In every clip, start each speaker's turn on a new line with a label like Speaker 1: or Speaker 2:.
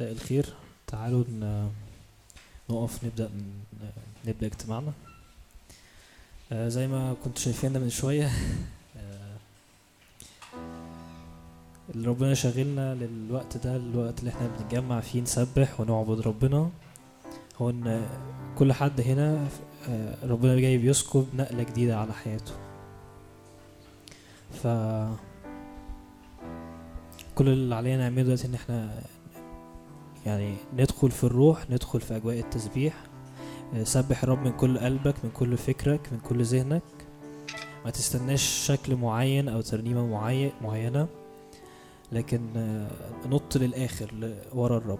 Speaker 1: مساء الخير. تعالوا نقف نبدأ نبدأ اجتماعنا. آه، زي ما كنت شايفيننا من شوية آه، اللي ربنا شاغلنا للوقت ده الوقت اللي إحنا بنتجمع فيه نسبح ونعبد ربنا. هو إن كل حد هنا آه، ربنا جاي بيسكب نقلة جديدة على حياته. ف كل اللي علينا نعمله دلوقتي إن إحنا يعني ندخل في الروح ندخل في أجواء التسبيح. آه، سبح الرب من كل قلبك من كل فكرك من كل ذهنك. ما تستناش شكل معين أو ترنيمة معين معينة لكن آه، نط للآخر ل- ورا الرب.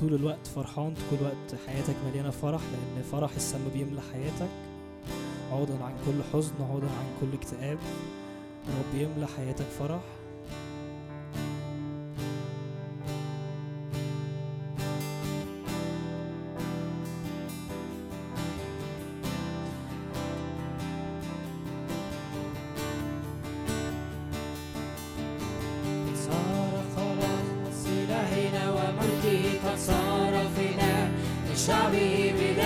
Speaker 1: طول الوقت فرحان طول الوقت حياتك مليانة فرح لأن فرح السما بيملى حياتك. عوضا عن كل حزن عوضا عن كل اكتئاب. رب يملى حياتك فرح. Habibi.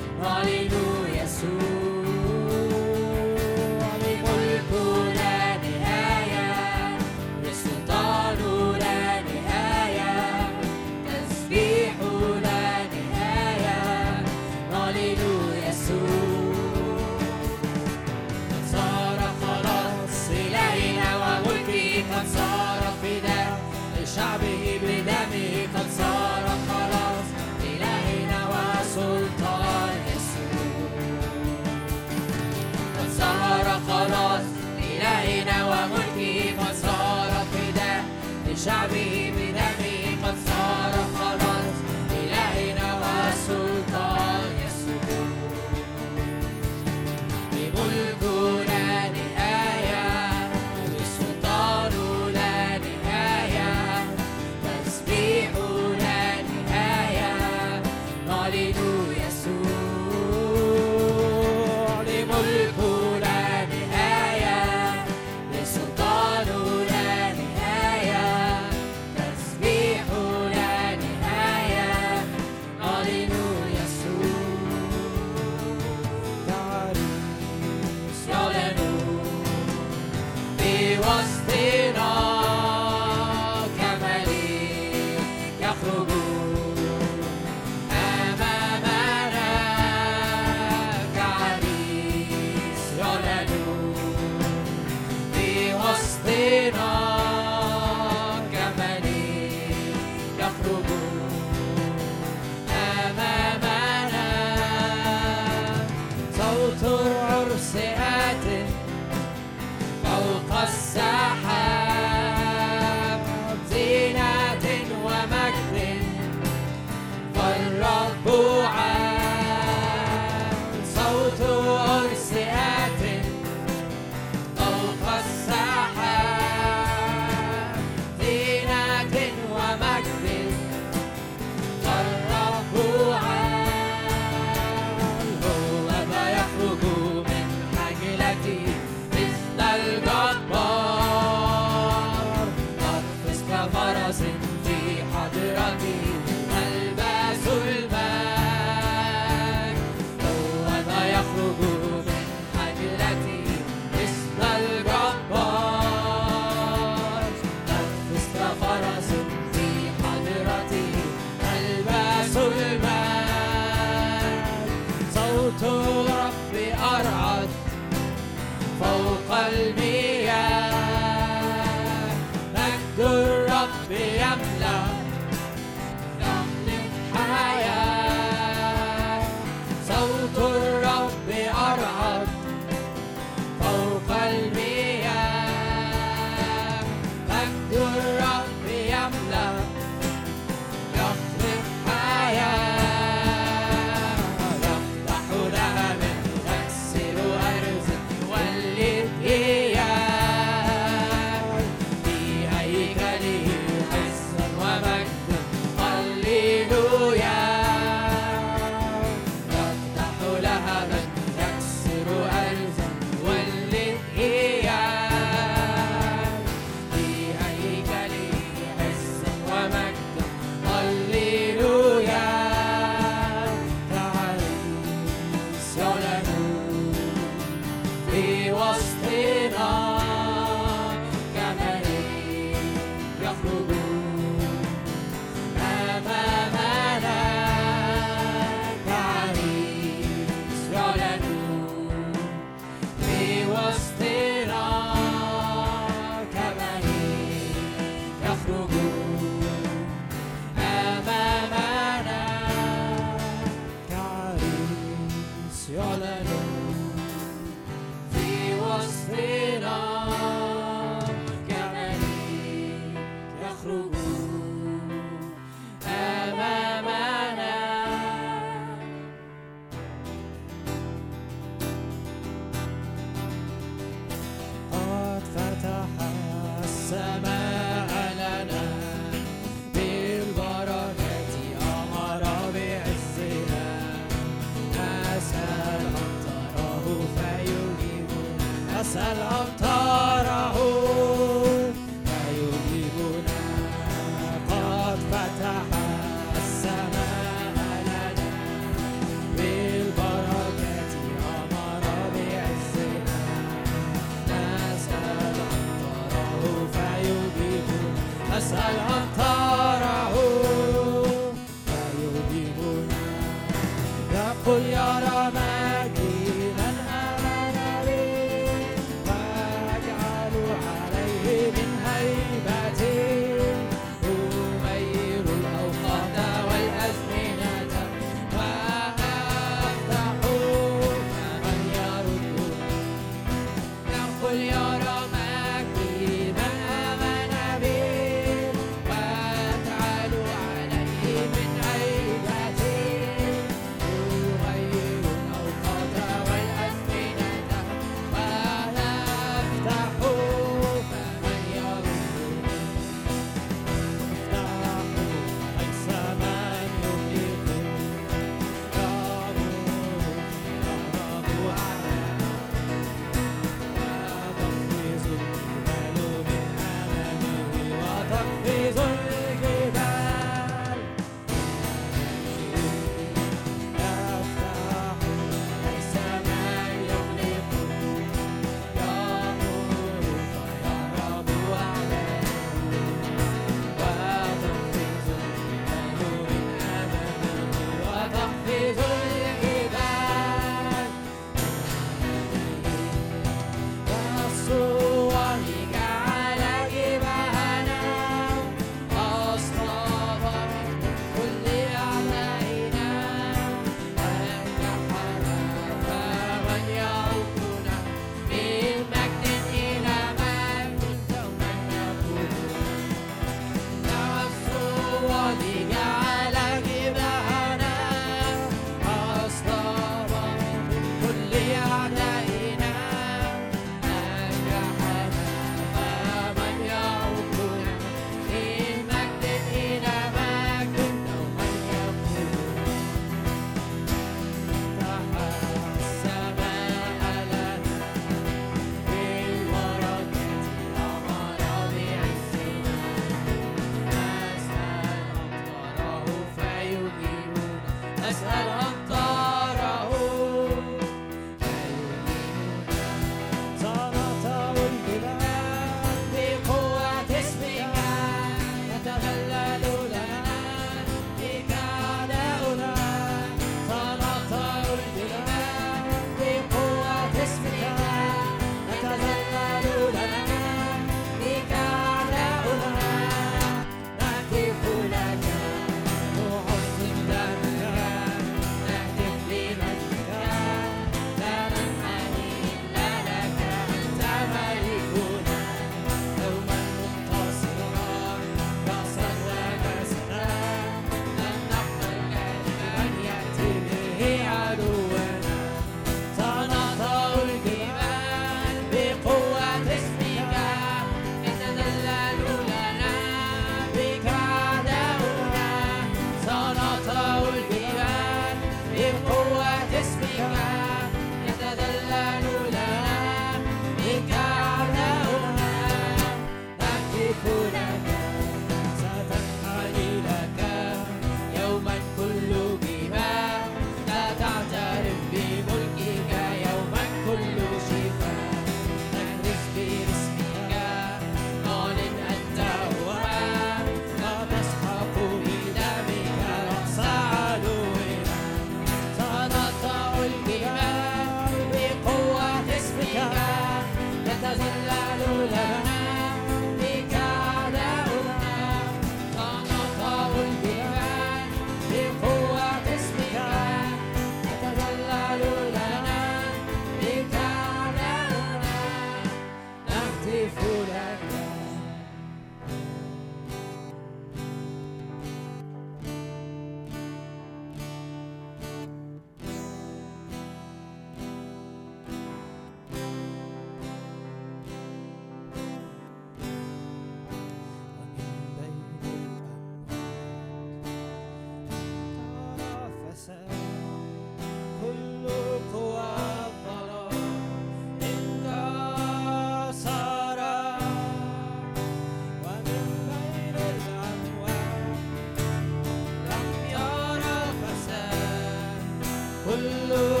Speaker 1: كل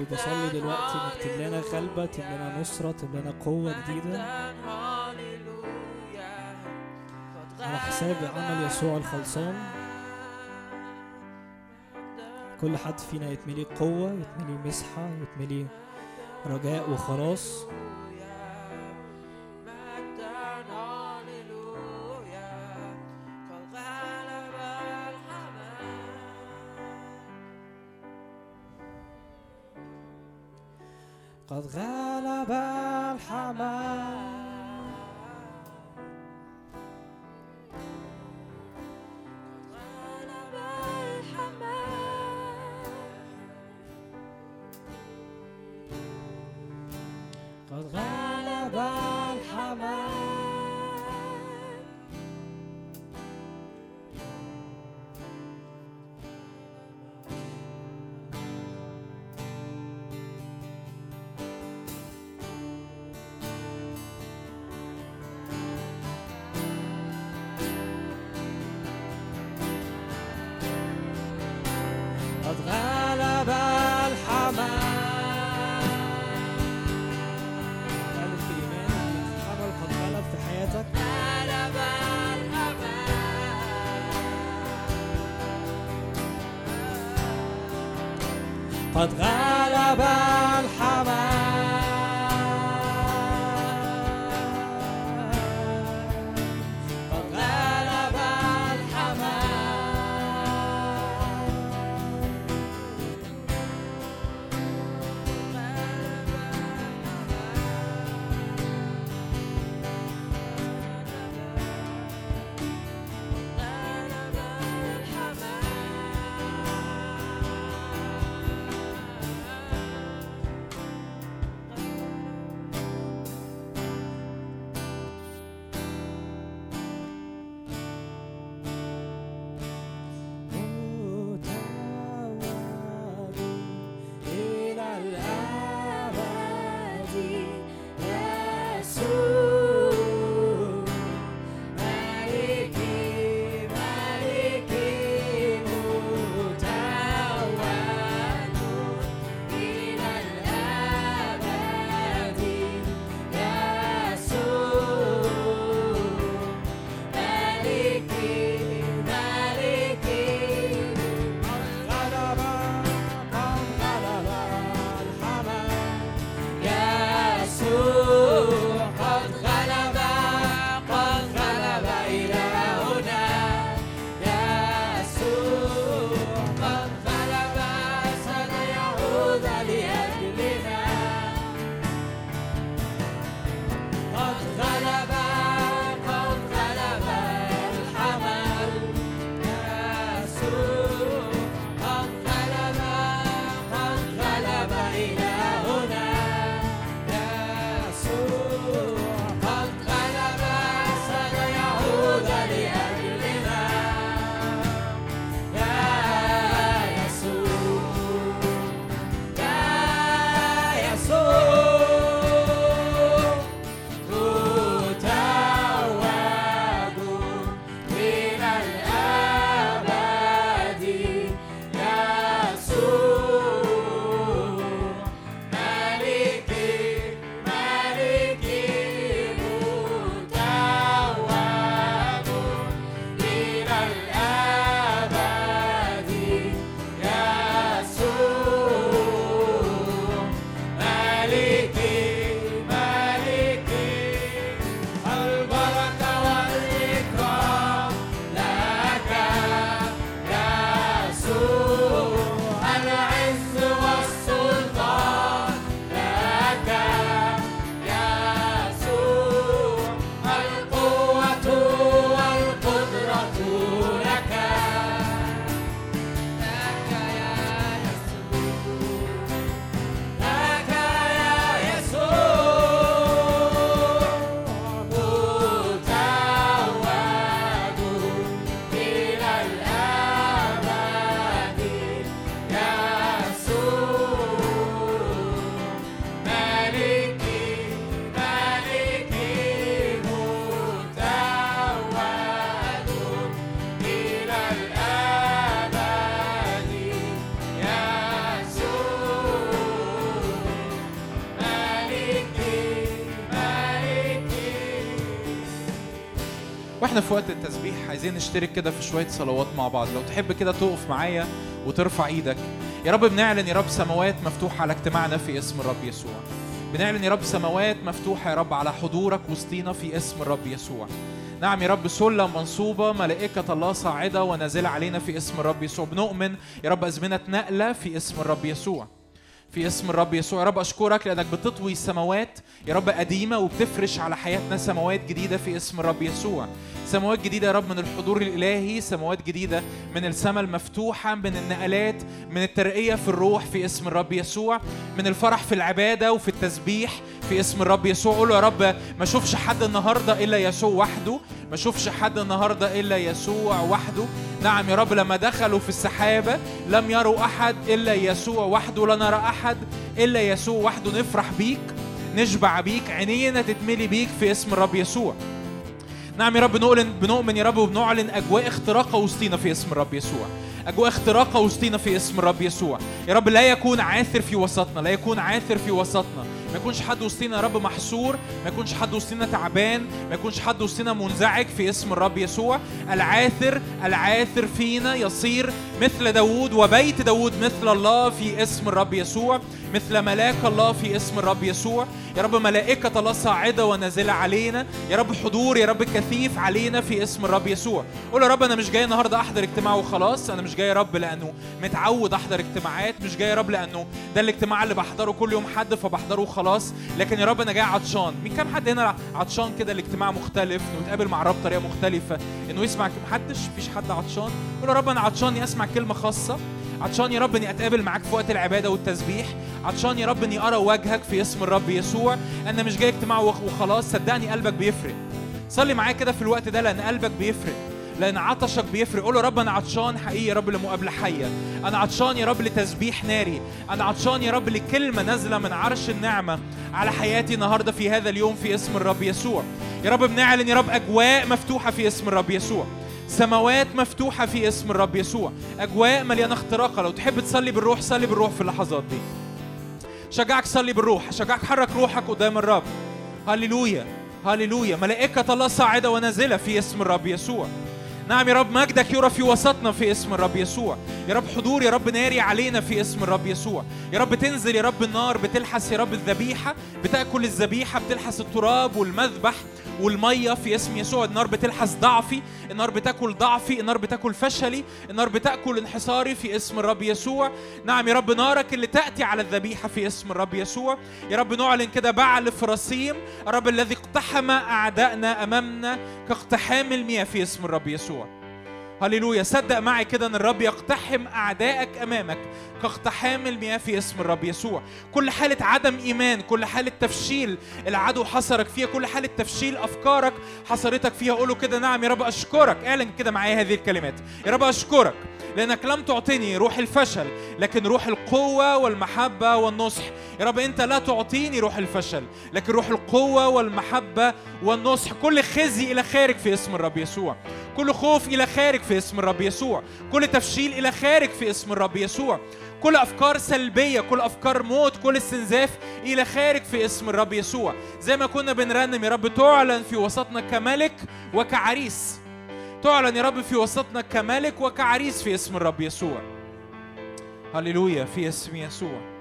Speaker 1: رب بصلي دلوقتي انك تملانا غلبة تملانا نصرة تملانا قوة جديدة. على حساب عمل يسوع الخلصان. كل حد فينا يتملي قوة يتملي مسحة يتملي رجاء وخلاص. وإحنا في
Speaker 2: وقت التسبيح عايزين نشترك كده في شوية صلوات مع بعض. لو تحب كده تقف معايا وترفع إيدك. يا رب بنعلن يا رب سماوات مفتوحة على اجتماعنا في اسم الرب يسوع. بنعلن يا رب سماوات مفتوحة يا رب على حضورك وسطينا في اسم الرب يسوع. نعم يا رب سلة منصوبة ملائكة الله صاعدة ونازلة علينا في اسم الرب يسوع. بنؤمن يا رب أزمنة نقلة في اسم الرب يسوع. في اسم الرب يسوع. يا رب أشكرك لأنك بتطوي سماوات يا رب قديمة وبتفرش على حياتنا سماوات جديدة في اسم الرب يسوع. سماوات جديدة يا رب من الحضور الإلهي سماوات جديدة من السماء المفتوحة من النقلات من الترقية في الروح في اسم الرب يسوع من الفرح في العبادة وفي التسبيح في اسم الرب يسوع. قول له يا رب ما اشوفش حد النهارده إلا يسوع وحده. ما اشوفش حد النهارده إلا يسوع وحده. نعم يا رب لما دخلوا في السحابة لم يروا أحد إلا يسوع وحده. لا نرى أحد إلا يسوع وحده. نفرح بيك نشبع بيك عينينا تتملي بيك في اسم الرب يسوع. نعم يا رب بنؤمن بنؤمن يا رب وبنعلن أجواء اختراقه وسطينا في اسم الرب يسوع. أجواء اختراقه وسطينا في اسم الرب يسوع. يا رب لا يكون عاثر في وسطنا لا يكون عاثر في وسطنا. يكونش حد وسطينا يا رب محصور ما يكونش حد وسطينا تعبان ما يكونش حد وسطينا منزعج في اسم الرب يسوع. العاثر العاثر فينا يصير مثل داوود وبيت داوود مثل الله في اسم الرب يسوع. مثل ملاك الله في اسم الرب يسوع. يا رب ملائكة الله صاعدة ونازلة علينا. يا رب حضور يا رب كثيف علينا في اسم الرب يسوع. قول يا رب أنا مش جاي النهاردة أحضر اجتماع وخلاص. أنا مش جاي يا رب لأنه متعود أحضر اجتماعات. مش جاي يا رب لأنه ده الاجتماع اللي بحضره كل يوم حد فبحضره وخلاص. لكن يا رب أنا جاي عطشان. مين كام حد هنا عطشان كده الاجتماع مختلف؟ إنه يتقابل مع رب بطريقة مختلفة. إنه يسمع محدش مفيش حد عطشان. قول يا رب أنا عطشان أسمع كلمة خاصة. عطشان يا رب إني أتقابل معاك في وقت العبادة والتسبيح. عطشان يا رب إني ارى وجهك في اسم الرب يسوع. أنا مش جاي اجتماع وخ- وخلاص صدقني قلبك بيفرق. صلي معايا كده في الوقت ده لأن قلبك بيفرق. لأن عطشك بيفرق. قول يا رب أنا عطشان حقيقي يا رب لمقابلة حية. أنا عطشان يا رب لتسبيح ناري. أنا عطشان يا رب لكلمة نازلة من عرش النعمة على حياتي النهارده في هذا اليوم في اسم الرب يسوع. يا رب بنعلن يا رب أجواء مفتوحة في اسم الرب يسوع. سماوات مفتوحة في اسم الرب يسوع. أجواء مليانة اختراقة. لو تحب تصلي بالروح صلي بالروح في اللحظات دي. شجعك صلي بالروح. شجعك حرك روحك قدام الرب. هللويا. هللويا. ملائكة الله صاعدة ونازلة في اسم الرب يسوع. نعم يا رب مجدك يرى في وسطنا في اسم الرب يسوع. يا رب حضور يا رب ناري علينا في اسم الرب يسوع. يا رب تنزل يا رب النار بتلحس يا رب الذبيحة. بتأكل الذبيحة بتلحس التراب والمذبح والمية في اسم يسوع. النار بتلحس ضعفي. النار بتاكل ضعفي النار بتاكل فشلي النار بتاكل انحساري في اسم الرب يسوع. نعم يا رب نارك اللي تأتي على الذبيحة في اسم الرب يسوع. يا رب نعلن كده بعل فراسيم الرب الذي اقتحم أعدائنا أمامنا كاقتحام المياه في اسم الرب يسوع. هللويا. صدق معي كده إن الرب يقتحم أعدائك أمامك كاقتحام المياه في اسم الرب يسوع. كل حالة عدم إيمان كل حالة تفشيل العدو حصرك فيها كل حالة تفشيل أفكارك حصرتك فيها قوله كده نعم يا رب أشكرك. اعلن كده معايا هذه الكلمات. يا رب أشكرك لأنك لم تعطيني روح الفشل لكن روح القوة والمحبة والنصح. يا رب أنت لا تعطيني روح الفشل لكن روح القوة والمحبة والنصح. كل خزي إلى خارج في اسم الرب يسوع. كل خوف إلى خارج في اسم الرب يسوع. كل تفشيل إلى خارج في اسم الرب يسوع. كل أفكار سلبية كل أفكار موت كل استنزاف إلى خارج في اسم الرب يسوع. زي ما كنا بنرنم يا رب تعلن في وسطنا كملك وكعريس. تعلن يا رب في وسطنا كملك وكعريس في اسم الرب يسوع. هللويا في اسم يسوع.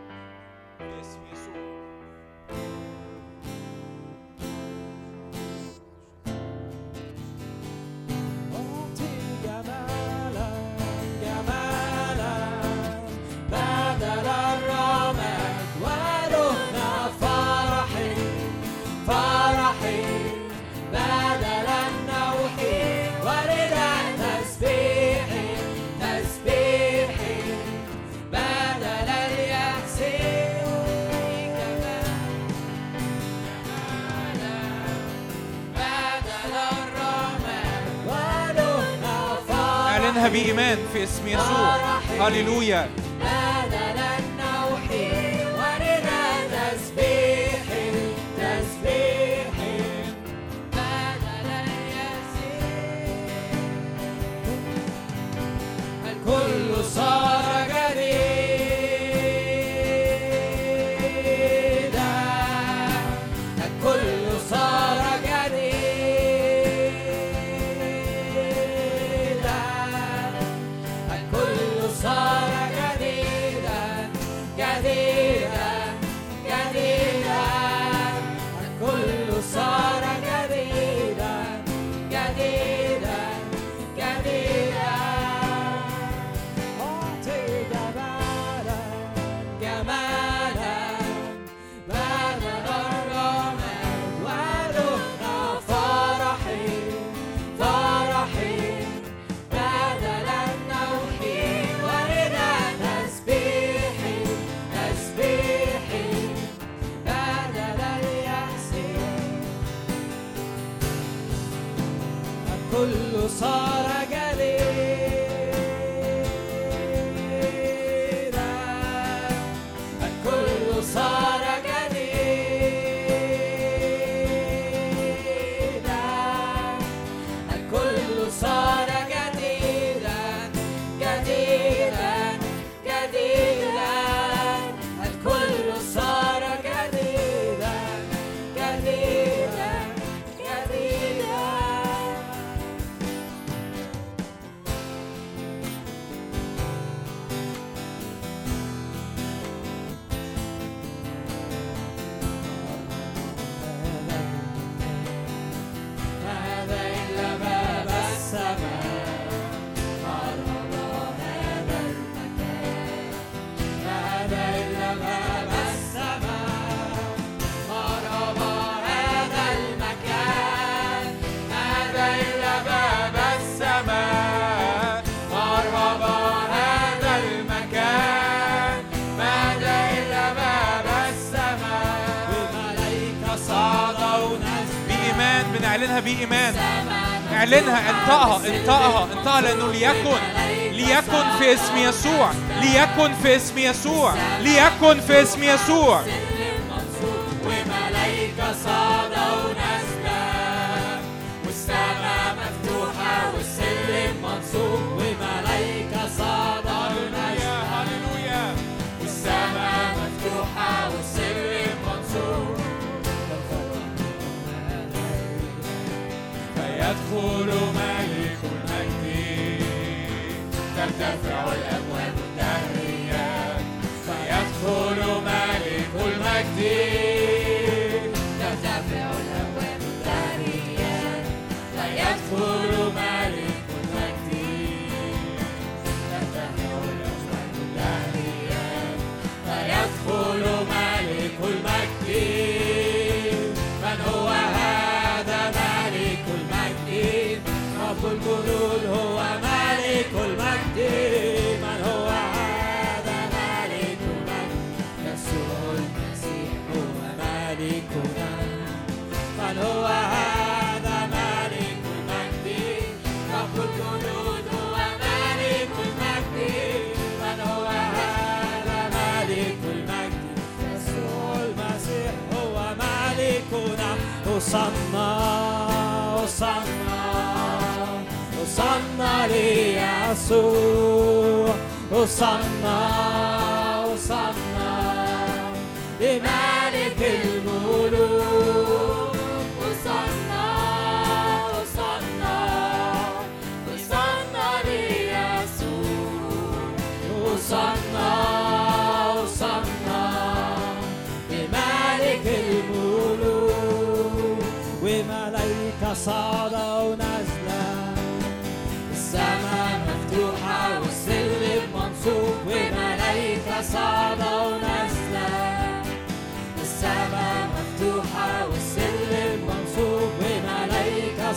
Speaker 2: بإيمان في اسم يسوع. هللويا. اعلنها انطقها انطقها انطقها لأنه ليكن ليكن في اسم يسوع ليكن في اسم يسوع ليكن في اسم يسوع
Speaker 1: ليكن في اسم يسوع.
Speaker 2: يدخل ملك المجد ترتفع الأبواب الدهرية. فيدخل ملك المجد
Speaker 1: ترتفع الأبواب الدهرية. فيدخل Osanna, Osanna, Osanna, Hosanna, Osanna.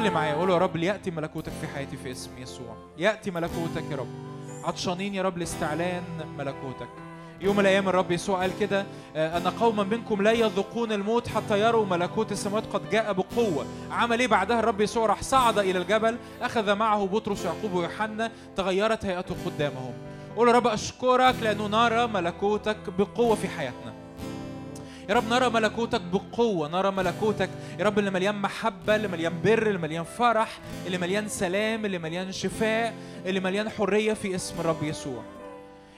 Speaker 2: صلي معايا قول يا رب ليأتي ملكوتك في حياتي في اسم يسوع. يأتي ملكوتك يا رب. عطشانين يا رب لاستعلان ملكوتك. يوم من الأيام الرب يسوع قال كده آه، أن قوما منكم لا يذوقون الموت حتى يروا ملكوت السماوات قد جاء بقوة. عمل إيه بعدها؟ الرب يسوع راح صعد إلى الجبل أخذ معه بطرس ويعقوب ويوحنا تغيرت هيئته قدامهم. قول يا رب أشكرك لأنه نرى ملكوتك بقوة في حياتنا. يا رب نرى ملكوتك بقوة نرى ملكوتك يا رب اللي مليان محبة اللي مليان بر اللي مليان فرح اللي مليان سلام اللي مليان شفاء اللي مليان حرية في اسم الرب يسوع.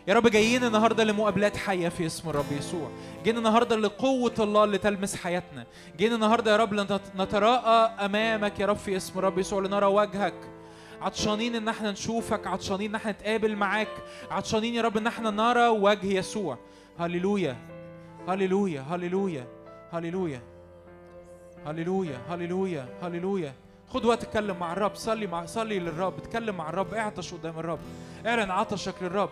Speaker 2: يا رب جايين النهارده لمقابلات حية في اسم الرب يسوع. جينا النهارده لقوة الله اللي تلمس حياتنا. جينا النهارده يا رب نتراءى أمامك يا رب في اسم الرب يسوع لنرى وجهك. عطشانين إن إحنا نشوفك عطشانين إن إحنا نتقابل معاك. عطشانين يا رب إن إحنا نرى وجه يسوع. هللويا. هللويا هللويا هللويا هللويا هللويا هللويا خد وقت اتكلم مع الرب صلي مع صلي للرب اتكلم مع الرب اعطش قدام الرب. اعلن عطشك للرب.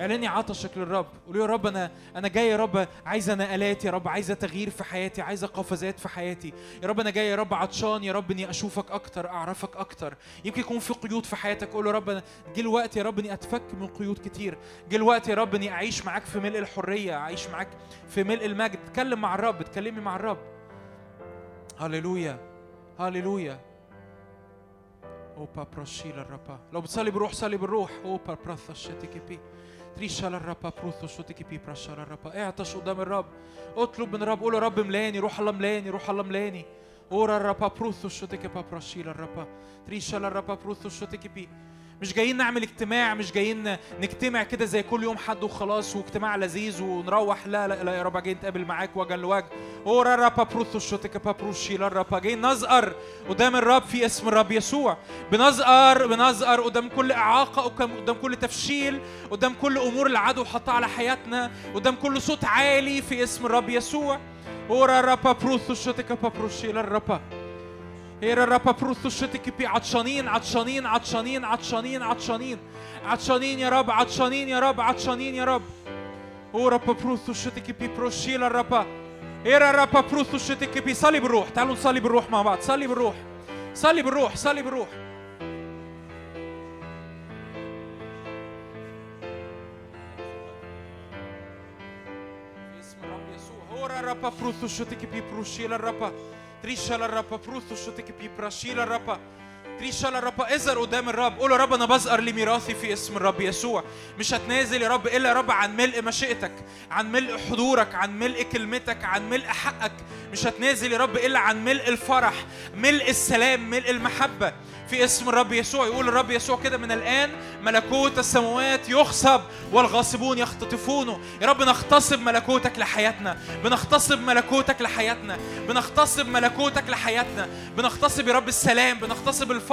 Speaker 2: اعلني عطشك للرب قولي يا رب أنا أنا جاي يا رب عايزه نقلات يا رب عايزه تغيير في حياتي عايزه قفزات في حياتي. يا رب أنا جاي يا رب عطشان يا رب إني أشوفك أكتر أعرفك أكتر. يمكن يكون في قيود في حياتك. قول يا رب أنا جه الوقت يا رب إني أتفك من قيود كتير. جه الوقت يا رب إني أعيش معاك في ملء الحرية أعيش معاك في ملء المجد. اتكلم مع الرب اتكلمي مع الرب. هللويا هللويا. أوبا بروشيلا الربا لو بتصلي بالروح صلي بالروح. أوبا براثا شتيكي بي تريشالا الربا بروثو شتيكي بي براشالا الربا اعطش قدام الرب اطلب من الرب قول يا رب ملاني روح الله ملاني روح الله ملاني اورا الربا بروثو شتيكي با براشيلا الربا تريشالا الربا بروثو شتيكي بي مش جايين نعمل اجتماع مش جايين نجتمع كده زي كل يوم حد وخلاص واجتماع لذيذ ونروح. لا لا لا يا رب جايين نتقابل معاك وجها لوجه. اورا رابا بروثو شوتيكا بابروشيلا الرابا جايين نزأر قدام الرب في اسم الرب يسوع. بنزأر بنزأر قدام كل إعاقة قدام كل تفشيل قدام كل أمور العدو حطها على حياتنا قدام كل صوت عالي في اسم الرب يسوع. اورا رابا بروثو شوتيكا الرابا هيرا رابا عطشانين عطشانين عطشانين عطشانين عطشانين عطشانين يا رب عطشانين يا رب عطشانين يا رب أو رابا بروثو شتك بي بروشيلا الرابا هيرا رابا بروثو شتك بي صلي بالروح تعالوا نصلي بالروح مع بعض صلي بالروح صلي بالروح صلي بالروح اسم الرب يسوع هورا رابا بروثو شتك بي بروشيلا الرابا تريشالا الرابا بروثو شتك بي براشيلا الرابا تريشالا الرابا ازأر قدام الرب. قول يا رب أنا بزأر لميراثي في اسم الرب يسوع. مش هتنازل يا رب إلا يا رب عن ملء مشيئتك عن ملء حضورك عن ملء كلمتك عن ملء حقك. مش هتنازل يا رب إلا عن ملء الفرح ملء السلام ملء المحبة في اسم الرب يسوع. يقول الرب يسوع كده من الآن ملكوت السماوات يغصب والغاصبون يختطفونه. يا رب نغتصب ملكوتك لحياتنا بنغتصب ملكوتك لحياتنا بنغتصب ملكوتك لحياتنا بنغتصب يا رب السلام بنغتصب الفرح.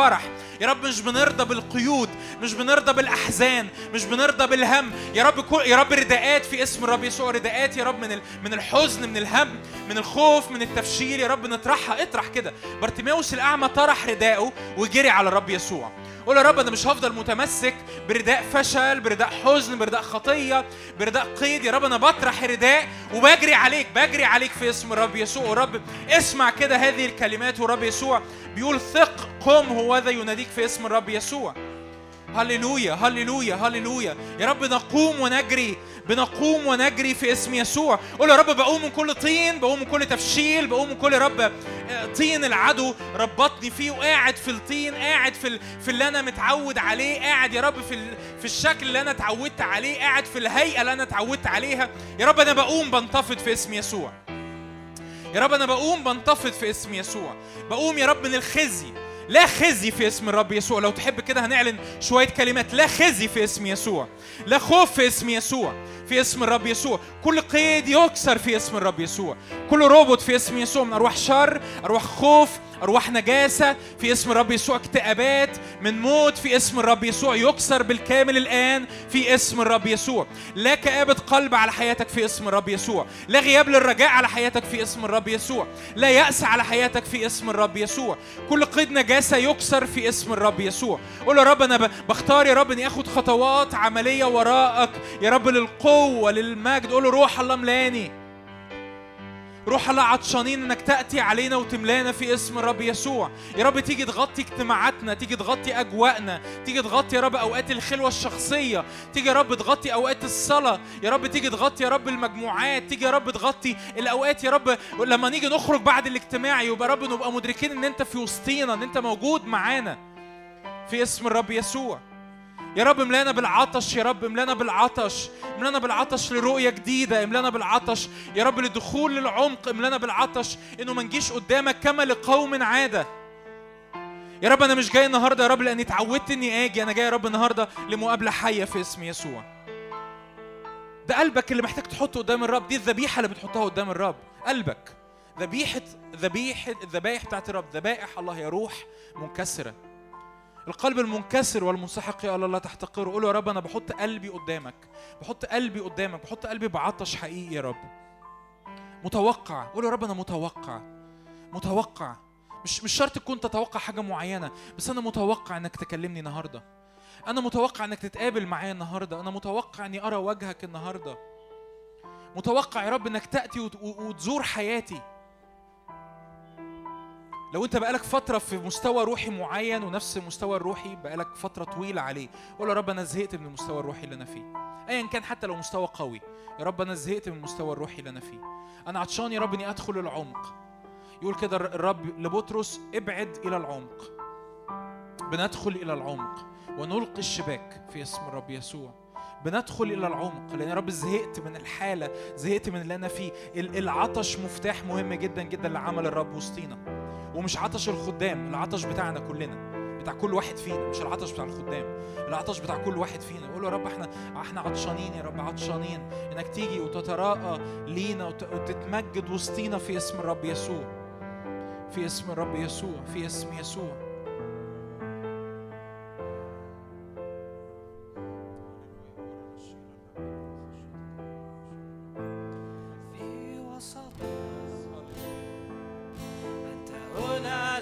Speaker 2: يا رب مش بنرضى بالقيود مش بنرضى بالأحزان مش بنرضى بالهم. يا رب كل يا رب رداءات في اسم الرب يسوع رداءات يا رب من ال... من الحزن من الهم من الخوف من التفشيل. يا رب نطرحها اطرح كده. بارتيماوس الأعمى طرح رداءه وجري على الرب يسوع. قول يا رب أنا مش هفضل متمسك برداء فشل برداء حزن برداء خطية برداء قيد. يا رب أنا بطرح رداء وبجري عليك بجري عليك في اسم الرب يسوع. ورب اسمع كده هذه الكلمات. والرب يسوع بيقول ثق قم هو ذا يناديك في اسم الرب يسوع. هللويا هللويا هللويا. يا رب نقوم ونجري بنقوم ونجري في اسم يسوع قول يا رب بقوم من كل طين بقوم من كل تفشيل بقوم من كل رب آه، طين العدو ربطني فيه وقاعد في الطين قاعد في. في اللي أنا متعود عليه قاعد يا رب في. في الشكل اللي أنا اتعودت عليه قاعد في الهيئة اللي أنا اتعودت عليها يا رب أنا بقوم بنتفض في اسم يسوع يا رب أنا بقوم بنتفض في اسم يسوع بقوم يا رب من الخزي لا خزي في اسم الرب يسوع. لو تحب كده هنعلن شوية كلمات. لا خزي في اسم يسوع. لا خوف في اسم يسوع. في اسم الرب يسوع كل قيد يكسر في اسم الرب يسوع كل ربط في اسم يسوع من أرواح شر أرواح خوف أرواح نجاسة في اسم الرب يسوع اكتئابات من موت في اسم الرب يسوع يكسر بالكامل الآن في اسم الرب يسوع لا كآبة قلب على حياتك في اسم الرب يسوع لا غياب للرجاء على حياتك في اسم الرب يسوع لا يأس على حياتك في اسم الرب يسوع كل قيد نجاسة يكسر في اسم الرب يسوع قول يا رب أنا بختار يا رب إني آخد خطوات عملية وراءك يا رب للقوة للمجد. قول له روح الله ملاني.
Speaker 1: روح الله عطشانين إنك تأتي علينا وتملانا في اسم الرب يسوع. يا رب تيجي تغطي اجتماعاتنا تيجي تغطي أجواءنا تيجي تغطي يا رب أوقات الخلوة الشخصية تيجي يا رب تغطي أوقات الصلاة. يا رب تيجي تغطي يا رب المجموعات تيجي يا رب تغطي الأوقات يا رب. لما نيجي نخرج بعد الاجتماع يبقى رب نبقى مدركين إن أنت في وسطينا إن أنت موجود معانا في اسم الرب يسوع. يا رب املانا بالعطش يا رب املانا بالعطش املانا بالعطش لرؤية جديدة املانا بالعطش. يا رب للدخول للعمق املانا بالعطش. انه ما نجيش قدامك كما لقوم عادة. يا رب أنا مش جاي النهارده يا رب لاني اتعودت اني آجي. أنا جاي يا رب النهارده لمقابلة حية في اسم يسوع. ده قلبك اللي محتاج تحطه قدام الرب. دي الذبيحة اللي بتحطها قدام الرب. قلبك. ذبيحة ذبيحة الذبايح بتاعت الرب. ذبائح الله يا روح منكسرة. القلب المنكسر والمنسحق يا الله لا تحتقره. قول يا رب أنا بحط قلبي قدامك بحط قلبي قدامك بحط قلبي بعطش حقيقي يا رب. متوقع. قول يا رب أنا متوقع. متوقع. مش مش شرط تكون تتوقع حاجة معينة بس أنا متوقع إنك تكلمني النهارده. أنا متوقع إنك تتقابل معايا النهارده. أنا متوقع إني أرى وجهك النهارده. متوقع يا رب وت- و- وتزور حياتي. لو انت بقالك فترة في مستوى روحي معين ونفس المستوى الروحي بقالك فترة طويلة عليه. قول يا رب أنا زهقت من المستوى الروحي اللي أنا فيه. ايا كان حتى لو مستوى قوي. يا رب أنا زهقت من المستوى الروحي اللي أنا فيه. أنا عطشان يا رب إني أدخل العمق. يقول كده الرب لبطرس ابعد إلى العمق. بندخل إلى العمق. ونلقي الشباك في اسم الرب يسوع. بندخل إلى العمق. لأن يا رب زهقت من الحالة زهقت من اللي أنا فيه. ال- العطش مفتاح مهم جدا جدا لعمل الرب وسطينا. ومش عطش الخدام العطش بتاعنا كلنا بتاع كل واحد فينا مش العطش بتاع الخدام العطش بتاع كل واحد فينا. قول له يا رب إحنا إحنا عطشانين يا رب عطشانين. انك تيجي وتتراءى لينا وت- وتتمجد وسطينا في اسم الرب يسوع في اسم الرب يسوع في اسم يسوع.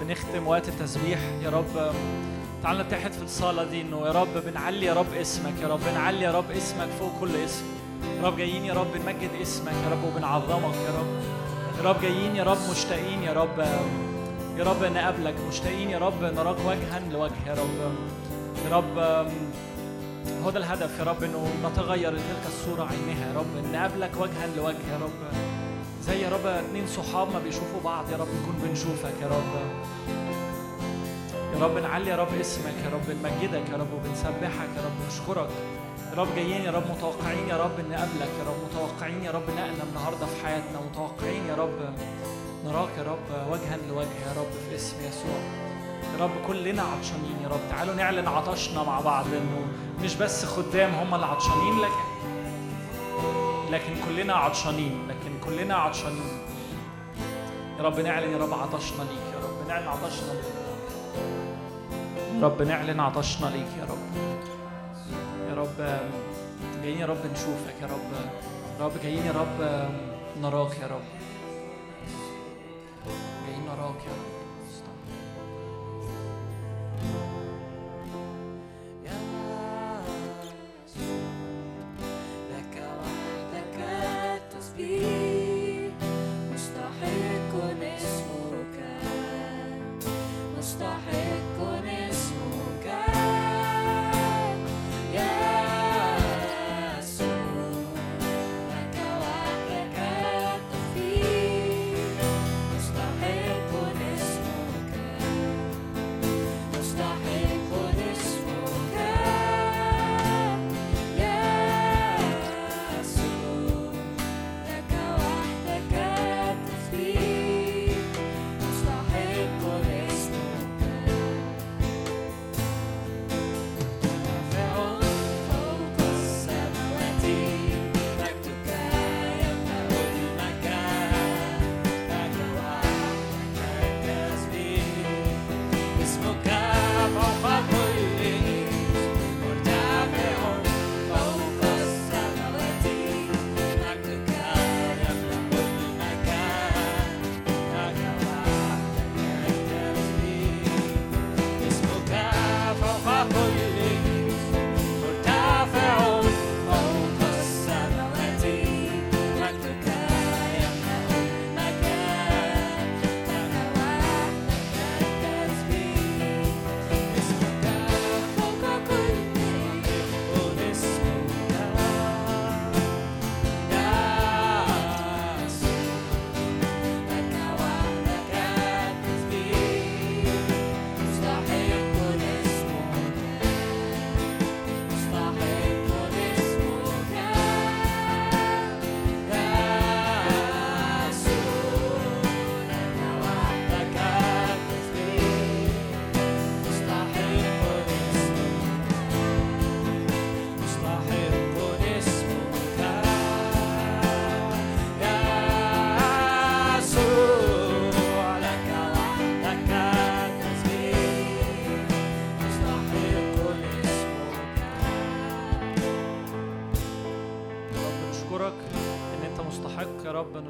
Speaker 1: بنختم وقت التسبيح يا رب تعالوا نتحد في الصلاة دي انه يا رب بنعلي يا رب اسمك يا رب بنعلي يا رب اسمك فوق كل اسم يا رب جايين يا رب بنمجد اسمك يا رب وبنعظمك يا رب يا رب جايين يا رب مشتاقين يا رب يا رب نقابلك مشتاقين يا رب نراك وجها لوجه يا رب يا رب هو ده الهدف يا رب انه نتغير لتلك الصورة عينها يا رب نقابلك وجها لوجه يا رب زي يا رب اتنين صحاب ما بيشوفوا بعض يا رب نكون بنشوفك يا رب يا رب نعلي يا رب اسمك يا رب نمجدك يا رب وبنسبحك يا رب نشكرك يا رب جايين يا رب متوقعين يا رب نقابلك يا رب متوقعين يا رب نقلة النهارده في حياتنا متوقعين يا رب نراك يا رب وجها لوجه يا رب في اسم يسوع يا رب كلنا عطشانين يا رب تعالوا نعلن عطشنا مع بعض انه مش بس خدام هم اللي عطشانين لكن لكن كلنا عطشانين لكن كلنا عطشانين. يا رب نعلن يا رب عطشنا ليك يا رب. نعلن عطشنا ليك. يا رب نعلن عطشنا ليك يا رب. يا رب جايين يا رب نشوفك يا رب. يا رب جايين يا رب نراك يا رب. جايين نراك يا رب.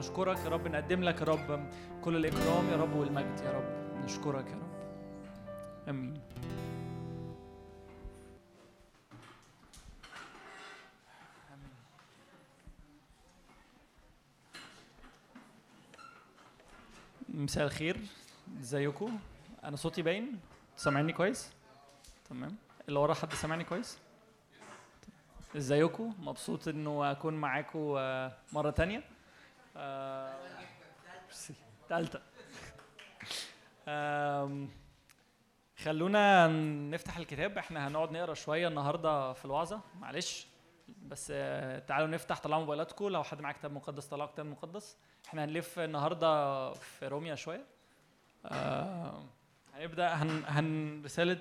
Speaker 1: نشكرك يا رب نقدم لك يا رب كل الإكرام يا رب والمجد يا رب. نشكرك يا رب. آمين. مساء الخير. ازيكم؟ أنا صوتي باين. سامعني كويس؟ تمام. اللي ورا حد سامعني كويس؟ ازيكم؟ مبسوط إنه أكون معاكم آه، مرة تانية. آه،. تالتة. خلونا نفتح الكتاب. إحنا هنقعد نقرأ شوية النهارده في الوعظة. معلش. بس آه، تعالوا نفتح طلعوا موبايلاتكم. لو حد معاه كتاب مقدس طلعوا كتاب مقدس. إحنا هنلف النهارده في روميا شوية. آه، هنبدأ. هن, هن رسالة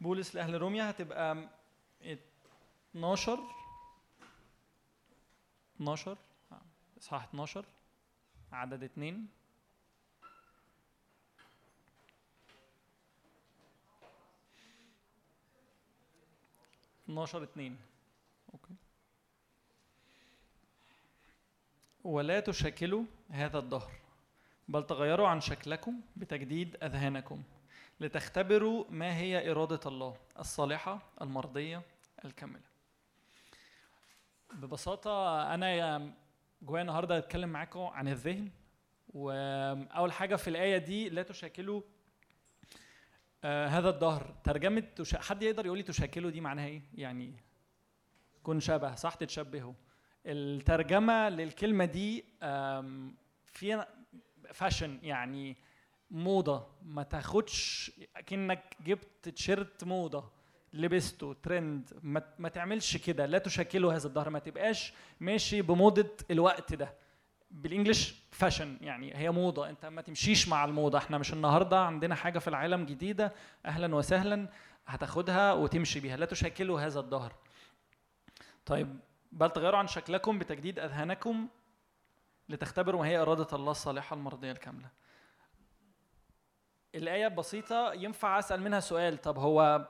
Speaker 1: بولس لأهل روميا هتبقى 12 12 اصحاح 12 عدد 2 12 2 أوكي. ولا تشكلوا هذا الدهر
Speaker 2: بل تغيروا عن شكلكم بتجديد أذهانكم لتختبروا ما هي إرادة الله الصالحة المرضية الكاملة. ببساطة أنا جوايا النهاردة أتكلم معاكم عن الذهن وأول حاجة في الآية دي لا تشاكلوا آه هذا الدهر. ترجمة تشا... حد يقدر يقول لي تشاكلوا دي معناها إيه؟ يعني تكون شبه صح؟ تتشبهوا. الترجمة للكلمة دي في fashion يعني موضة. ما تاخدش كأنك جبت تيشيرت موضة. لبسته. ترند ما, ما تعملش كده. لا تشاكلوا هذا الدهر ما تبقاش ماشي بموضة الوقت ده. بال English fashion يعني هي موضة. أنت ما تمشيش مع الموضة. إحنا مش النهاردة. عندنا حاجة في العالم جديدة. أهلا وسهلا هتاخدها وتمشي بيها. لا تشاكلوا هذا الدهر طيب بل تغيروا عن شكلكم بتجديد أذهانكم لتختبروا ما هي إرادة الله الصالحة المرضية الكاملة. الآية بسيطة. ينفع أسأل منها سؤال؟ طب هو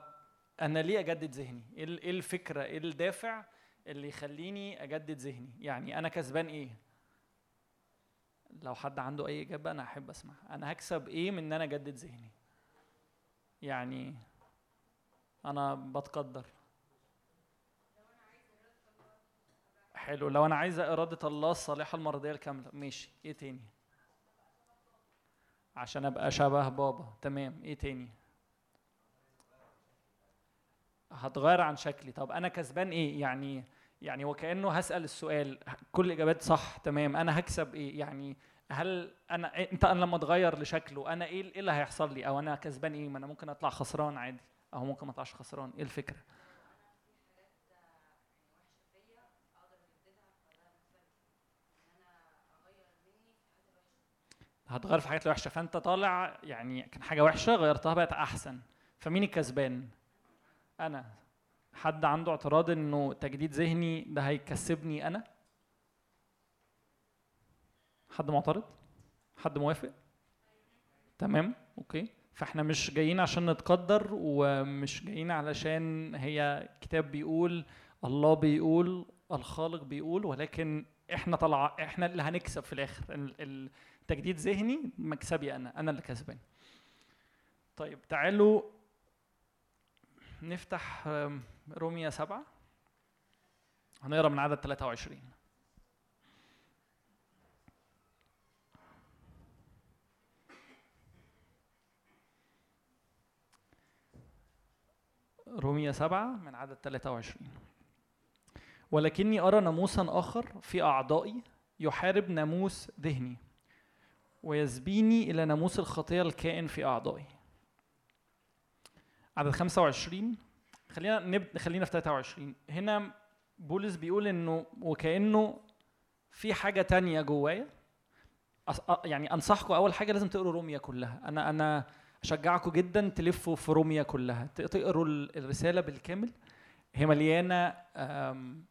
Speaker 2: أنا ليه أجدد ذهني؟ إيه إيه الفكرة؟ إيه الدافع اللي يخليني أجدد ذهني؟ يعني أنا كسبان إيه؟ لو حد عنده أي إجابة أنا أحب أسمع. أنا هكسب إيه من إن أنا أجدد ذهني؟ يعني أنا بتقدر. حلو. لو أنا عايزه إرادة الله الصالحة المرضية الكاملة. ماشي. إيه تاني؟ عشان أبقى شبه بابا. تمام. إيه تاني؟ هتغير عن شكلي. طب أنا كسبان إيه؟ يعني يعني وكأنه هسأل السؤال كل الإجابات صح تمام. أنا هكسب إيه؟ يعني هل أنا إيه أنت أنا لما اتغير لشكله أنا إيه إيه اللي هيحصل لي؟ أو أنا كسبان إيه؟ ما أنا ممكن أطلع خسران عادي أو ممكن ما أطلعش خسران. إيه الفكرة؟ هتغير في حاجات وحشة. فأنت طالع يعني كان حاجة وحشة غيرتها بقت أحسن. فمين الكسبان؟ أنا. حد عنده اعتراض إنه تجديد ذهني ده هيكسبني أنا؟ حد معترض؟ حد موافق؟ تمام أوكي. فإحنا مش جايين عشان نتقدر ومش جايين علشان هي كتاب بيقول الله بيقول الخالق بيقول ولكن إحنا طلع إحنا اللي هنكسب في الآخر. ال- ال- تجديد ذهني مكسبي أنا. أنا اللي كسبان. طيب تعالوا نفتح رومية سبعة. هنقرأ من عدد 23 رومية سبعة من عدد 23 ولكني أرى ناموسا آخر في أعضائي يحارب ناموس ذهني ويسبيني إلى ناموس الخطية الكائن في أعضائي. عدد 25 خلينا نبدأ خلينا في 23 هنا بولس بيقول إنه وكأنه في حاجة تانية جوايا. أص- يعني أنصحكم أول حاجة لازم تقروا روميا كلها. أنا أنا أشجعكم جدا تلفوا في روميا كلها. تقروا ال- الرسالة بالكامل. هي مليانة أم،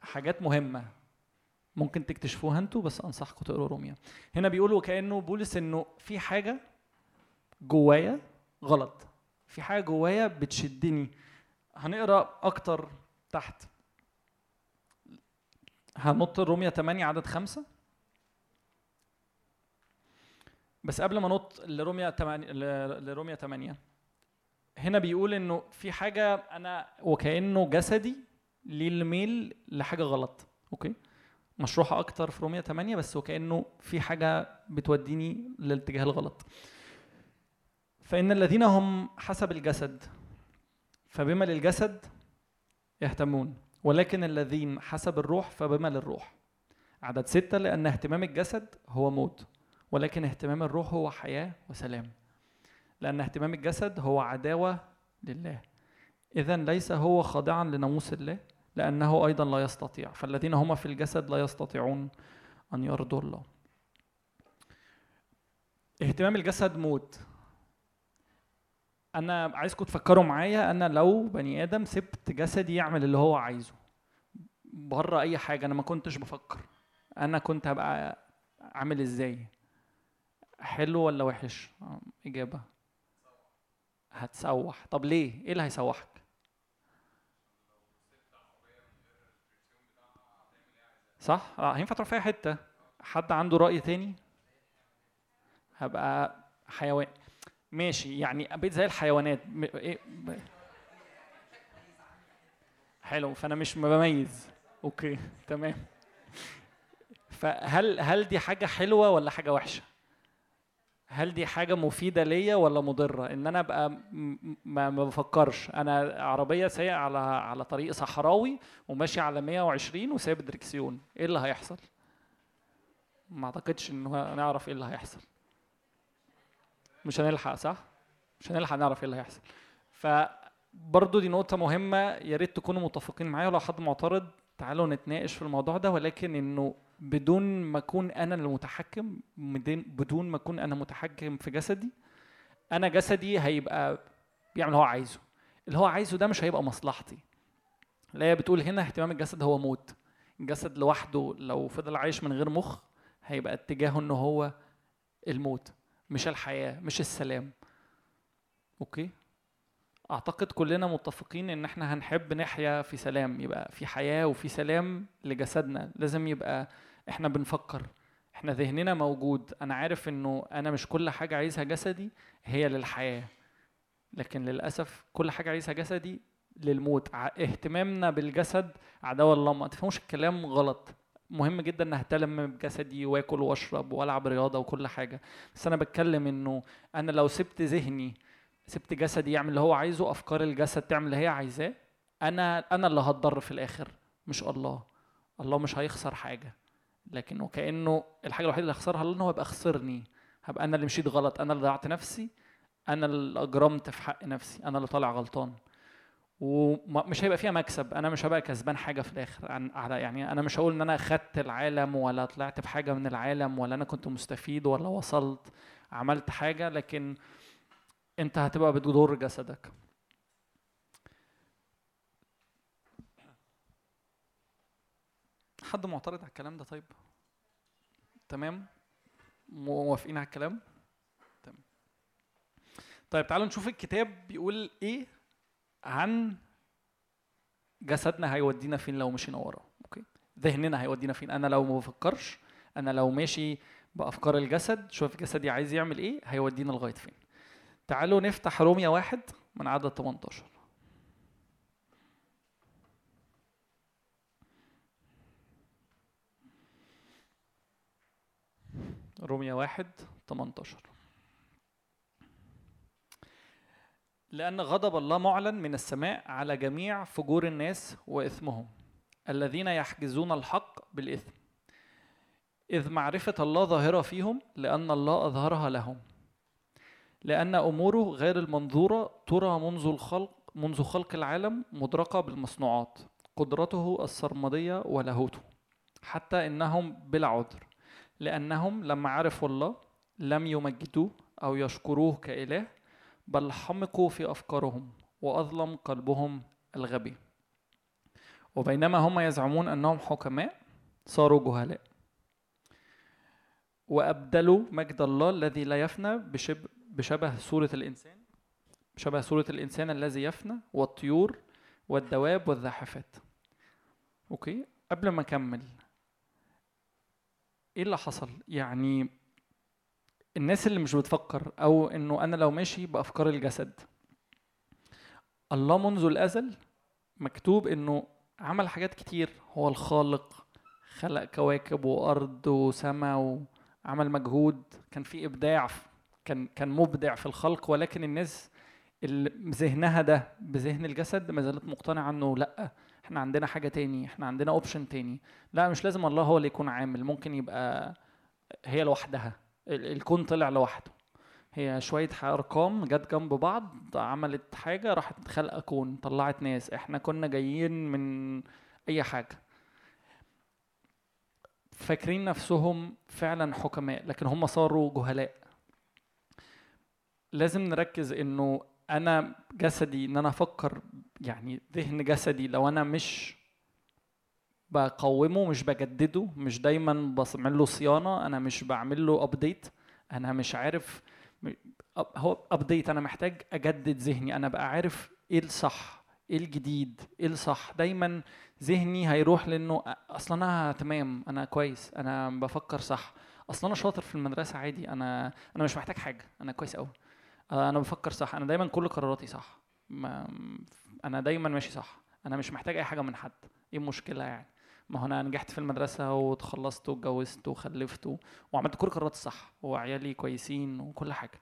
Speaker 2: حاجات مهمة ممكن تكتشفوها أنتوا بس أنصحكم تقروا روميا. هنا بيقولوا كانه بولس إنه في حاجة جوايا غلط. في حاجة جوايا بتشدني. هنقرأ أكتر تحت. هنط روميا 8 عدد خمسة. بس قبل ما نط لروميا 8 ل- لروميا 8 هنا بيقول إنه في حاجة أنا وكأنه جسدي ليه الميل لحاجة غلط. أوكي؟ مشروحة أكتر في رومية 8 بس وكأنه في حاجة بتوديني للاتجاه الغلط. فإن الذين هم حسب الجسد فبما للجسد يهتمون ولكن الذين حسب الروح فبما للروح. عدد ستة لأن اهتمام الجسد هو موت ولكن اهتمام الروح هو حياة وسلام. لأن اهتمام الجسد هو عداوة لله. إذا ليس هو خاضعا لناموس الله لأنه أيضا لا يستطيع. فالذين هم في الجسد لا يستطيعون أن يرضوا الله. اهتمام الجسد موت أنا عايزكم تفكروا معايا أنا لو بني آدم سبت جسدي يعمل اللي هو عايزه بره أي حاجة أنا ما كنتش بفكر أنا كنت هبقى عامل إزاي. حلو ولا وحش؟ إجابة. هتسوح. طب ليه؟ إيه اللي هيسوحك؟ صح؟ آه هينفع تروح في أي حتة؟ حد عنده رأي تاني؟ هبقى حيوان. ماشي يعني بقيت زي الحيوانات. إيه؟ حلو فأنا مش بميز. أوكي تمام. فهل هل دي حاجة حلوة ولا حاجة وحشة؟ هل دي حاجة مفيدة ليا ولا مضرة؟ إن أنا أبقى م- م- ما بفكرش. أنا عربية سايق على على طريق صحراوي وماشي على 120 وسايب الدركسيون. إيه اللي هيحصل؟ ما أعتقدش انه نعرف إيه اللي هيحصل. مش هنلحق صح؟ مش هنلحق نعرف إيه اللي هيحصل. فبرضه دي نقطة مهمة يا ريت تكونوا متفقين معايا ولو حد معترض تعالوا نتناقش في الموضوع ده ولكن إنه بدون ما أكون أنا المتحكم بدون ما أكون أنا متحكم في جسدي أنا جسدي هيبقى بيعمل اللي هو عايزه. اللي هو عايزه ده مش هيبقى مصلحتي. لا بتقول هنا اهتمام الجسد هو موت. الجسد لوحده لو فضل عايش من غير مخ هيبقى اتجاهه إن هو الموت. مش الحياة مش السلام. أوكي؟ أعتقد كلنا متفقين إن إحنا هنحب نحيا في سلام يبقى في حياة وفي سلام لجسدنا. لازم يبقى إحنا بنفكر. إحنا ذهننا موجود. أنا عارف إنه أنا مش كل حاجة عايزها جسدي هي للحياة. لكن للأسف كل حاجة عايزها جسدي للموت. اهتمامنا بالجسد عداوة الله ما تفهموش الكلام غلط. مهم جدا ان أهتم بجسدي وآكل وأشرب وألعب رياضة وكل حاجة. بس أنا بتكلم إنه أنا لو سبت ذهني سبت جسدي يعمل اللي هو عايزه أفكار الجسد تعمل اللي هي عايزاه أنا أنا اللي هتضر في الآخر مش الله. الله مش هيخسر حاجة. لكن وكأنه الحاجة الوحيدة اللي هخسرها الله إن هو يبقى خسرني. هبقى أنا اللي مشيت غلط أنا اللي ضيعت نفسي أنا اللي أجرمت في حق نفسي أنا اللي طالع غلطان. ومش هيبقى فيها مكسب. أنا مش هبقى كسبان حاجة في الآخر. عن على يعني أنا مش هقول إن أنا خدت العالم ولا طلعت بحاجه من العالم ولا أنا كنت مستفيد ولا وصلت عملت حاجة لكن أنت هتبقى بتضر جسدك. حد معترض على الكلام ده؟ طيب. تمام. موافقين على الكلام؟ تمام. طيب تعالوا نشوف الكتاب بيقول إيه؟ عن جسدنا هيودينا فين لو مشينا وراه أوكي؟ ذهننا هيودينا فين؟ أنا لو ما بفكرش أنا لو ماشي بأفكار الجسد شوف جسدي عايز يعمل إيه هيودينا لغاية فين. تعالوا نفتح روميا واحد من عدد 18 روميا واحد 18 لأن غضب الله معلن من السماء على جميع فجور الناس وإثمهم الذين يحجزون الحق بالإثم. إذ معرفة الله ظاهرة فيهم لأن الله أظهرها لهم. لأن أموره غير المنظورة ترى منذ الخلق منذ خلق العالم مدركة بالمصنوعات قدرته السرمدية ولاهوته حتى إنهم بلا عذر لأنهم لما عرفوا الله لم يمجدوه أو يشكروه كإله بل حمقوا في أفكارهم وأظلم قلبهم الغبي. وبينما هم يزعمون أنهم حكماء صاروا جهلاء. وأبدلوا مجد الله الذي لا يفنى بشبه, صورة الإنسان بشبه صورة الإنسان الذي يفنى والطيور والدواب والزاحفات. أوكي؟ قبل ما أكمل إيه اللي حصل؟ يعني الناس اللي مش بتفكر أو إنه أنا لو ماشي بأفكار الجسد. الله منذ الأزل مكتوب إنه عمل حاجات كتير. هو الخالق خلق كواكب وأرض وسماء وعمل مجهود. كان في إبداع كان كان مبدع في الخلق. ولكن الناس اللي ذهنها ده بذهن الجسد ما زالت مقتنعة إنه لأ إحنا عندنا حاجة تاني إحنا عندنا اوبشن تاني. لا مش لازم الله هو اللي يكون عامل. ممكن يبقى هي لوحدها. الكون طلع لوحده. هي شوية أرقام جت جنب بعض عملت حاجة راحت خلقة كون طلعت ناس. إحنا كنا جايين من أي حاجة. فاكرين نفسهم فعلا حكماء لكن هم صاروا جهلاء. لازم نركز إنه أنا جسدي إن أنا أفكر يعني ذهن جسدي لو أنا مش بقومه مش بجدده مش دايما بعمل له صيانة أنا مش بعمل له update أنا مش عارف هو update أنا محتاج أجدد ذهني أنا بقى عارف إيه الصح إيه الجديد إيه الصح. دايما ذهني هيروح لأنه أصلا أنا تمام أنا كويس أنا بفكر صح. أصل أنا شاطر في المدرسة عادي أنا أنا مش محتاج حاجة أنا كويس قوي أنا بفكر صح أنا دايما كل قراراتي صح. ما أنا دايما ماشي صح أنا مش محتاج أي حاجة من حد. إيه المشكلة يعني؟ ما هو أنا نجحت في المدرسة وتخلصت واتجوزت وخلفت وعملت كل قراراتي صح وعيالي كويسين وكل حاجة.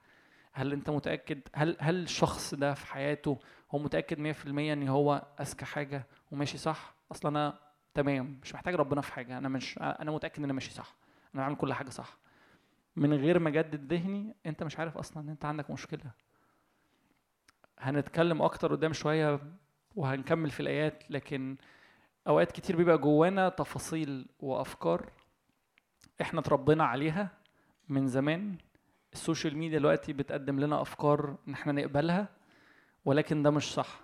Speaker 2: هل أنت متأكد؟ هل هل الشخص ده في حياته هو متأكد 100% إن هو أذكى حاجة وماشي صح؟ أصلا أنا تمام مش محتاج ربنا في حاجة أنا مش أنا متأكد ان أنا ماشي صح أنا بعمل كل حاجة صح. من غير ما اجدد ذهني أنت مش عارف أصلا إن أنت عندك مشكلة. هنتكلم أكتر قدام شوية وهنكمل في الآيات لكن أوقات كتير بيبقى جوانا تفاصيل وأفكار إحنا اتربينا عليها من زمان. السوشيال ميديا دلوقتي بتقدم لنا أفكار إن إحنا نقبلها ولكن ده مش صح.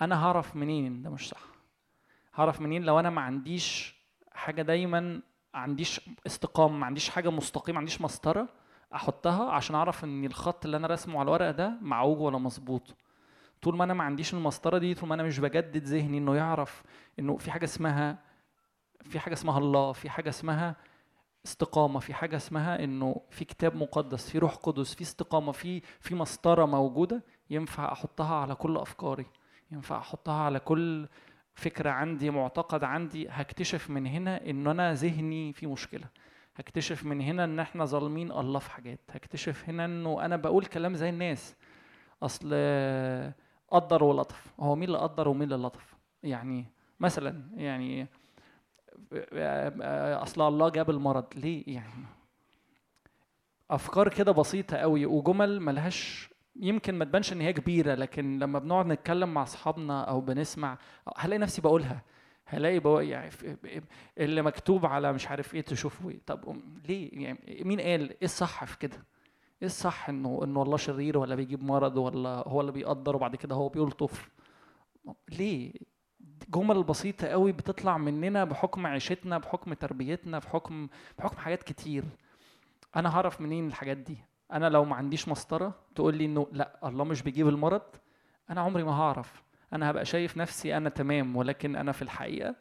Speaker 2: أنا هعرف منين إن ده مش صح؟ هعرف منين لو أنا ما عنديش حاجة دايما ما عنديش استقامة ما عنديش حاجة مستقيمة ما عنديش مسطرة أحطها عشان أعرف إن الخط اللي أنا راسمه على الورق ده معوج ولا مظبوط. طول ما أنا ما عنديش المسطرة دي طول ما أنا مش بجدد ذهني إنه يعرف إنه في حاجة اسمها في حاجة اسمها الله في حاجة اسمها استقامة في حاجة اسمها إنه في كتاب مقدس في روح قدس في استقامة في في مسطرة موجودة ينفع أحطها على كل أفكاري ينفع أحطها على كل فكرة عندي معتقد عندي. هكتشف من هنا إن أنا ذهني في مشكلة. هكتشف من هنا إن إحنا ظالمين الله في حاجات. هكتشف هنا إنه أنا بقول كلام زي الناس. أصل قدر ولطف. هو مين اللي قدر ومين اللي لطف؟ يعني مثلا يعني أصل الله جاب المرض. ليه يعني؟ أفكار كده بسيطة قوي وجمل ملهاش يمكن ما تبانش إن هي كبيرة لكن لما بنقعد نتكلم مع أصحابنا أو بنسمع هلاقي نفسي بقولها. هلاقي بقول يعني اللي مكتوب على مش عارف إيه تشوفه إيه طب ليه يعني؟ مين قال؟ إيه الصح في كده؟ إيه الصح إنه إنه الله شرير ولا بيجيب مرض ولا هو اللي بيقدر وبعد كده هو بيلطف ليه؟ جمل بسيطة قوي بتطلع مننا بحكم عيشتنا بحكم تربيتنا بحكم بحكم حاجات كتير. أنا هعرف منين الحاجات دي؟ أنا لو ما عنديش مسطرة تقول لي إنه لأ الله مش بيجيب المرض أنا عمري ما هعرف. أنا هبقى شايف نفسي أنا تمام ولكن أنا في الحقيقة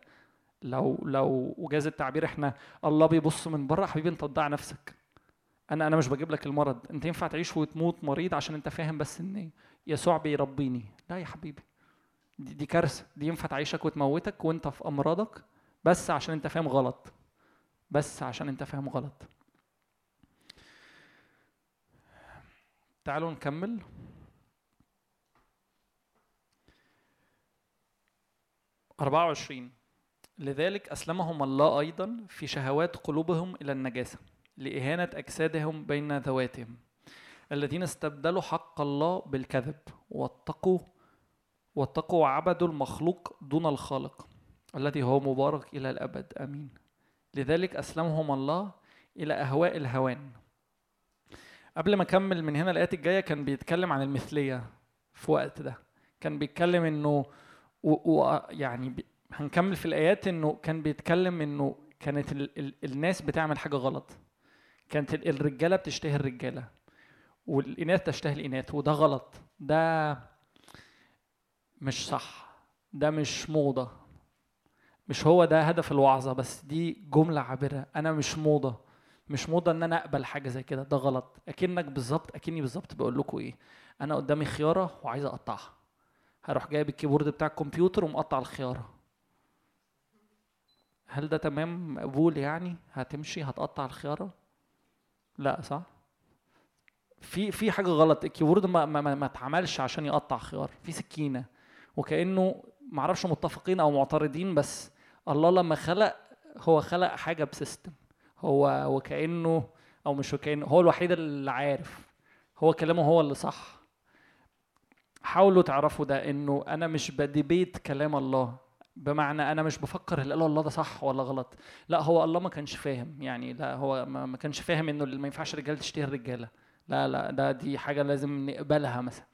Speaker 2: لو لو وجاز التعبير إحنا الله بيبص من بره حبيبي أنت تضيع نفسك. أنا أنا مش بجيب لك المرض. أنت ينفع تعيش وتموت مريض عشان أنت فاهم بس إن يسوع بيربيني. لا يا حبيبي. دي, دي كارثة. دي ينفع تعيشك وتموتك وأنت في أمراضك بس عشان أنت فاهم غلط. بس عشان أنت فاهم غلط. تعالوا نكمل. أربعة وعشرين. لذلك أسلمهم الله أيضا في شهوات قلوبهم إلى النجاسة. لإهانة أجسادهم بين ذواتهم الذين استبدلوا حق الله بالكذب واتقوا واتقوا وعبدوا المخلوق دون الخالق الذي هو مبارك إلى الأبد. آمين. لذلك أسلمهم الله إلى أهواء الهوان. قبل ما أكمل من هنا الآيات الجاية كان بيتكلم عن المثلية في وقت ده. كان بيتكلم إنه و و يعني هنكمل في الآيات إنه كان بيتكلم إنه كانت ال ال الناس بتعمل حاجة غلط. كانت ال- الرجالة بتشتهي الرجالة والإناث تشتهي الإناث وده غلط. ده مش صح. ده مش موضة. مش هو ده هدف الوعظة بس دي جملة عابرة. أنا مش موضة. مش موضة إن أنا أقبل حاجة زي كده. ده غلط. أكنك بالظبط أكني بالظبط بقول لكم إيه. أنا قدامي خيارة وعايز أقطعها. هروح جايب الكيبورد بتاع الكمبيوتر ومقطع الخيارة. هل ده تمام؟ مقبول يعني؟ هتمشي؟ هتقطع الخيارة؟ لا صح؟ في في حاجة غلط. الكيبورد ما ما ما اتعملش عشان يقطع خيار. في سكينة. وكأنه معرفش متفقين أو معترضين بس الله لما خلق هو خلق حاجة بسيستم. هو وكأنه أو مش وكأنه هو الوحيد اللي عارف. هو كلامه هو اللي صح. حاولوا تعرفوا ده إنه أنا مش بديبيت كلام الله. بمعنى أنا مش بفكر اللي قاله الله ده صح ولا غلط. لا هو الله ما كانش فاهم. يعني لا هو ما كانش فاهم إنه ما ينفعش الرجاله تشتهي الرجالة. لا لا ده دي حاجة لازم نقبلها مثلا.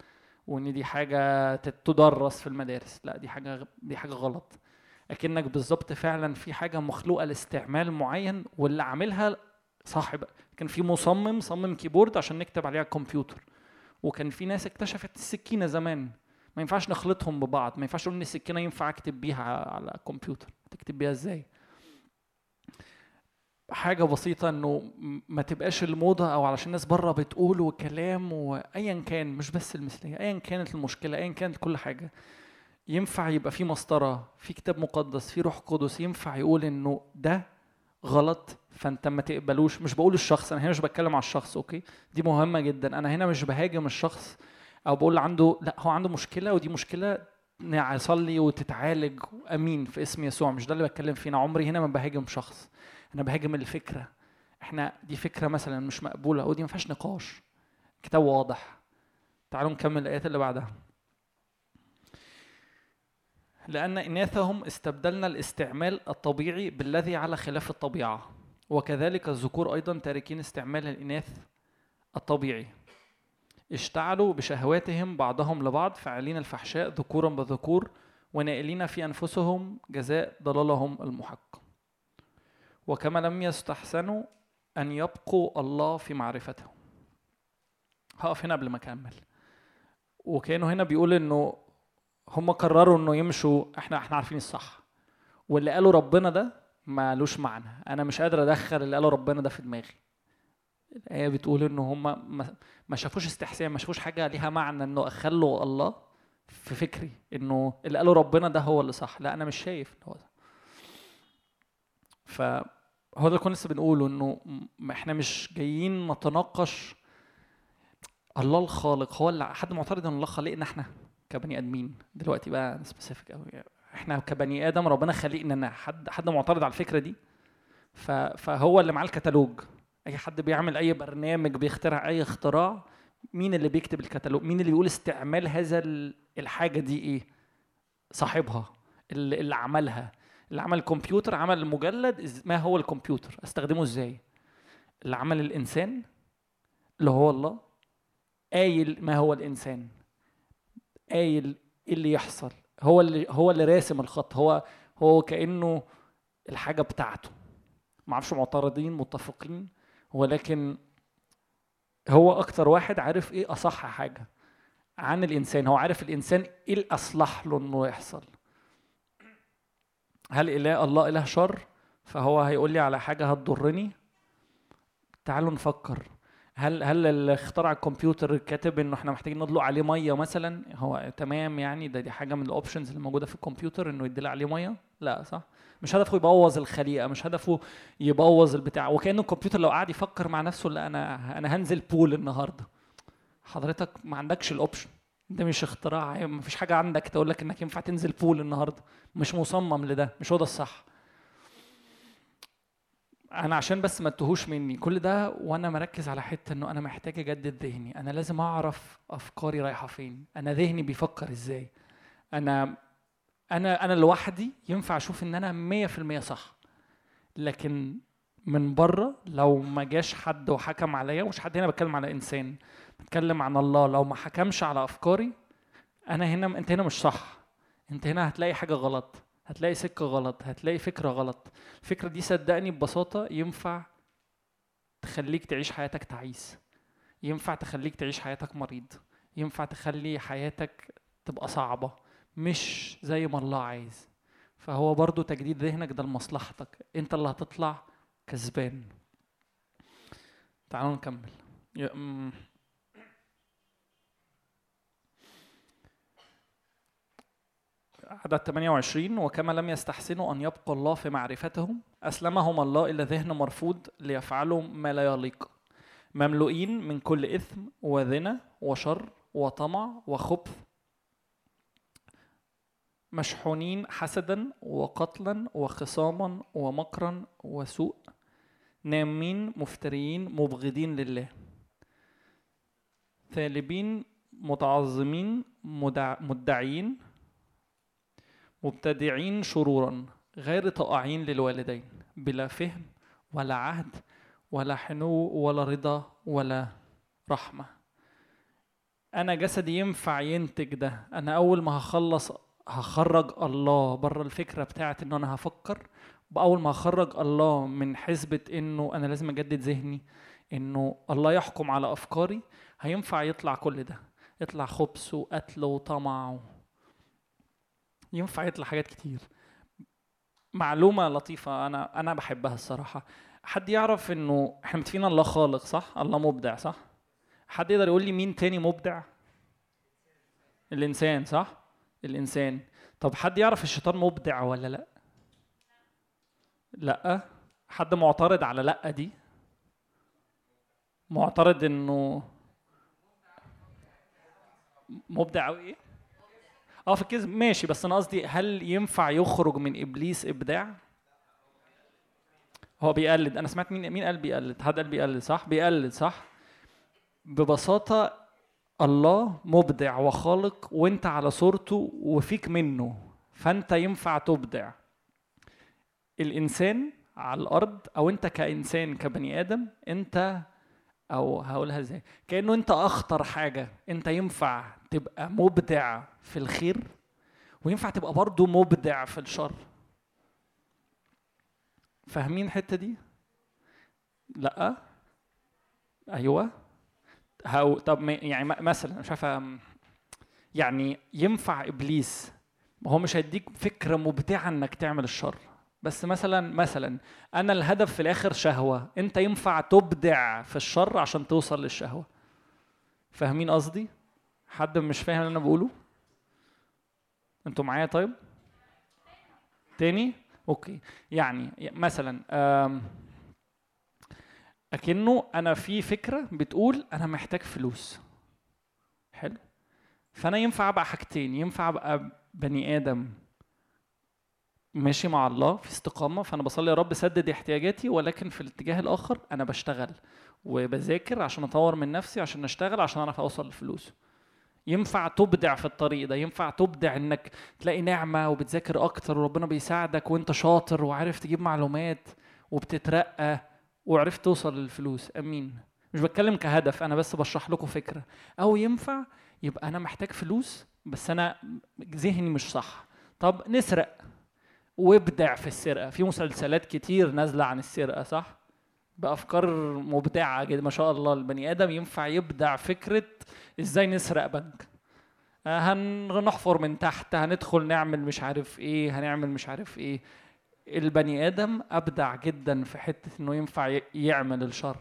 Speaker 2: وإن دي حاجة تدرس في المدارس. لا دي حاجة دي حاجة غلط. أكنك بالظبط فعلا في حاجة مخلوقة لاستعمال معين واللي عاملها صاحب كان في مصمم صمم كيبورد عشان نكتب عليه على الكمبيوتر وكان في ناس اكتشفت السكينة زمان. ما ينفعش نخلطهم ببعض ما ينفعش نقول إن السكينة ينفع أكتب بيها على الكمبيوتر تكتب بيها إزاي؟ حاجة بسيطة إنه ما تبقاش الموضة أو علشان الناس بره بتقول وكلام وايا كان مش بس المثلية ايا كانت المشكلة ايا كانت كل حاجة ينفع يبقى في مسطرة في كتاب مقدس في روح قدس ينفع يقول إنه ده غلط فأنت ما تقبلوش مش بقول الشخص أنا هنا مش بتكلم على الشخص أوكي؟ دي مهمة جدا أنا هنا مش بهاجم الشخص أو بقول عنده لأ هو عنده مشكلة ودي مشكلة نصلي وتتعالج أمين في اسم يسوع. مش ده اللي بتكلم فيه. أنا عمري هنا ما بهاجم شخص. أنا بهاجم الفكرة. إحنا دي فكرة مثلا مش مقبولة. ودي ما فيهاش نقاش. كتاب واضح. تعالوا نكمل الآيات اللي بعدها. لأن إناثهم استبدلنا الاستعمال الطبيعي بالذي على خلاف الطبيعة. وكذلك الذكور أيضا تاركين استعمال الإناث الطبيعي. اشتعلوا بشهواتهم بعضهم لبعض فاعلين الفحشاء ذكورا بذكور ونائلين في أنفسهم جزاء ضلالهم المحق. وكما لم يستحسنوا أن يبقوا الله في معرفته هقف هنا قبل ما أكمل. وكانوا هنا بيقول إنه هم قرروا إنه يمشوا إحنا إحنا عارفين الصح. واللي قالوا ربنا ده مالوش معنى. أنا مش قادر أدخل اللي قالوا ربنا ده في دماغي. الآية بتقول إنه هم ما- شافوش استحسان ما شافوش حاجة ليها معنى إنه أخلوا الله في فكري إنه اللي قالوا ربنا ده هو اللي صح. لا أنا مش شايف إن هو ده. فهو ده كنا لسه بنقوله إنه م- إحنا مش جايين نتناقش الله الخالق. هو اللي حد معترض إن الله خلقنا إحنا كبني آدمين؟ دلوقتي بقى سبيسيفيك قوي إحنا كبني آدم ربنا خلقنا حد حد معترض على الفكرة دي؟ فهو اللي معاه الكتالوج. أي حد بيعمل أي برنامج بيخترع أي اختراع مين اللي بيكتب الكتالوج؟ مين اللي بيقول استعمال هذا ال- الحاجة دي إيه؟ صاحبها اللي, عملها. اللي عمل الكمبيوتر عمل المجلد ما هو الكمبيوتر؟ أستخدمه إزاي؟ اللي عمل الإنسان اللي هو الله قايل ما هو الإنسان. قايل إيه اللي يحصل؟ هو اللي هو اللي راسم الخط. هو هو كأنه الحاجة بتاعته. ما أعرفش معترضين متفقين؟ ولكن هو أكتر واحد عارف إيه أصح حاجة عن الإنسان. هو عارف الإنسان إيه الأصلح له إنه يحصل. هل إله الله إله شر؟ فهو هيقول لي على حاجة هتضرني. تعالوا نفكر. هل هل اللي اخترع الكمبيوتر كاتب إنه إحنا محتاجين ندلق عليه مية مثلا؟ هو تمام يعني؟ ده دي حاجة من الاوبشنز اللي موجودة في الكمبيوتر إنه يدلق عليه مية؟ لا صح؟ مش هدفه يبوظ الخليقة مش هدفه يبوظ البتاع. وكأنه الكمبيوتر لو قعد يفكر مع نفسه لا أنا أنا هنزل بول النهارده. حضرتك ما عندكش ال option ده مش اختراع ما فيش حاجة عندك تقول لك إنك ينفع تنزل بول النهارده. مش مصمم لده مش هو ده الصح. أنا عشان بس ما تتوهوش مني. كل ده وأنا مركز على حتة إنه أنا محتاج أجدد ذهني. أنا لازم أعرف أفكاري رايحة فين. أنا ذهني بيفكر إزاي. أنا أنا أنا لوحدي ينفع أشوف إن أنا 100% صح. لكن من بره لو ما جاش حد وحكم عليا مش حد هنا بتكلم على إنسان بتكلم عن الله لو ما حكمش على أفكاري أنا هنا أنت هنا مش صح. أنت هنا هتلاقي حاجة غلط هتلاقي سكة غلط هتلاقي فكرة غلط. الفكرة دي صدقني ببساطة ينفع تخليك تعيش حياتك تعيس. ينفع تخليك تعيش حياتك مريض. ينفع تخلي حياتك تبقى صعبة. مش زي ما الله عايز. فهو برضو تجديد ذهنك ده لمصلحتك. انت اللي هتطلع كسبان. تعالوا نكمل. عدد 28 وكما لم يستحسنوا أن يبقى الله في معرفتهم أسلمهم الله إلى ذهن مرفوض ليفعلوا ما لا يليق. مملوئين من كل إثم وذنى وشر وطمع وخبث مشحونين حسدا وقتلا وخصاما ومكرا وسوء نامين مفتريين مبغضين لله. ثالبين متعظمين مدع مدعين مبتدعين شرورا غير طائعين للوالدين. بلا فهم ولا عهد ولا حنو ولا رضا ولا رحمة. أنا جسدي ينفع ينتج ده. أنا أول ما هخلص هخرج الله بره الفكرة بتاعت إن أنا هفكر. بأول ما هخرج الله من حسبة إنه أنا لازم أجدد ذهني إنه الله يحكم على أفكاري هينفع يطلع كل ده. يطلع خبث وقتل وطمع و... ينفع يطلع حاجات كتير. معلومة لطيفة أنا أنا بحبها الصراحة. حد يعرف إنه إحنا متفقين الله خالق صح؟ الله مبدع صح؟ حد يقدر يقول لي مين تاني مبدع؟ الإنسان صح؟ الإنسان. طب حد يعرف الشيطان مبدع ولا لأ؟ لأ. حد معترض على لأ دي؟ معترض إنه مبدع أو إيه؟ آه في الكذب. ماشي بس أنا قصدي هل ينفع يخرج من إبليس إبداع؟ هو بيقلد. أنا سمعت مين مين قال بيقلد؟ حد قال بيقلد صح؟ بيقلد صح؟ ببساطة الله مبدع وخالق وانت على صورته وفيك منه فانت ينفع تبدع. الإنسان على الأرض أو انت كإنسان كبني آدم انت أو هقولها إزاي كأنه انت أخطر حاجة انت ينفع تبقى مبدع في الخير وينفع تبقى برضه مبدع في الشر. فاهمين الحتة دي؟ لأ. أيوه. هو طب يعني مثلا مش عارف يعني ينفع إبليس هو مش هيديك فكرة مبدعة إنك تعمل الشر. بس مثلا مثلا أنا الهدف في الآخر شهوة. أنت ينفع تبدع في الشر عشان توصل للشهوة. فاهمين قصدي؟ حد مش فاهم اللي أنا بقوله؟ أنتوا معايا طيب؟ تاني؟ أوكي. يعني مثلا أكنه أنا في فكرة بتقول أنا محتاج فلوس. حلو. فأنا ينفع أبقى حاجتين ينفع أبقى بني آدم ماشي مع الله في استقامة فأنا بصلي يا رب سدد احتياجاتي ولكن في الاتجاه الآخر أنا بشتغل وبذاكر عشان أطور من نفسي عشان أشتغل عشان أعرف أوصل للفلوس ينفع تبدع في الطريق ده ينفع تبدع إنك تلاقي نعمة وبتذاكر أكتر وربنا بيساعدك وأنت شاطر وعارف تجيب معلومات وبتترقى. وعرفت توصل للفلوس. أمين. مش بتكلم كهدف أنا بس بشرح لكم فكرة. أو ينفع يبقى أنا محتاج فلوس بس أنا ذهني مش صح. طب نسرق. وابدع في السرقة. في مسلسلات كتير نازلة عن السرقة صح؟ بأفكار مبدعة جدا ما شاء الله. البني آدم ينفع يبدع فكرة إزاي نسرق بنك. آه، هنحفر من تحت هندخل نعمل مش عارف إيه هنعمل مش عارف إيه. البني آدم أبدع جدا في حتة إنه ينفع يعمل الشر.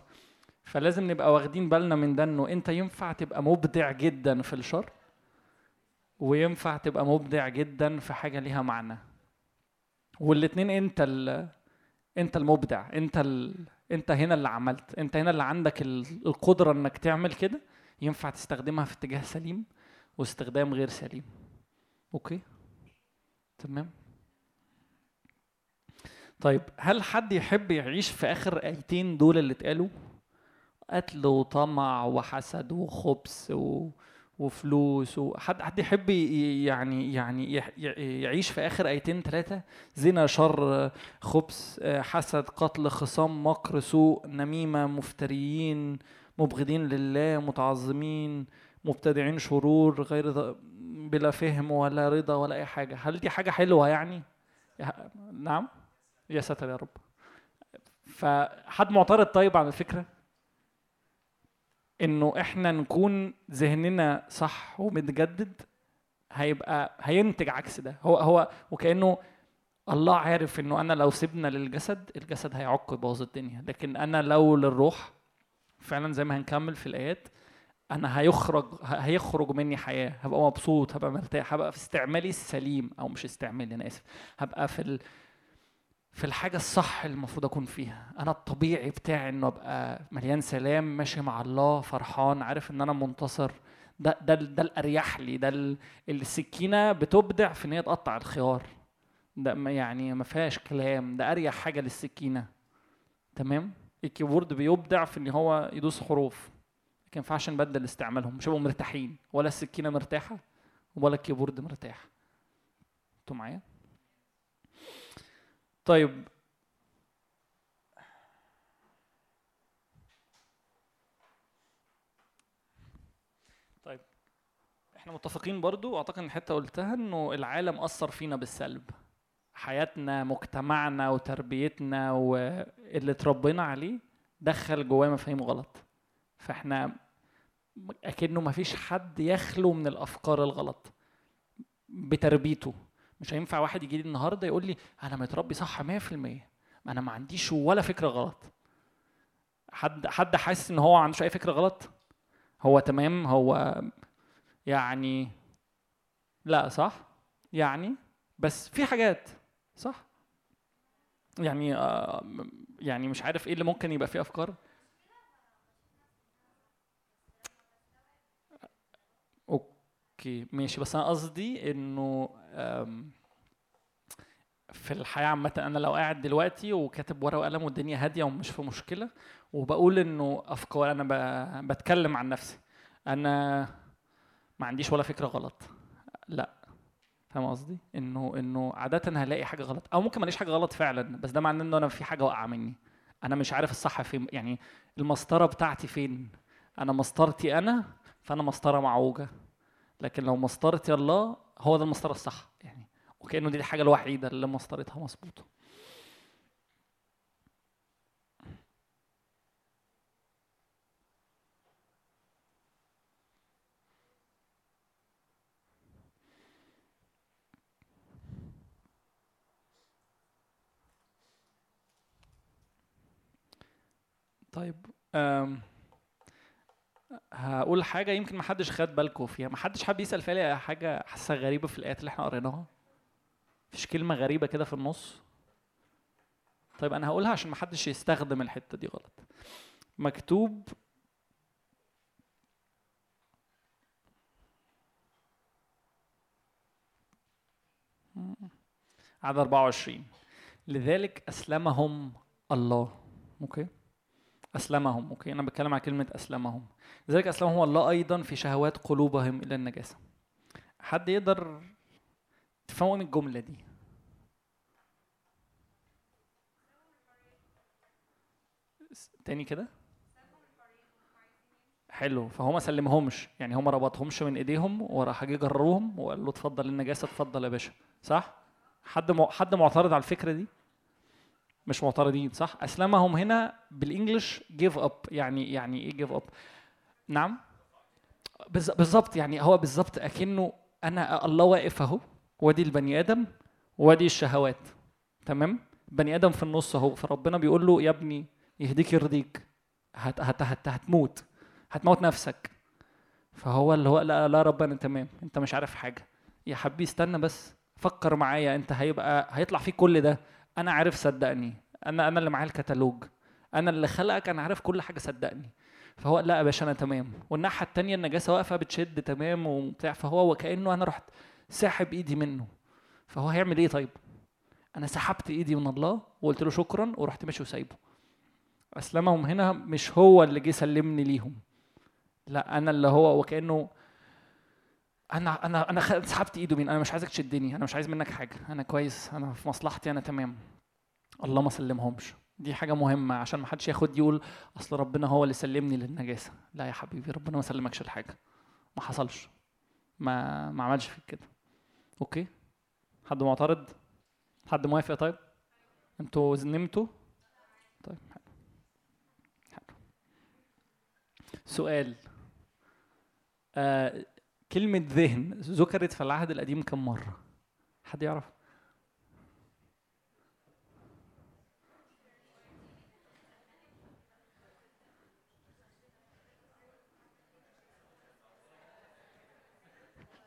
Speaker 2: فلازم نبقى واخدين بالنا من ده إنه أنت ينفع تبقى مبدع جدا في الشر وينفع تبقى مبدع جدا في حاجة ليها معنى. والاتنين أنت ال... أنت المبدع أنت ال... أنت هنا اللي عملت أنت هنا اللي عندك ال- القدرة إنك تعمل كده ينفع تستخدمها في اتجاه سليم واستخدام غير سليم. أوكي؟ تمام؟ طيب هل حد يحب يعيش في آخر ايتين دول اللي اتقالوا؟ قتل وطمع وحسد وخبث و... وفلوس وحد حد يحب يعني يعني يعيش في آخر ايتين ثلاثة زنا شر خبث حسد قتل خصام مكر سوء نميمة مفتريين مبغضين لله متعظمين مبتدعين شرور غير بلا فهم ولا رضا ولا أي حاجة. هل دي حاجة حلوة يعني؟ نعم؟ يا ساتر يا رب. فحد معترض طيب على الفكرة؟ إنه إحنا نكون ذهننا صح ومتجدد هيبقى هينتج عكس ده. هو هو وكأنه الله عارف إنه أنا لو سيبنا للجسد الجسد هيعق يبوظ الدنيا. لكن أنا لو للروح فعلا زي ما هنكمل في الآيات أنا هيخرج هيخرج مني حياة. هبقى مبسوط هبقى مرتاح هبقى في استعمالي السليم أو مش استعمالي أنا آسف. هبقى في. في الحاجة الصح اللي المفروض أكون فيها. أنا الطبيعي بتاعي إنه أبقى مليان سلام ماشي مع الله فرحان عارف إن أنا منتصر. ده ده ده الأريح لي ده ال- السكينة بتبدع في إن هي تقطع الخيار. ده يعني ما فيهاش كلام. ده أريح حاجة للسكينة. تمام؟ ال keyboard بيبدع في إن هو يدوس حروف. ما ينفعش نبدل استعمالهم. مش هيبقوا مرتاحين. ولا السكينة مرتاحة ولا ال keyboard مرتاح. أنتوا معايا؟ طيب. طيب. إحنا متفقين برضو وأعتقد إن الحتة قلتها إنه العالم أثر فينا بالسلب. حياتنا مجتمعنا وتربيتنا واللي اتربينا عليه دخل جواه مفاهيم غلط. فإحنا أكنه مفيش حد يخلو من الأفكار الغلط بتربيته. مش هينفع واحد يجي لي النهارده يقول لي أنا متربي صح 100% أنا ما عنديش ولا فكرة غلط. حد حد حاسس إن هو ما عندوش أي فكرة غلط؟ هو تمام؟ هو يعني لا صح؟ يعني بس في حاجات صح؟ يعني آه، يعني مش عارف إيه اللي ممكن يبقى فيه أفكار؟ أوكي ماشي. بس أنا قصدي إنه في الحياة عامة أنا لو قاعد دلوقتي وكاتب ورقة وقلم والدنيا هادية ومش في مشكلة وبقول إنه أفكار أنا ب- بتكلم عن نفسي. أنا ما عنديش ولا فكرة غلط. لا. فاهم قصدي؟ إنه إنه عادة هلاقي حاجة غلط. أو ممكن ماليش حاجة غلط فعلا بس ده معناه إنه أنا في حاجة واقعة مني. أنا مش عارف الصح فين يعني المسطرة بتاعتي فين؟ أنا مسطرتي أنا فأنا مسطرة معوجة. لكن لو مسطرتي الله هو ده المسطرة الصح يعني. وكأنه دي الحاجة الوحيدة اللي مسطرتها مظبوطة. طيب أم هقول حاجة يمكن محدش خد بالكم فيها. محدش حابب يسأل فيها حاجة حاسة غريبة في الآيات اللي إحنا قريناها. مفيش كلمة غريبة كده في النص؟ طيب أنا هقولها عشان محدش يستخدم الحتة دي غلط. مكتوب عدد 24 لذلك أسلمهم الله. okay؟ أسلمهم okay؟ أنا بتكلم عن كلمة أسلمهم. لذلك أسلمهم الله أيضا في شهوات قلوبهم إلى النجاسة. حد يقدر تفهموا من الجملة دي؟ تاني كده؟ حلو. فهو ما سلمهمش. يعني هم ربطهمش من إيديهم وراح جه جرهم وقال له اتفضل النجاسة اتفضل يا باشا. صح؟ حد. حد معترض على الفكرة دي؟ مش معترضين صح؟ أسلمهم هنا بال English give up يعني يعني إيه give up نعم. بالظبط يعني هو بالظبط أكنه أنا الله واقف اهو وادي البني آدم وادي الشهوات. تمام؟ بني آدم في النص أهو فربنا بيقول له يا ابني يهديك يرضيك. هت هت هت هتموت. هتموت نفسك. فهو اللي هو لا لا رب أنا تمام. أنت مش عارف حاجة. يا حبيبي استنى بس. فكر معايا أنت هيبقى هيطلع فيك كل ده. أنا عارف صدقني. أنا أنا اللي معايا الكتالوج. أنا اللي خلقك أنا عارف كل حاجة صدقني. فهو لا يا باشا أنا تمام. والناحية التانية النجاسه واقفه بتشد تمام وبتاع. فهو وكأنه أنا رحت ساحب إيدي منه. فهو هيعمل إيه طيب؟ أنا سحبت إيدي من الله وقلت له شكرا ورحت ماشي وسايبه. أسلمهم هنا مش هو اللي جه سلمني ليهم. لا أنا اللي هو وكأنه أنا أنا أنا سحبت إيده من أنا مش عايزك تشدني أنا مش عايز منك حاجة أنا كويس أنا في مصلحتي أنا تمام. الله ما سلمهمش. دي حاجة مهمة عشان ما حدش ياخد يقول أصل ربنا هو اللي سلمني للنجاسة. لا يا حبيبي ربنا ما سلمكش الحاجة ما حصلش. ما ما عملش فيك كده. أوكي؟ حد معترض؟ حد موافق طيب؟ أنتوا نمتوا؟ طيب حلو. حلو. سؤال. آه كلمة ذهن ذكرت في العهد القديم كم مرة؟ حد يعرف؟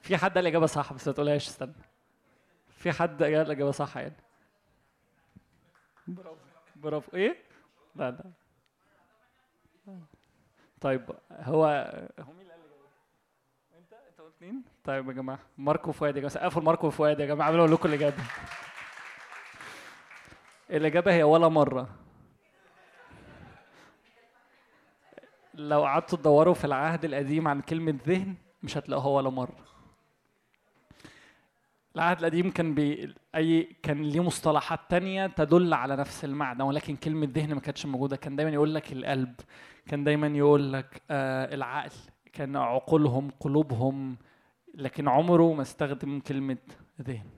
Speaker 2: في حد قال الإجابة صح بس ما تقولهاش استنى في حد قال الإجابة صح يعني برافو برافو إيه؟ لا لا طيب هو هو مين مين؟ طيب يا جماعة ماركو فؤاد يا جماعة سقفوا لماركو فؤاد يا جماعة قبل لكم الاجابه الاجابه هي ولا مرة. لو قعدتوا تدوروا في العهد القديم عن كلمة ذهن مش هتلاقوها ولا مرة. العهد القديم كان بي اي كان ليه مصطلحات تانية تدل على نفس المعنى ولكن كلمة ذهن ما كانتش موجودة. كان دايما يقول لك القلب كان دايما يقول لك آه العقل كان عقولهم قلوبهم لكن عمره ما استخدم كلمة ذهن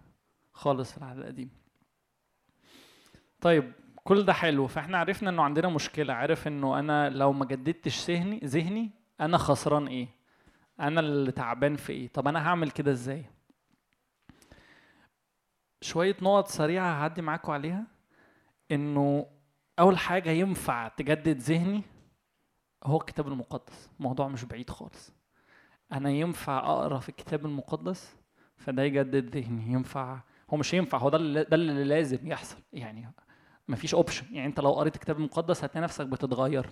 Speaker 2: خالص في العهد القديم طيب كل ده حلو فاحنا عرفنا إنه عندنا مشكلة عارف إنه أنا لو ما جددتش ذهني ذهني أنا خسران إيه؟ أنا اللي تعبان في إيه؟ طب أنا هعمل كده إزاي؟ شوية نقط سريعة هعدي معاكم عليها إنه أول حاجة ينفع تجدد ذهني هو الكتاب المقدس الموضوع مش بعيد خالص. أنا ينفع أقرأ في الكتاب المقدس؟ فده يجدد ذهني ينفع هو مش ينفع هو ده اللي ده اللي لازم يحصل يعني مفيش اوبشن يعني أنت لو قريت الكتاب المقدس هتلاقي نفسك بتتغير.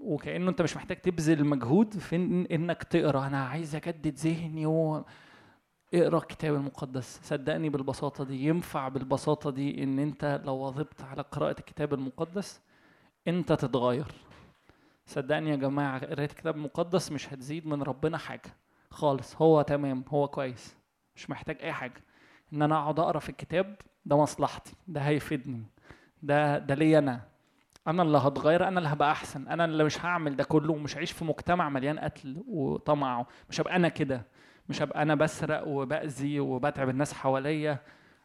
Speaker 2: وكأنه أنت مش محتاج تبذل مجهود في إنك تقرأ. أنا عايز أجدد ذهني و... اقرأ الكتاب المقدس. صدقني بالبساطة دي ينفع بالبساطة دي إن أنت لو واظبت على قراءة الكتاب المقدس أنت تتغير. صدقني يا جماعة قرايه الكتاب المقدس مش هتزيد من ربنا حاجة خالص. هو تمام هو كويس. مش محتاج أي حاجة. إن أنا أقعد أقرأ في الكتاب ده مصلحتي ده هيفيدني ده ده ليا أنا. أنا اللي هتغير أنا اللي هبقى أحسن. أنا اللي مش هعمل ده كله ومش هعيش في مجتمع مليان قتل وطمع. مش هبقى أنا كده. مش هبقى أنا بسرق وبأذي وبتعب الناس حواليا.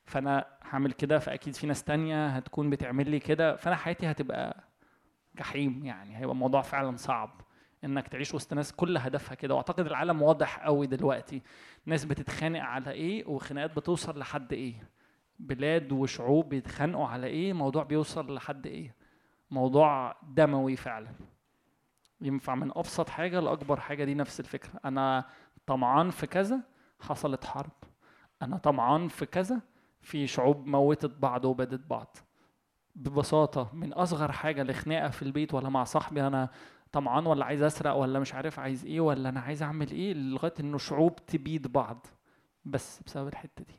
Speaker 2: فأنا هعمل كده فأكيد في ناس تانية هتكون بتعمل لي كده. فأنا حياتي هتبقى جحيم يعني هيبقى الموضوع فعلا صعب إنك تعيش وسط ناس كل هدفها كده. وأعتقد العالم واضح قوي دلوقتي. ناس بتتخانق على إيه وخناقات بتوصل لحد إيه. بلاد وشعوب بيتخانقوا على إيه موضوع بيوصل لحد إيه. موضوع دموي فعلا. ينفع من أبسط حاجة لأكبر حاجة دي نفس الفكرة. أنا طمعان في كذا حصلت حرب. أنا طمعان في كذا في شعوب موتت بعض وبدت بعض. ببساطة من أصغر حاجة لخناقة في البيت ولا مع صاحبي أنا طمعان ولا عايز أسرق ولا مش عارف عايز إيه ولا أنا عايز أعمل إيه لغاية انه شعوب تبيد بعض. بس بسبب الحتة دي.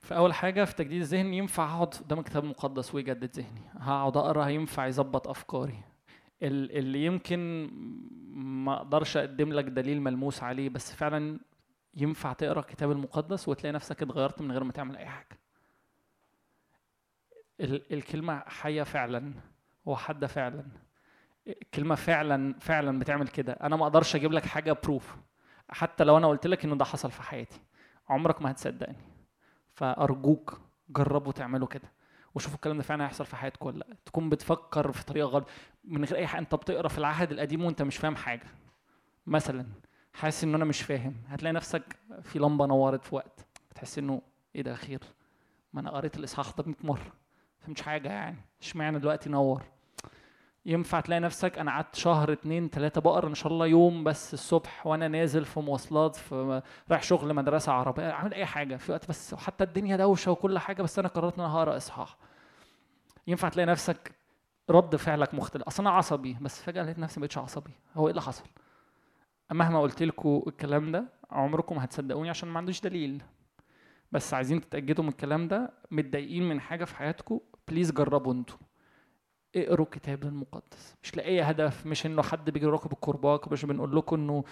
Speaker 2: فأول حاجة في تجديد الذهن ينفع أقعد قدام الكتاب المقدس ويجدد ذهني. هقعد أقرأ ينفع يظبط أفكاري. ال- اللي يمكن ما أقدرش أقدم لك دليل ملموس عليه بس فعلا ينفع تقرأ الكتاب المقدس وتلاقي نفسك اتغيرت من غير ما تعمل أي حاجة. ال- الكلمة حية فعلا وحادة فعلا. الكلمة فعلا فعلا بتعمل كده. أنا ما أقدرش أجيب لك حاجة بروف حتى لو أنا قلت لك إنه ده حصل في حياتي عمرك ما هتصدقني. فأرجوك جربوا تعملوا كده وشوفوا الكلام ده فعلا هيحصل في حياتكم ولا لأ. تكون بتفكر في طريقة غلط من غير أي حاجة. أنت بتقرأ في العهد القديم وأنت مش فاهم حاجة. مثلا حاسس إن أنا مش فاهم. هتلاقي نفسك في لمبة نورت في وقت. تحس إنه إيه ده خير. ما أنا قريت الإصحاح ده 100 مرة. فهمتش حاجة يعني. اشمعنى دلوقتي نور؟ ينفع تلاقي نفسك أنا قعدت شهر اتنين تلاتة بقرا إن شاء الله يوم بس الصبح وأنا نازل في مواصلات في رايح شغل مدرسة عربية عامل أي حاجة في وقت بس. حتى الدنيا دوشة وكل حاجة بس أنا قررت إن أنا هقرأ إصحاح. ينفع تلاقي نفسك رد فعلك مختلف. أصل أنا عصبي بس فجأة لقيت نفسي مبقتش عصبي. هو إيه اللي حصل؟ مهما قلت لكم الكلام ده عمركم هتصدقوني عشان ما عندوش دليل. بس عايزين تتأكدوا من الكلام ده متضايقين من حاجة في حياتكم بليز جربوا أنتوا. اقروا الكتاب المقدس. مش لأي هدف مش إنه حد بيجي وراكم بالكرباج مش بنقول لكم إنه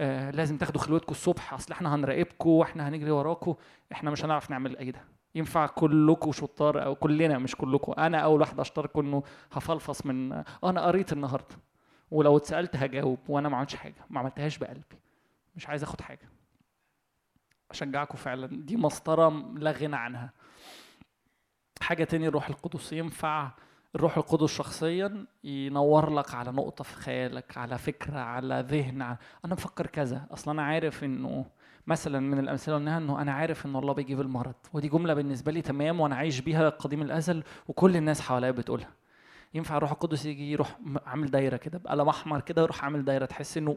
Speaker 2: آه لازم تاخدوا خلوتكم الصبح أصل إحنا هنراقبكم وإحنا هنجري وراكم. إحنا مش هنعرف نعمل أي ده. ينفع كلكم شطار أو كلنا مش كلكم. أنا أول واحد اشترك إنه هفلفص من آه أنا قريت النهارده. ولو اتسألت هجاوب وأنا ما عملتش حاجة ما عملتهاش بقلبي. مش عايز آخد حاجة. أشجعكم فعلا. دي مسطرة لا غنى عنها. حاجة تاني الروح القدس. ينفع الروح القدس شخصيا ينور لك على نقطة في خيالك على فكرة على ذهن أنا بفكر كذا. أصلا أنا عارف إنه مثلا من الأمثلة قلناها إنه أنا عارف إن الله بيجيب المرض. ودي جملة بالنسبة لي تمام وأنا عايش بيها قديم الأزل وكل الناس حواليا بتقولها. ينفع الروح القدس يجي يروح عامل دايرة كده بقلم أحمر كده يروح عامل دايرة تحس إنه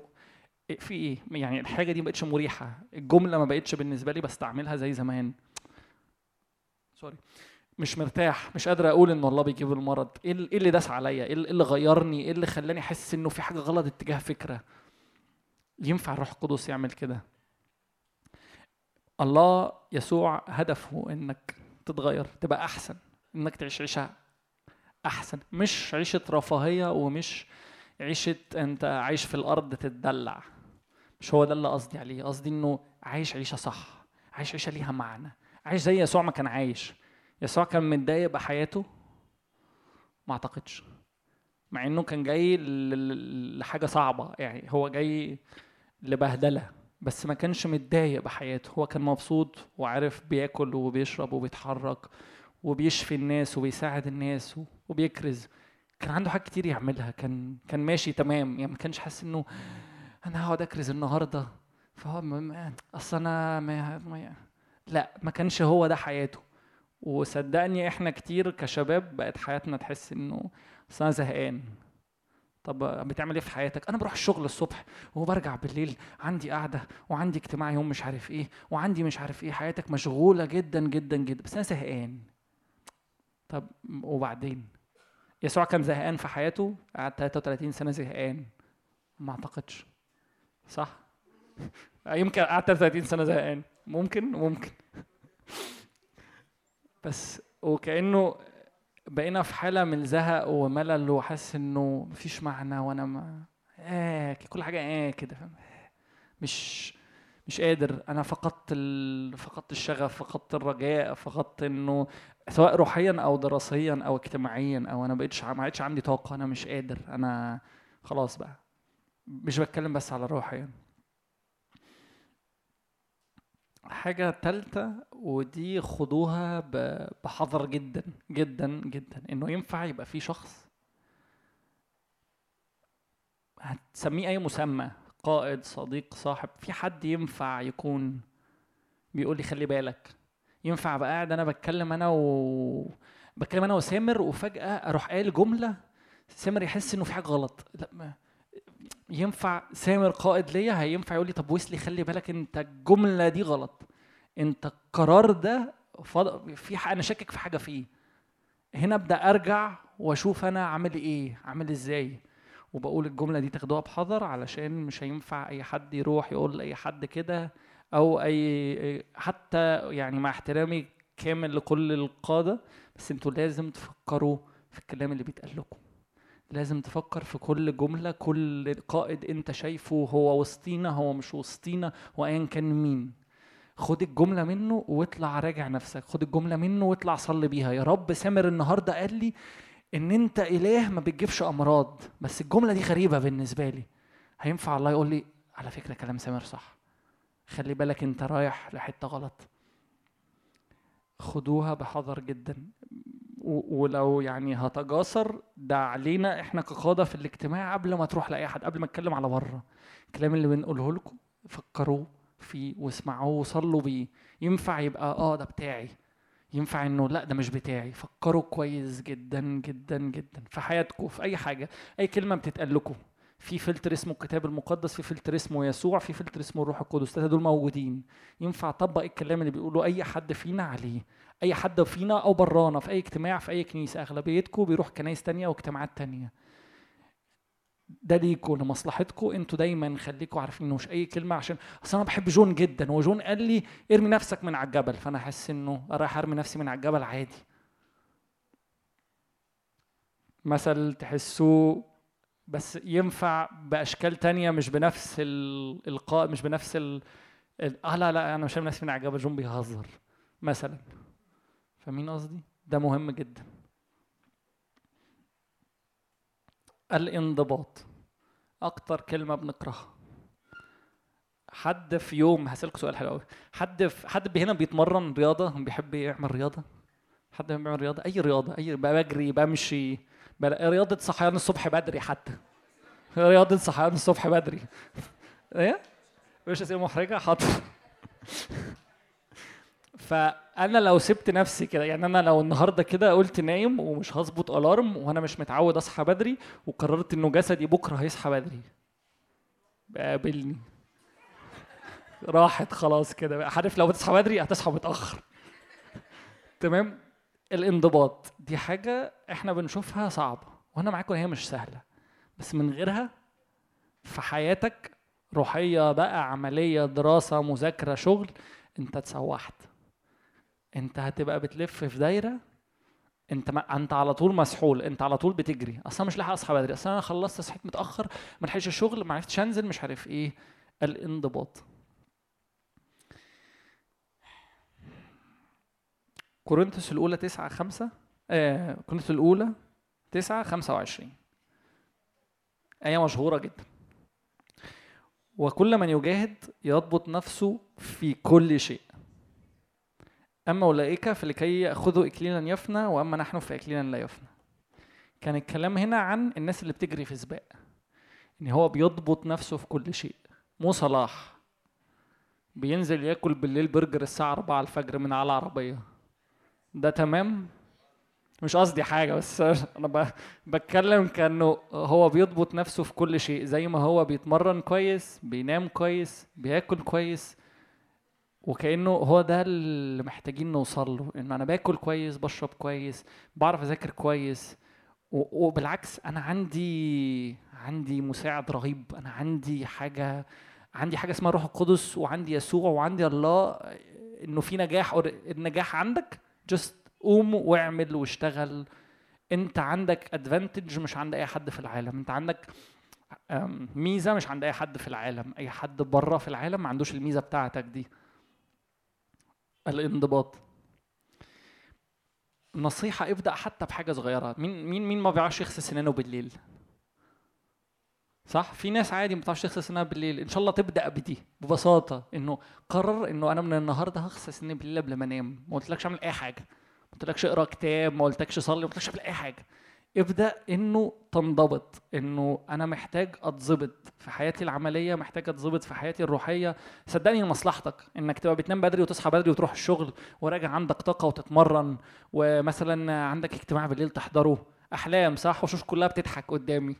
Speaker 2: في إيه؟ يعني الحاجة دي ما بقتش مريحة. الجملة ما بقتش بالنسبة لي بستعملها زي زمان. سوري مش مرتاح مش قادر أقول إن الله بيجيب المرض. إيه إيه اللي داس عليا؟ إيه إيه اللي غيرني؟ إيه اللي خلاني أحس إنه في حاجة غلط اتجاه فكرة؟ ينفع الروح القدس يعمل كده؟ الله يسوع هدفه إنك تتغير تبقى أحسن إنك تعيش عيشة أحسن. مش عيشة رفاهية ومش عيشة أنت عايش في الأرض تتدلع. مش هو ده اللي قصدي عليه. قصدي إنه عايش عيشة صح. عايش عيشة ليها معنى. عايش زي يسوع ما كان عايش. يسوع كان متضايق بحياته؟ ما أعتقدش. مع إنه كان جاي لحاجة صعبة. يعني هو جاي لبهدلة. بس ما كانش متضايق بحياته. هو كان مبسوط وعارف بياكل وبيشرب وبيتحرك وبيشفي الناس وبيساعد الناس وبيكرز. كان عنده حاجات كتير يعملها. كان كان ماشي تمام. يعني ما كانش حاسس إنه أنا هقعد أكرز النهارده. فهو أصل أنا ما ما لا ما كانش هو ده حياته. وصدقني إحنا كتير كشباب بقت حياتنا تحس إنه أصل أنا زهقان. طب بتعمل إيه في حياتك؟ أنا بروح الشغل الصبح وبرجع بالليل. عندي قعده وعندي اجتماع يوم مش عارف إيه وعندي مش عارف إيه. حياتك مشغولة جدا جدا جدا. بس أنا زهقان. طب وبعدين؟ يسوع كان زهقان في حياته قعد 33 سنة زهقان. ما أعتقدش. صح؟ يمكن قعد 33 سنة زهقان. ممكن ممكن بس وكأنه بقينا في حالة من الزهق وملل وحاسس إنه مفيش معنى وأنا ما آه كل حاجة آه كده مش مش قادر أنا فقدت ال... فقدت الشغف فقدت الرجاء فقدت إنه سواء روحيا أو دراسيا أو اجتماعيا أو أنا بقيتش ما عادش عندي طاقة أنا مش قادر أنا خلاص بقى. مش بتكلم بس على روحيا حاجة تالتة ودي خدوها بحذر جدا جدا جدا. إنه ينفع يبقى في شخص هتسميه أي مسمى. قائد صديق صاحب في حد ينفع يكون بيقول لي خلي بالك. ينفع ابقى قاعد أنا بتكلم أنا و بتكلم أنا وسامر وفجأة أروح قايل جملة سامر يحس إنه في حاجة غلط. لأ ما ينفع سامر قائد ليا هينفع يقول لي طب ويسلي خلي بالك أنت الجملة دي غلط. أنت القرار ده فض... في ح... أنا شاكك في حاجة فيه. هنا أبدأ أرجع وأشوف أنا عامل إيه عامل إزاي. وبقول الجملة دي تاخدوها بحذر علشان مش هينفع أي حد يروح يقول لأي حد كده أو أي حتى يعني مع احترامي كامل لكل القادة بس أنتوا لازم تفكروا في الكلام اللي بيتقال لكم. لازم تفكر في كل جملة كل قائد انت شايفه هو وسطينا هو مش وسطينا وايا كان مين. خد الجملة منه واطلع راجع نفسك خد الجملة منه واطلع صلي بيها. يا رب سامر النهاردة قال لي إن أنت إله ما بتجيبش أمراض بس الجملة دي غريبة بالنسبة لي. هينفع الله يقول لي على فكرة كلام سامر صح. خلي بالك أنت رايح لحتة غلط. خدوها بحذر جدا. ولو يعني هتجاسر ده علينا إحنا كقادة في الاجتماع قبل ما تروح لأي حد قبل ما اتكلم على بره. الكلام اللي بنقوله لكم فكروه فيه واسمعوه وصلوا بيه. ينفع يبقى آه ده بتاعي. ينفع إنه لا ده مش بتاعي. فكروا كويس جدا جدا جدا في حياتكم في أي حاجة. أي كلمة بتتقال لكم. في فلتر اسمه الكتاب المقدس في فلتر اسمه يسوع في فلتر اسمه الروح القدس. الثلاثه دول موجودين. ينفع أطبق الكلام اللي بيقوله أي حد فينا عليه. أي حد فينا أو برانا في أي اجتماع في أي كنيسة. أغلبيتكم بيروح كنايس تانية واجتماعات تانية. ده ليكوا لمصلحتكم أنتوا دايما خليكوا عارفين إنه مش أي كلمة عشان أصل أنا بحب جون جدا وجون قال لي ارمي نفسك من على الجبل فأنا حاسس إنه رايح أرمي نفسي من على الجبل عادي. مثل تحسوه بس ينفع بأشكال تانية مش بنفس الالقاء مش بنفس ال... ال- آه لا لا أنا مش هرمي نفسي من على الجبل جون بيهزر مثلا. فاهمين قصدي؟ ده مهم جدا. الانضباط. أكتر كلمة بنكرهها. حد في يوم هسألك سؤال حلو قوي حد في حد هنا بيتمرن رياضة؟ بيحب يعمل رياضة؟ حد بيعمل رياضة؟ أي رياضة أي بجري بمشي رياضة صحيان الصبح بدري حتى. رياضة صحيان الصبح بدري. إيه؟ مش اسئله محرجة؟ حاضر. فأنا لو سبت نفسي كده يعني أنا لو النهارده كده قلت نايم ومش هظبط ألارم وأنا مش متعود أصحى بدري وقررت إنه جسدي بكرة هيصحى بدري. قابلني. راحت خلاص كده عارف لو بتصحى بدري هتصحى متأخر. تمام؟ الانضباط. دي حاجة إحنا بنشوفها صعبة. وأنا معاكم هي مش سهلة. بس من غيرها في حياتك روحية بقى عملية دراسة مذاكرة شغل أنت اتسوحت. انت هتبقى بتلف في دايرة انت ما انت على طول مسحول انت على طول بتجري. أصلا مش لاحق اصحى بدري. أصلا أنا خلصت صحيت متأخر ما لحقتش الشغل ما عرفتش انزل مش عارف إيه. الانضباط. كورنثوس الأولى 9 5 آه كورنثوس الأولى 9 25 آية مشهورة جدا. وكل من يجاهد يضبط نفسه في كل شيء. أما أولئك فلكي يأخذوا إكليلا يفنى وأما نحن فإكليلا لا يفنى. كان الكلام هنا عن الناس اللي بتجري في سباق. إن هو بيضبط نفسه في كل شيء. مو صلاح. بينزل ياكل بالليل برجر الساعة 4 الفجر من على عربية ده تمام؟ مش قصدي حاجة بس أنا بتكلم كأنه هو بيضبط نفسه في كل شيء. زي ما هو بيتمرن كويس بينام كويس بياكل كويس وكأنه هو ده اللي محتاجين نوصل له إنه أنا باكل كويس بشرب كويس بعرف أذاكر كويس. وبالعكس أنا عندي عندي مساعد رهيب. أنا عندي حاجة عندي حاجة اسمها روح القدس وعندي يسوع وعندي الله. إنه في نجاح النجاح عندك؟ Just قوم واعمل واشتغل. أنت عندك ادفانتج مش عند أي حد في العالم. أنت عندك ميزة مش عند أي حد في العالم. أي حد بره في العالم ما عندوش الميزة بتاعتك دي. الانضباط. نصيحة ابدأ حتى بحاجة صغيرة. مين مين مين ما بيعرفش يغسل سنانه بالليل؟ صح؟ في ناس عادي ما بتعرفش تغسل سنانها بالليل. إن شاء الله تبدأ بدي ببساطة. إنه قرر إنه أنا من النهارده هغسل سناني بالليل قبل ما أنام. ما قلتلكش أعمل أي حاجة. ما قلتلكش اقرأ كتاب ما قلتلكش صلي ما قلتلكش اعمل أي حاجة. ابدأ إنه تنضبط إنه أنا محتاج أتظبط في حياتي العملية محتاج أتظبط في حياتي الروحية. صدقني لمصلحتك إنك تبقى بتنام بدري وتصحى بدري وتروح الشغل وراجع عندك طاقة وتتمرن ومثلا عندك اجتماع بالليل تحضره. أحلام صح؟ وشوش كلها بتضحك قدامي.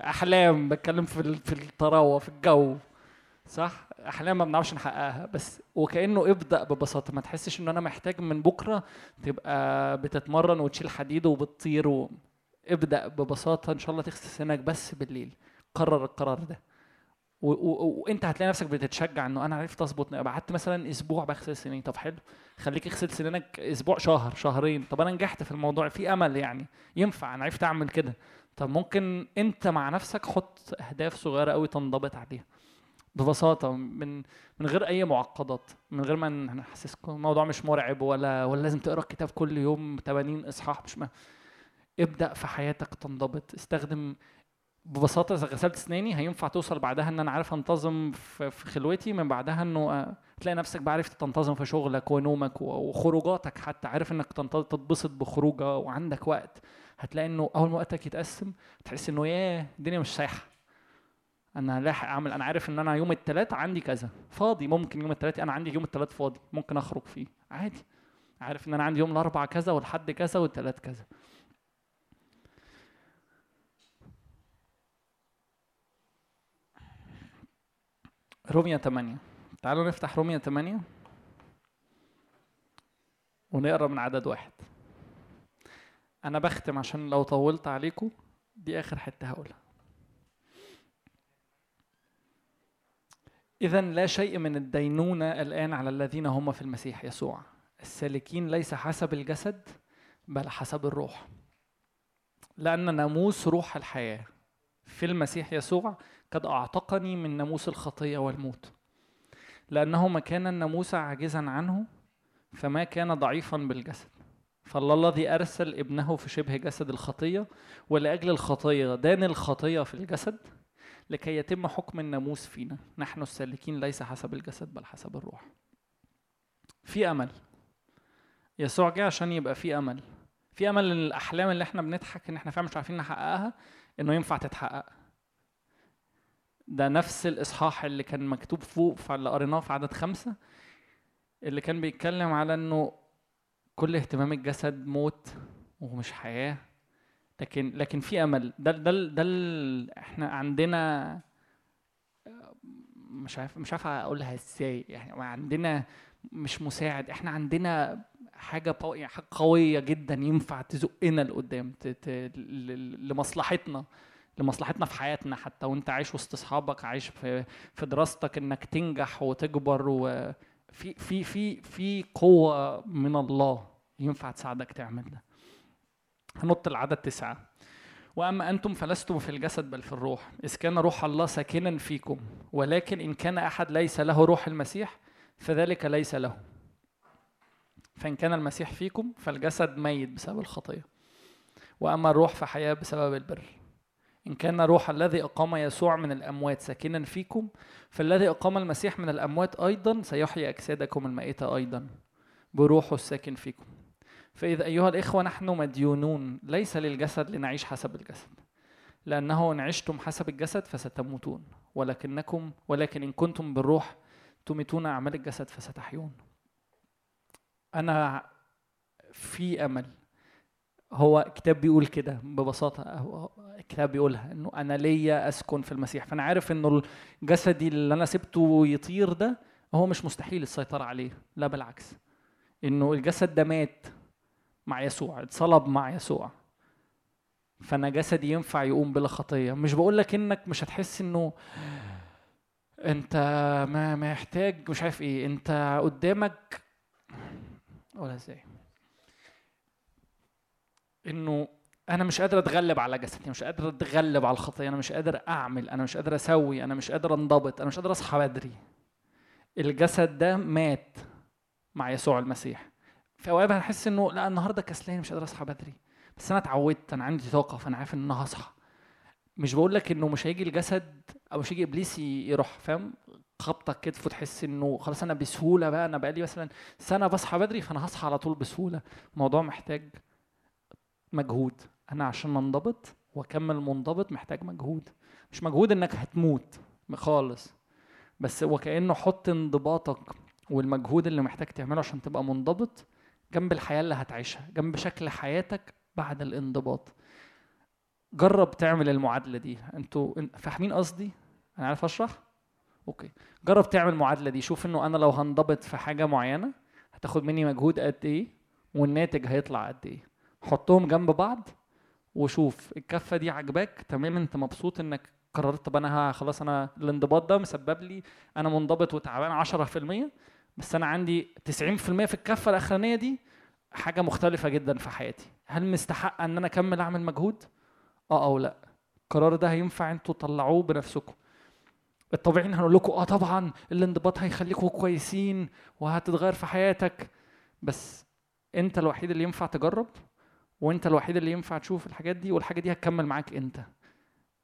Speaker 2: أحلام بتكلم في في الطراوة في الجو صح؟ أحلام ما بنعرفش نحققها. بس وكأنه ابدأ ببساطة ما تحسش إن أنا محتاج من بكرة تبقى بتتمرن وتشيل حديد وبتطير و... ابدأ ببساطة إن شاء الله تغسل سنك بس بالليل. قرر القرار ده. وإنت هتلاقي نفسك بتتشجع إنه أنا عرفت أظبط قعدت مثلا أسبوع بغسل سناني طب حلو. خليك اغسل سنانك أسبوع شهر شهرين. طب أنا نجحت في الموضوع. في أمل يعني. ينفع. أنا عرفت أعمل كده. طب ممكن أنت مع نفسك حط أهداف صغيرة قوي تنضبط عليها. ببساطة. من من غير أي معقدات. من غير ما نحسسكم الموضوع مش مرعب ولا ولا لازم تقرأ الكتاب كل يوم 80 إصحاح. مش ما ابدأ في حياتك تنضبط. استخدم ببساطة إذا غسلت أسناني هينفع توصل بعدها إن أنا عارف أنتظم في خلوتي من بعدها إنه آه، تلاقي نفسك بقى عرفت تنتظم في شغلك ونومك وخروجاتك حتى. عارف تنت- تتبسط بخروجة وعندك وقت. هتلاقي إنه أول ما وقتك يتقسم تحس إنه ياه الدنيا مش سايحة. أنا لاحق أعمل أنا عارف إن أنا يوم الثلاث عندي كذا. فاضي ممكن يوم الثلاث أنا عندي يوم الثلاث فاضي. ممكن أخرج فيه. عادي. عارف إن أنا عندي يوم الاربع كذا والحد كذا والثلاث كذا. رومية 8 تعالوا نفتح رومية 8 ونقرأ من عدد واحد. أنا بختم عشان لو طولت عليكم دي آخر حتة هقولها. اذا لا شيء من الدينونة الآن على الذين هم في المسيح يسوع. السالكين ليس حسب الجسد بل حسب الروح. لأن ناموس روح الحياة في المسيح يسوع قد أعتقني من ناموس الخطية والموت. لأنه ما كان الناموس عاجزا عنه فما كان ضعيفا بالجسد. فالله الذي أرسل ابنه في شبه جسد الخطية ولأجل الخطية دان الخطية في الجسد لكي يتم حكم الناموس فينا. نحن السالكين ليس حسب الجسد بل حسب الروح. في أمل. يسوع جه عشان يبقى في أمل. في أمل إن الأحلام اللي إحنا بنضحك إن إحنا فعلا مش عارفين نحققها إنه ينفع تتحقق. ده نفس الإصحاح اللي كان مكتوب فوق فاللي قريناه في عدد خمسة اللي كان بيتكلم على إنه كل اهتمام الجسد موت ومش حياة لكن لكن في أمل. ده ده ده إحنا عندنا مش عارف مش عارف أقولها إزاي. يعني عندنا مش مساعد. إحنا عندنا حاجة قو- يعني حاجة قوية جدا ينفع تزقنا لقدام لمصلحتنا. لمصلحتنا في حياتنا حتى وانت عايش وسط أصحابك عايش في في دراستك إنك تنجح وتكبر وفي في في في قوة من الله ينفع تساعدك تعمل ده. هنط العدد تسعة. وأما أنتم فلستم في الجسد بل في الروح. إذ كان روح الله ساكنا فيكم ولكن إن كان أحد ليس له روح المسيح فذلك ليس له. فإن كان المسيح فيكم فالجسد ميت بسبب الخطية. وأما الروح فحياة بسبب البر. إن كان روح الذي أقام يسوع من الأموات ساكنا فيكم فالذي أقام المسيح من الأموات أيضا سيحيي أجسادكم الميتة أيضا بروحه الساكن فيكم. فإذا أيها الإخوة نحن مديونون ليس للجسد لنعيش حسب الجسد. لأنه إن عشتم حسب الجسد فستموتون. ولكنكم ولكن إن كنتم بالروح تميتون أعمال الجسد فستحيون. أنا في أمل هو كتاب بيقول كده ببساطة هو الكتاب بيقولها إنه أنا ليا أسكن في المسيح. فأنا عارف إنه جسدي اللي أنا سبته يطير ده هو مش مستحيل السيطرة عليه لا بالعكس. إنه الجسد ده مات مع يسوع اتصلب مع يسوع. فأنا جسدي ينفع يقوم بلا خطية. مش بقول لك إنك مش هتحس إنه أنت ما محتاج مش عارف إيه أنت قدامك أقولها إزاي؟ إنه أنا مش قادر أتغلب على جسدي مش قادر أتغلب على الخطيه أنا مش قادر أعمل أنا مش قادر أسوي أنا مش قادر أنضبط أنا مش قادر أصحى بدري. الجسد ده مات مع يسوع المسيح. في أوقات هحس إنه لا النهارده كسلان مش قادر أصحى بدري. بس أنا اتعودت أنا عندي طاقة فأنا عارف إن أنا هصحى. مش بقول لك إنه مش هيجي الجسد أو مش هيجي إبليس يروح فاهم؟ خبطك كتف وتحس إنه خلاص أنا بسهولة بقى أنا بقالي مثلا سنة بصحى بدري فأنا هصحى على طول بسهولة. الموضوع محتاج مجهود. أنا عشان انضبط وأكمل منضبط محتاج مجهود. مش مجهود إنك هتموت خالص بس وكأنه حط انضباطك والمجهود اللي محتاج تعمله عشان تبقى منضبط جنب الحياة اللي هتعيشها جنب شكل حياتك بعد الانضباط. جرب تعمل المعادلة دي. أنتوا فاهمين قصدي؟ أنا عارف أشرح؟ أوكي. جرب تعمل المعادله دي. شوف إنه أنا لو هنضبط في حاجة معينة هتاخد مني مجهود قد إيه والناتج هيطلع قد إيه. حطهم جنب بعض وشوف الكفة دي عجباك تمام؟ انت مبسوط انك قررت طب أنا خلاص أنا الانضباط ده مسبب لي أنا منضبط وتعبان 10% بس أنا عندي 90% في الكفة الأخرانية دي حاجة مختلفة جدا في حياتي. هل مستحق إن أنا أكمل أعمل مجهود؟ آه أو لأ. القرار ده هينفع أنتوا تطلعوه بنفسكم. الطبيعي إن هنقول لكم آه طبعا الانضباط هيخليكم كويسين وهتتغير في حياتك بس انت الوحيد اللي ينفع تجرب وانت الوحيد اللي ينفع تشوف الحاجات دي والحاجة دي هتكمل معاك انت.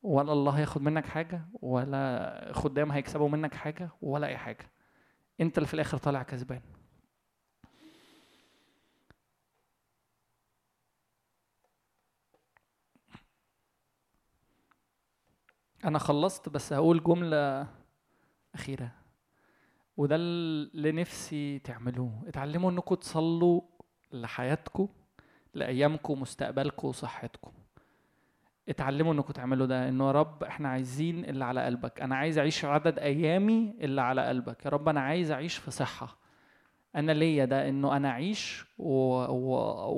Speaker 2: ولا الله هياخد منك حاجة ولا خدام هيكسبوا منك حاجة ولا أي حاجة. انت اللي في الآخر طالع كسبان. أنا خلصت بس هقول جملة أخيرة. وده اللي نفسي تعملوه. اتعلموا انكم تصلوا لحياتكم لأيامكم مستقبلكم وصحتكم. اتعلموا إنكم تعملوا ده إنه يا رب إحنا عايزين اللي على قلبك. أنا عايز أعيش عدد أيامي اللي على قلبك. يا رب أنا عايز أعيش في صحة. أنا ليا ده إنه أنا أعيش و... و...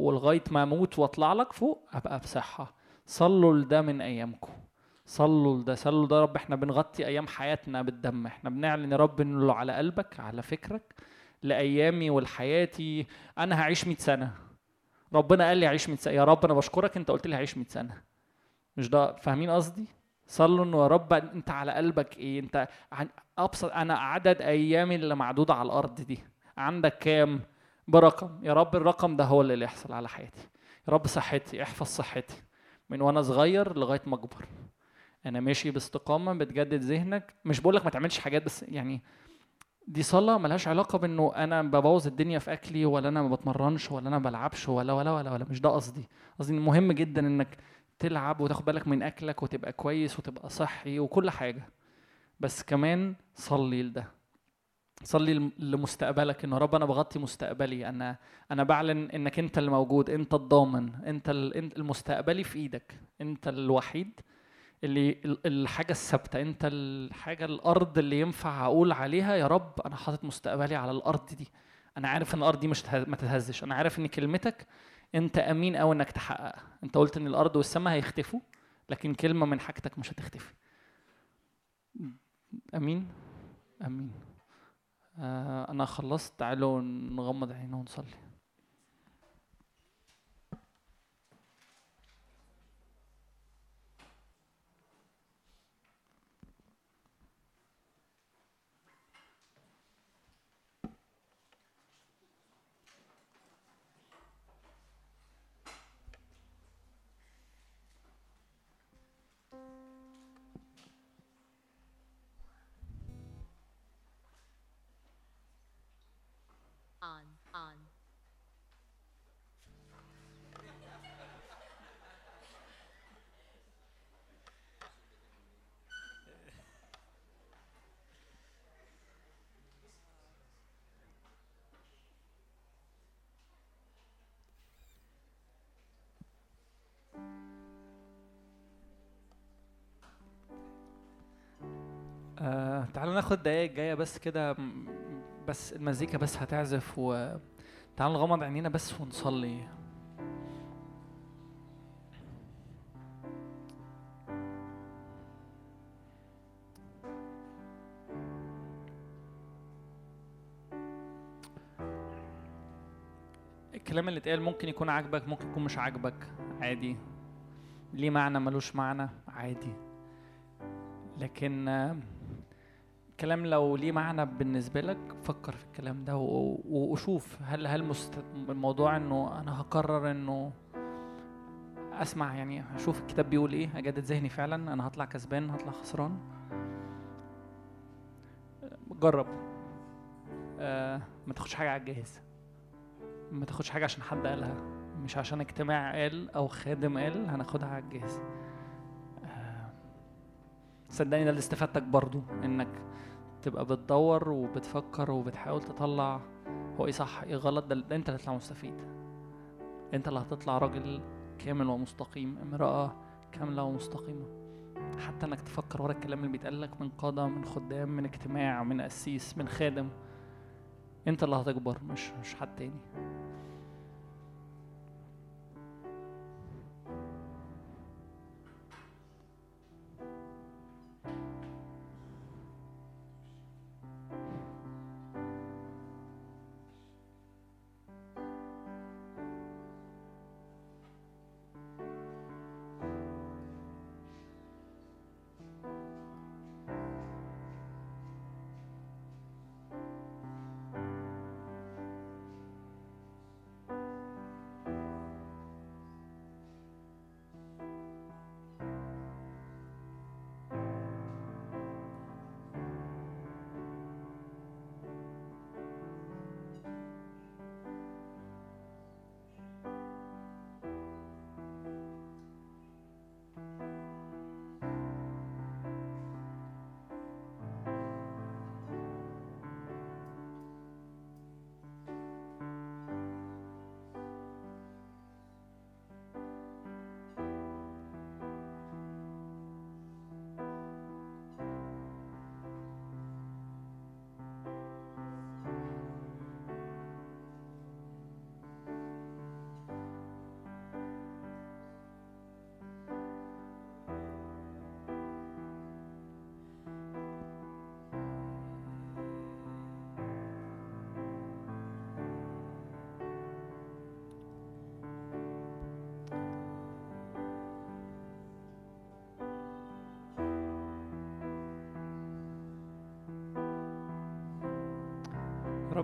Speaker 2: ولغاية ما أموت وأطلع لك فوق أبقى بصحه صلوا لده من أيامكم. صلوا لده. صلوا ده يا رب إحنا بنغطي أيام حياتنا بالدم. إحنا بنعلن يا رب إنه على قلبك على فكرك لأيامي ولحياتي. أنا هعيش 100 سنة. ربنا قال لي هعيش 100 سنة. يا رب أنا بشكرك أنت قلت لي هعيش 100 سنة. مش ده؟ فاهمين قصدي؟ صلوا إنه يا رب أنت على قلبك إيه؟ أنت عن أبسط أنا عدد ايامي اللي معدودة على الأرض دي. عندك كام؟ برقم. يا رب الرقم ده هو اللي يحصل على حياتي. يا رب صحتي احفظ صحتي. من وأنا صغير لغاية ما أكبر. أنا ماشي باستقامة بتجدد ذهنك. مش بقول لك ما تعملش حاجات بس يعني دي صلاة ملهاش علاقة بإنه أنا ببوظ الدنيا في أكلي ولا أنا ما بتمرنش ولا أنا ما بلعبش ولا ولا ولا ولا. مش ده قصدي. قصدي مهم جدا إنك تلعب وتاخد بالك من أكلك وتبقى كويس وتبقى صحي وكل حاجة. بس كمان صلي لده. صلي لم- لمستقبلك انه رب أنا بغطي مستقبلي. أنا أنا بعلن إنك أنت اللي موجود أنت الضامن أنت المستقبلي في إيدك. أنت الوحيد اللي ال- الحاجة الثابتة. انت الحاجة الأرض اللي ينفع أقول عليها يا رب أنا حاطط مستقبلي على الأرض دي. أنا عارف إن الأرض دي مش ما تتهزش. أنا عارف إن كلمتك أنت أمين قوي إنك تحققها. أنت قلت إن الأرض والسماء هيختفوا لكن كلمة من حاجتك مش هتختفي. أمين؟ أمين. آه أنا خلصت. تعالوا نغمض عيننا ونصلي.
Speaker 3: آه تعالوا ناخد دقايق جاية بس كده بس المزيكا بس هتعزف و تعالوا نغمض عينينا بس ونصلي. الكلام اللي اتقال ممكن يكون عاجبك ممكن يكون مش عاجبك عادي. ليه معنى ملوش معنى؟ عادي. لكن آه، كلام لو ليه معنى بالنسبة لك فكر في الكلام ده وشوف هل هل مست... الموضوع إنه أنا هقرر إنه أسمع يعني هشوف الكتاب بيقول إيه أجدد ذهني فعلا أنا هطلع كسبان هطلع خسران. جرب. آه ما تاخدش حاجة على الجاهز. ما تاخدش حاجة عشان حد قالها. مش عشان اجتماع قال أو خادم قال هناخدها على الجاهز. صدقني ده اللي استفادتك برضو إنك تبقى بتدور وبتفكر وبتحاول تطلع هو إيه صح إيه غلط ده, ده أنت اللي هتطلع مستفيد. أنت اللي هتطلع راجل كامل ومستقيم امرأة كاملة ومستقيمة. حتى إنك تفكر ورا الكلام اللي بيتقال لك من قادة من خدام من اجتماع من قسيس من خادم أنت اللي هتكبر مش مش حد تاني.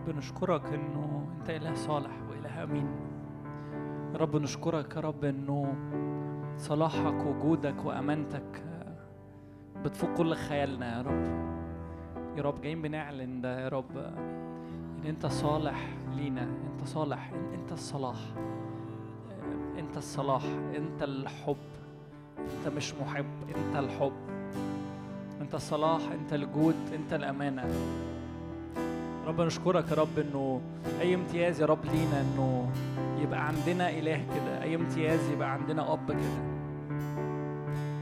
Speaker 3: رب نشكرك إنه أنت إله صالح وإله أمين. يا رب نشكرك يا رب إنه صلاحك وجودك وأمانتك بتفوق كل خيالنا يا رب. يا رب جايين بنعلن ده يا رب إن أنت صالح لينا أنت صالح أنت الصلاح. أنت الصلاح أنت الحب. أنت مش محب أنت الحب. أنت الصلاح أنت الجود أنت الأمانة. رب نشكرك يا رب إنه أي امتياز يا رب لينا إنه يبقى عندنا إله كده. أي امتياز يبقى عندنا أب كده.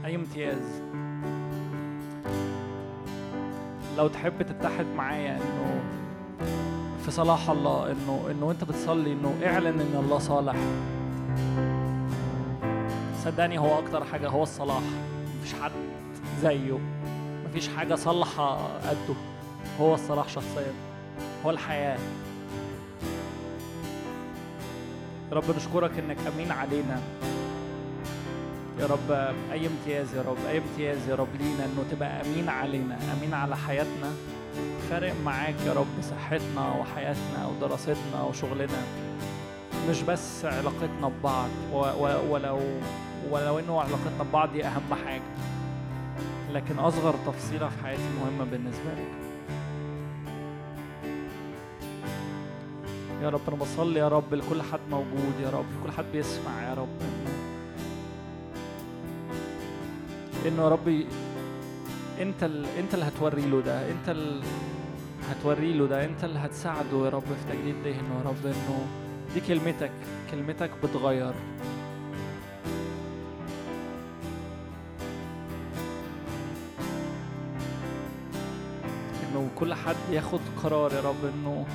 Speaker 3: أي امتياز. لو تحب تتحد معايا إنه في صلاح الله إنه إنه انت بتصلي إنه اعلن إن الله صالح. صدقني هو أكتر حاجة هو الصلاح. مفيش حد زيه. مفيش حاجة صالحة قده. هو الصلاح شخصيا. هو الحياة. يا رب نشكرك إنك أمين علينا. يا رب أي امتياز يا رب أي امتياز يا رب لينا إنه تبقى أمين علينا أمين على حياتنا. فارق معاك يا رب صحتنا وحياتنا ودراستنا وشغلنا. مش بس علاقتنا ببعض ولو ولو إنه علاقتنا ببعض دي أهم حاجة. لكن أصغر تفصيلة في حياتي مهمة بالنسبة لك. يا رب أنا بصلي يا رب لكل حد موجود يا رب لكل حد بيسمع يا رب. إنه انه يا رب أنت ال... أنت اللي هتوري له ده أنت اللي هتوري له ده أنت اللي هتساعده يا رب في تجديد ذهنه يا رب إنه دي كلمتك كلمتك بتغير. إنه كل حد ياخد قرار يا رب إنه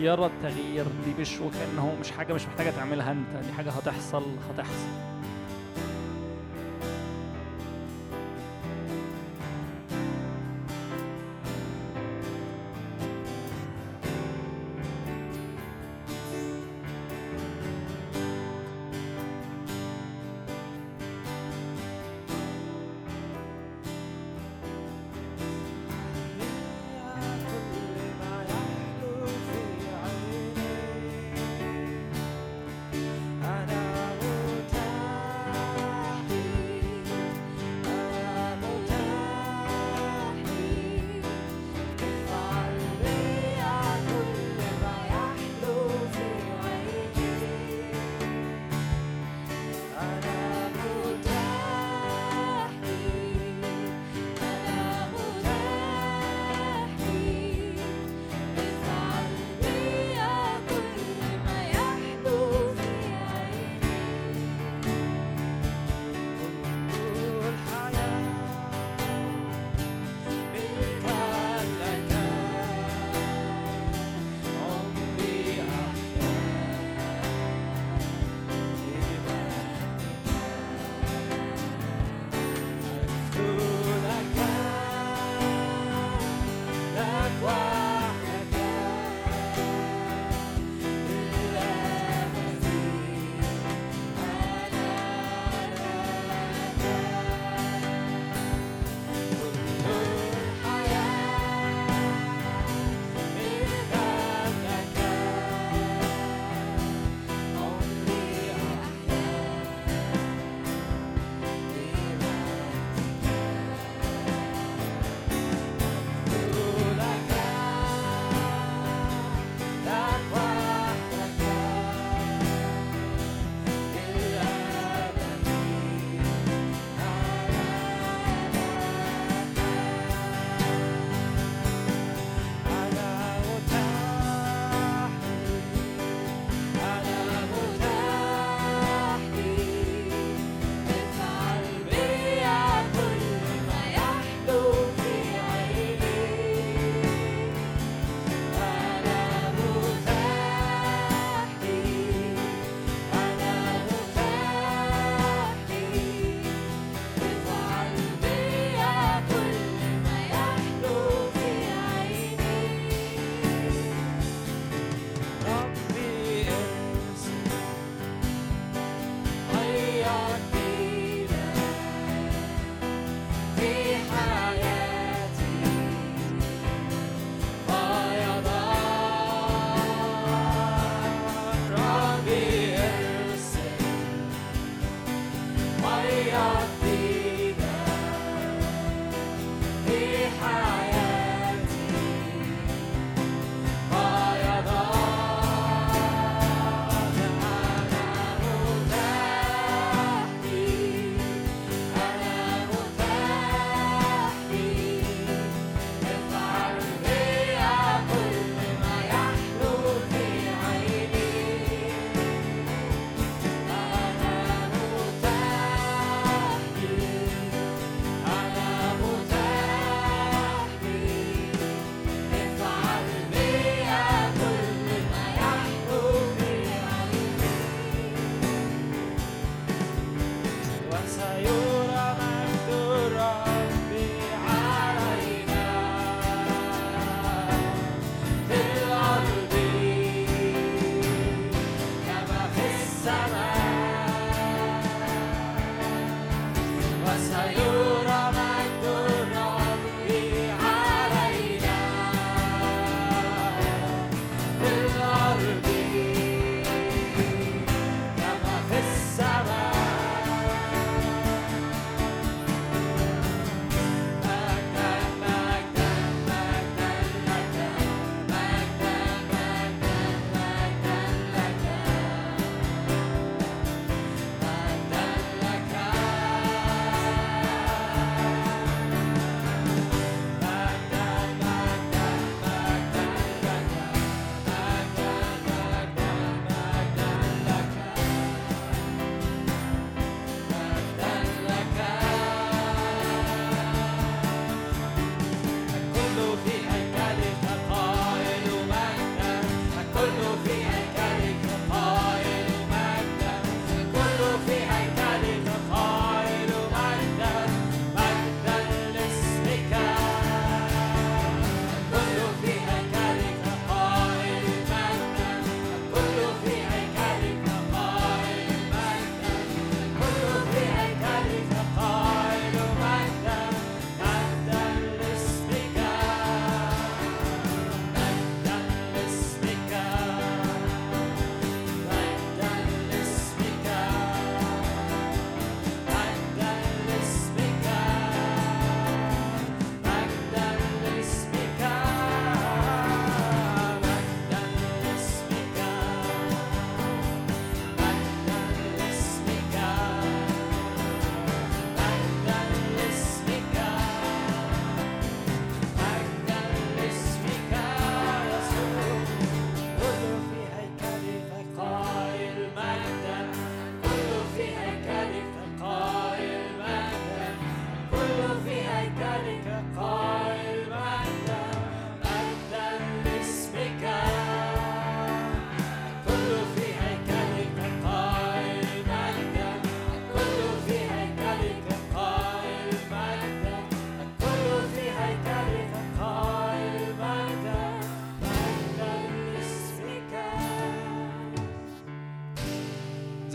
Speaker 3: يرى التغيير دي مش وكأنه مش حاجة مش محتاجة تعملها أنت دي حاجة هتحصل هتحصل.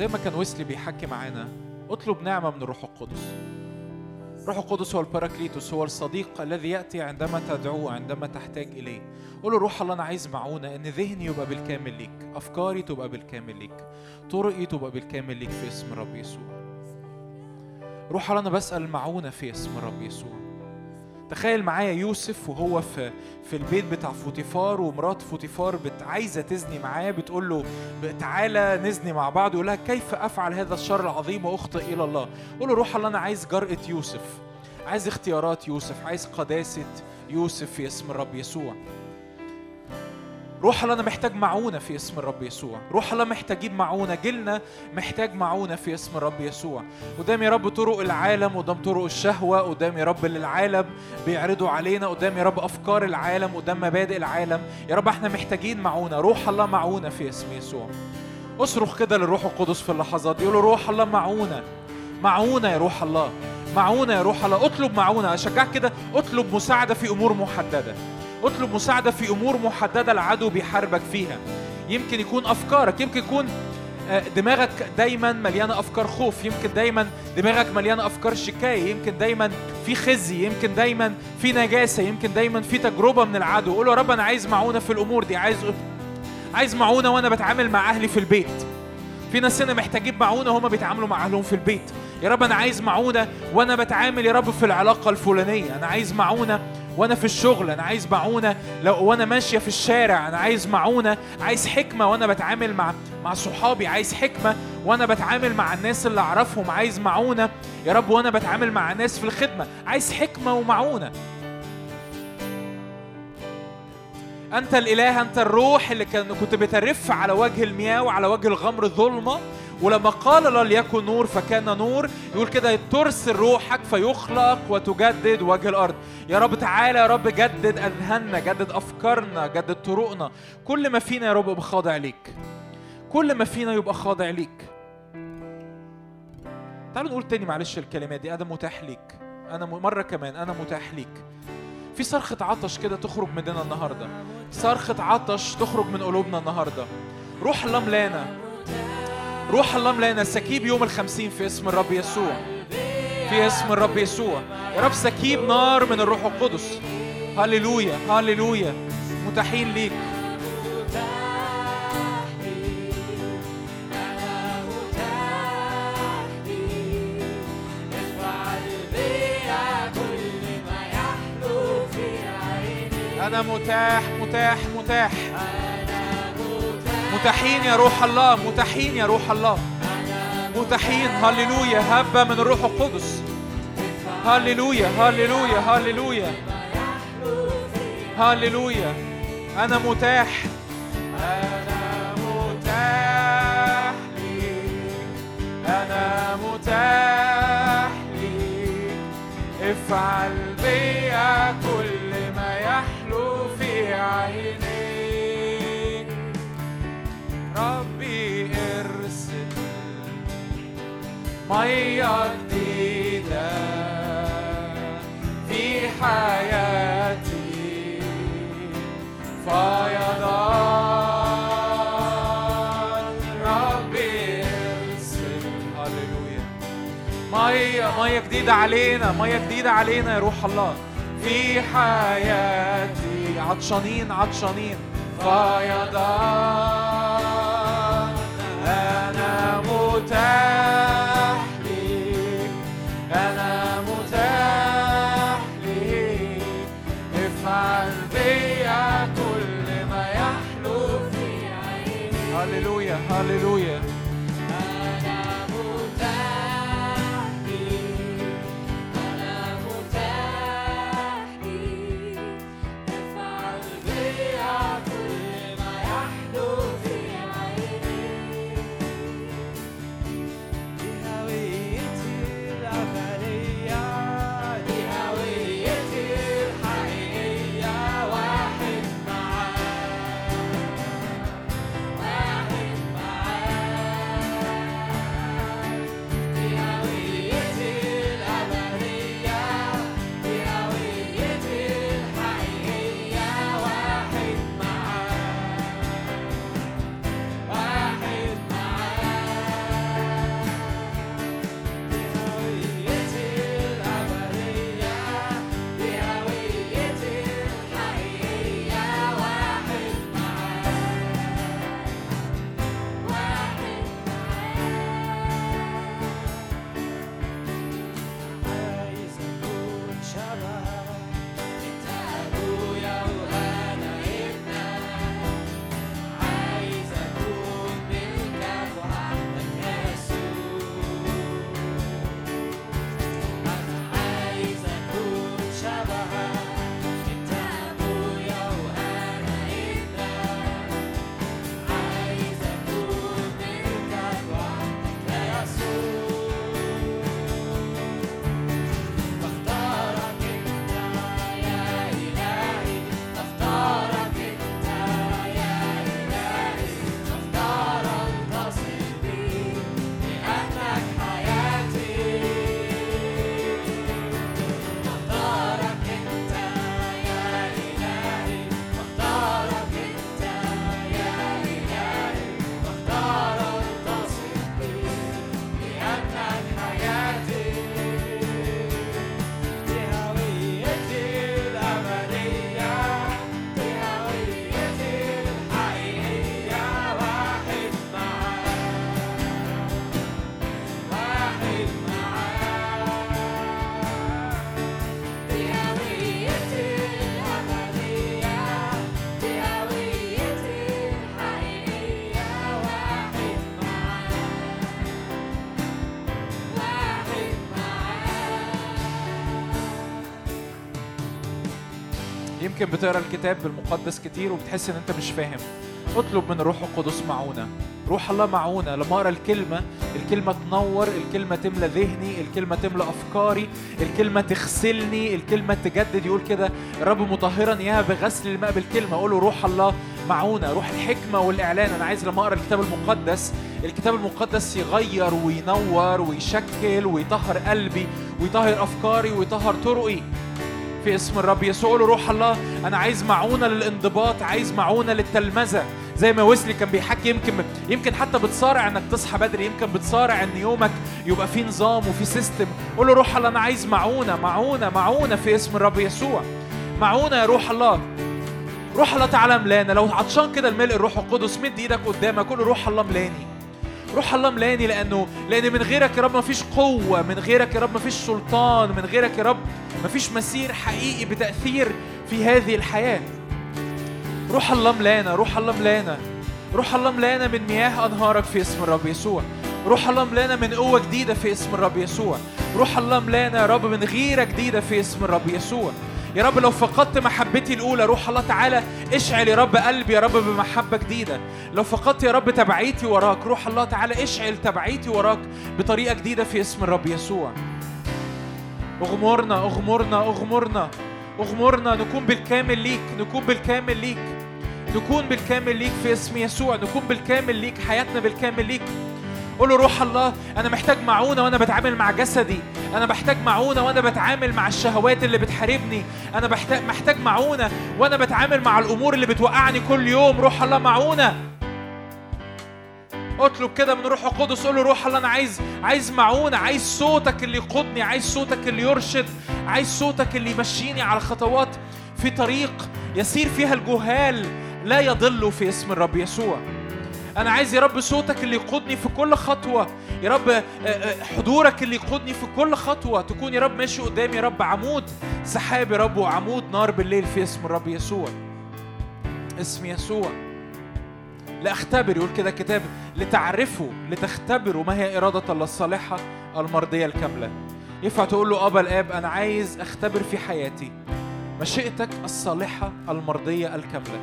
Speaker 2: زي ما كان ويسلي بيحكي معانا اطلب نعمة من الروح القدس. روح القدس هو الباراكليتوس هو الصديق الذي يأتي عندما تدعوه عندما تحتاج إليه. قول له روح الله أنا عايز معونة إن ذهني يبقى بالكامل ليك. أفكاري تبقى بالكامل ليك. طرقي تبقى بالكامل ليك في اسم الرب يسوع. روح الله أنا بسأل معونة في اسم الرب يسوع. تخيل معايا يوسف وهو في في البيت بتاع فوتيفار ومرات فوتيفار بت عايزة تزني معاه بتقول له تعالى نزني مع بعض يقول لها كيف أفعل هذا الشر العظيم وأخطئ إلى الله؟ قول له روح الله أنا عايز جرأة يوسف عايز اختيارات يوسف عايز قداسة يوسف في اسم الرب يسوع. روح الله أنا محتاج معونة في اسم الرب يسوع. روح الله محتاجين معونة جيلنا محتاج معونة في اسم الرب يسوع. قدام يا رب طرق العالم قدام طرق الشهوة قدام يا رب اللي العالم بيعرضوا علينا قدام يا رب أفكار العالم قدام مبادئ العالم. يا رب إحنا محتاجين معونة روح الله معونة في اسم يسوع. اصرخ كده للروح القدس في اللحظات يقول روح الله معونة. معونة يا روح الله. معونة يا روح الله. اطلب معونة أشجعك كده اطلب مساعدة في أمور محددة. أطلب مساعدة في أمور محددة العدو بيحاربك فيها. يمكن يكون أفكارك يمكن يكون آه، دماغك دايما مليانة أفكار خوف يمكن دايما دماغك مليانة أفكار شكاية يمكن دايما في خزي يمكن دايما في نجاسة يمكن دايما في تجربة من العدو. قول يا رب أنا عايز معونة في الأمور دي عايز عايز معونة وأنا بتعامل مع أهلي في البيت. في ناس هنا محتاجين معونة هما بيتعاملوا مع أهلهم في البيت. يا رب أنا عايز معونة وأنا بتعامل يا رب في العلاقة الفلانية. أنا عايز معونة وأنا في الشغل أنا عايز معونة. لو وأنا ماشية في الشارع أنا عايز معونة عايز حكمة وأنا بتعامل مع مع صحابي عايز حكمة وأنا بتعامل مع الناس اللي اعرفهم عايز معونة. يا رب وأنا بتعامل مع الناس في الخدمة عايز حكمة ومعونة. أنت الإله أنت الروح اللي كنت بترف على وجه المياه وعلى وجه الغمر ظلمة. ولما قال لا ليكن نور فكان نور يقول كده ترسل روحك فيخلق وتجدد وجه الأرض. يا رب تعالى يا رب جدد أذهاننا جدد أفكارنا جدد طرقنا. كل ما فينا يا رب يبقى خاضع ليك. كل ما فينا يبقى خاضع ليك. تعالوا نقول تاني معلش الكلمات دي أنا متاح ليك. أنا م- مرة كمان أنا متاح ليك. في صرخة عطش كده تخرج مننا النهاردة. صرخة عطش تخرج من قلوبنا النهاردة. روح الله ملانا روح الله ملانا سكيب يوم الخمسين في اسم الرب يسوع. في اسم الرب يسوع. يا رب سكيب نار من الروح القدس. هللويا هللويا. متاحين ليك. أنا متاح متاح متاح. متاحين يا روح الله متاحين يا روح الله. متاحين. هللويا. هبة من الروح القدس. هللويا. هللويا. هللويا. هللويا. أنا متاح. أنا متاح ليك. أنا متاح ليك. افعل بيا كل ما يحلو في عينيك مية جديدة في حياتي. فيضان ارسل هللويا. مية مية جديدة علينا مية جديدة علينا يا روح الله. في حياتي. عطشانين عطشانين. فيضان أنا متاح يمكن بتقرأ الكتاب المقدس كتير وبتحس إن أنت مش فاهم. اطلب من الروح القدس معونة. روح الله معونة. لما اقرا الكلمة الكلمة تنور الكلمة تملى ذهني الكلمة تملى أفكاري الكلمة تغسلني الكلمة تجدد. يقول كده الرب مطهرا اياها بغسل الماء بالكلمة. أقول له روح الله معونة. روح الحكمة والإعلان. أنا عايز لما أقرأ الكتاب المقدس. الكتاب المقدس يغير وينور ويشكل ويطهر قلبي ويطهر أفكاري ويطهر طرقي. في اسم الرب. يسوع قولوا روح الله أنا عايز معونة للانضباط عايز معونة للتلمذة. زي ما ويسلي كان بيحكي يمكن يمكن حتى بتصارع إنك تصحى بدري يمكن بتصارع إن يومك يبقى فيه نظام وفيه سيستم قول له روح الله أنا عايز معونة معونة معونة في اسم الرب يسوع. معونة يا روح الله. روح الله تعالى ملانا لو عطشان كده الملء الروح القدس مد إيدك قدامك قول له روح الله ملاني روح الله ملاني لأنه لأن من غيرك يا رب مفيش قوة من غيرك يا رب مفيش سلطان من غيرك يا رب مفيش مسير حقيقي بتأثير في هذه الحياة. روح الله ملانا روح الله ملانا روح الله ملانا من مياه أنهارك في اسم الرب يسوع. روح الله ملانا من قوة جديدة في اسم الرب يسوع. روح الله ملانا يا رب من غيرة جديدة في اسم الرب يسوع. يا رب لو فقدت محبتي الأولى روح الله تعالى اشعل يا رب قلبي يا رب بمحبة جديدة. لو فقدت يا رب تبعيتي وراك روح الله تعالى اشعل تبعيتي وراك بطريقة جديدة في اسم الرب يسوع. أغمرنا أغمرنا أغمرنا. أغمرنا. نكون بالكامل ليك نكون بالكامل ليك. نكون بالكامل ليك في اسم يسوع. نكون بالكامل ليك حياتنا بالكامل ليك. قول له روح الله أنا محتاج معونة وأنا بتعامل مع جسدي. أنا محتاج معونة وأنا بتعامل مع الشهوات اللي بتحاربني. أنا محتاج معونة وأنا بتعامل مع الأمور اللي بتوقعني كل يوم. روح الله معونة. اطلب كده من روح القدس قول له روح الله أنا عايز عايز معونة عايز صوتك اللي يقودني عايز صوتك اللي يرشد عايز صوتك اللي يمشيني على خطوات في طريق يسير فيها الجهال لا يضلوا في اسم الرب يسوع. أنا عايز يا رب صوتك اللي يقودني في كل خطوة يا رب آه، آه، حضورك اللي يقودني في كل خطوة تكون يا رب ماشي قدامي يا رب عمود سحاب يا رب وعمود نار بالليل في اسم الرب يسوع. اسم يسوع. لاختبر يقول كده الكتاب لتعرفوا لتختبروا ما هي إرادة الله الصالحة المرضية الكاملة. ينفع تقول له ابا الآب أنا عايز أختبر في حياتي مشيئتك الصالحة المرضية الكاملة.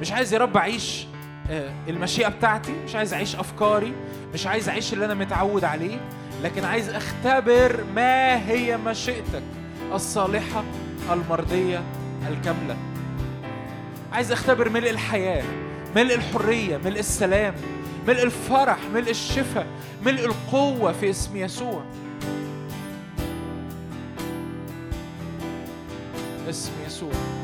Speaker 2: مش عايز يا رب أعيش آه، المشيئة بتاعتي مش عايز أعيش أفكاري مش عايز أعيش اللي أنا متعود عليه لكن عايز أختبر ما هي مشيئتك الصالحة المرضية الكاملة. عايز أختبر ملء الحياة. ملء الحرية ملء السلام ملء الفرح ملء الشفاء ملء القوة في اسم يسوع. اسم يسوع.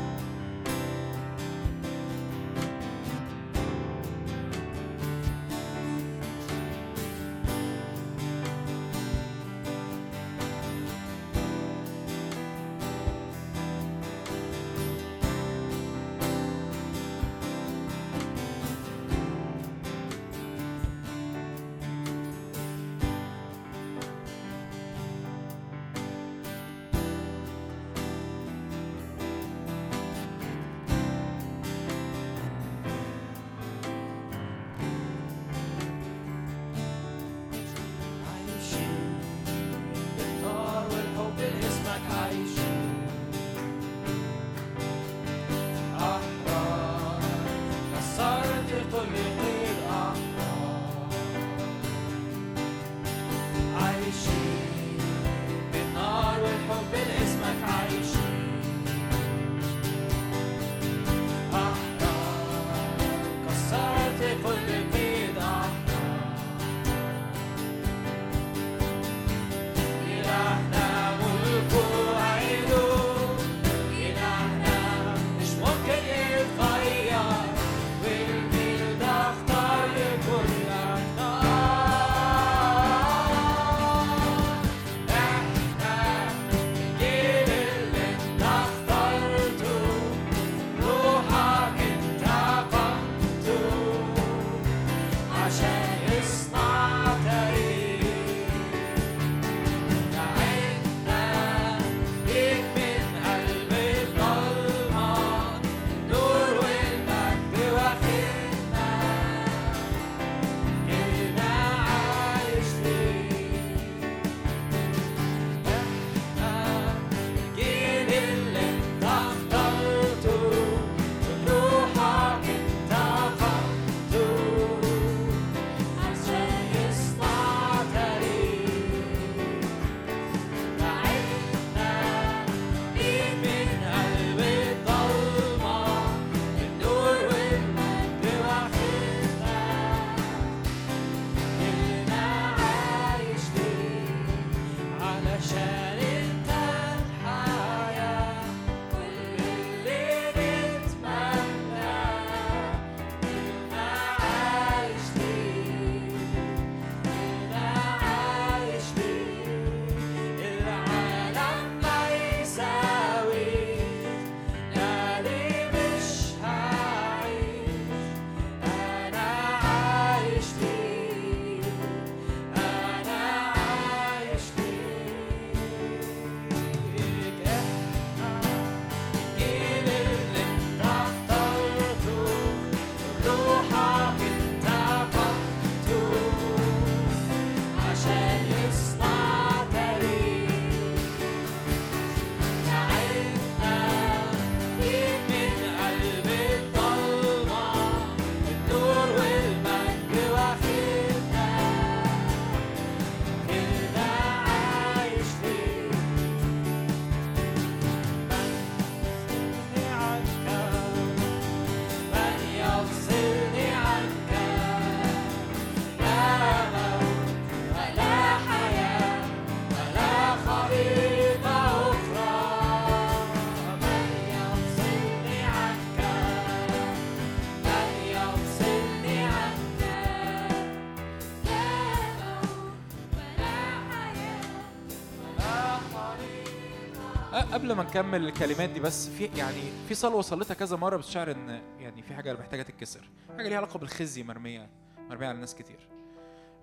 Speaker 2: قبل ما نكمل الكلمات دي بس في يعني في صلوة صليتها كذا مرة بس إن يعني في حاجة محتاجة تتكسر حاجة ليها علاقة بالخزي مرمية مرمية على ناس كتير.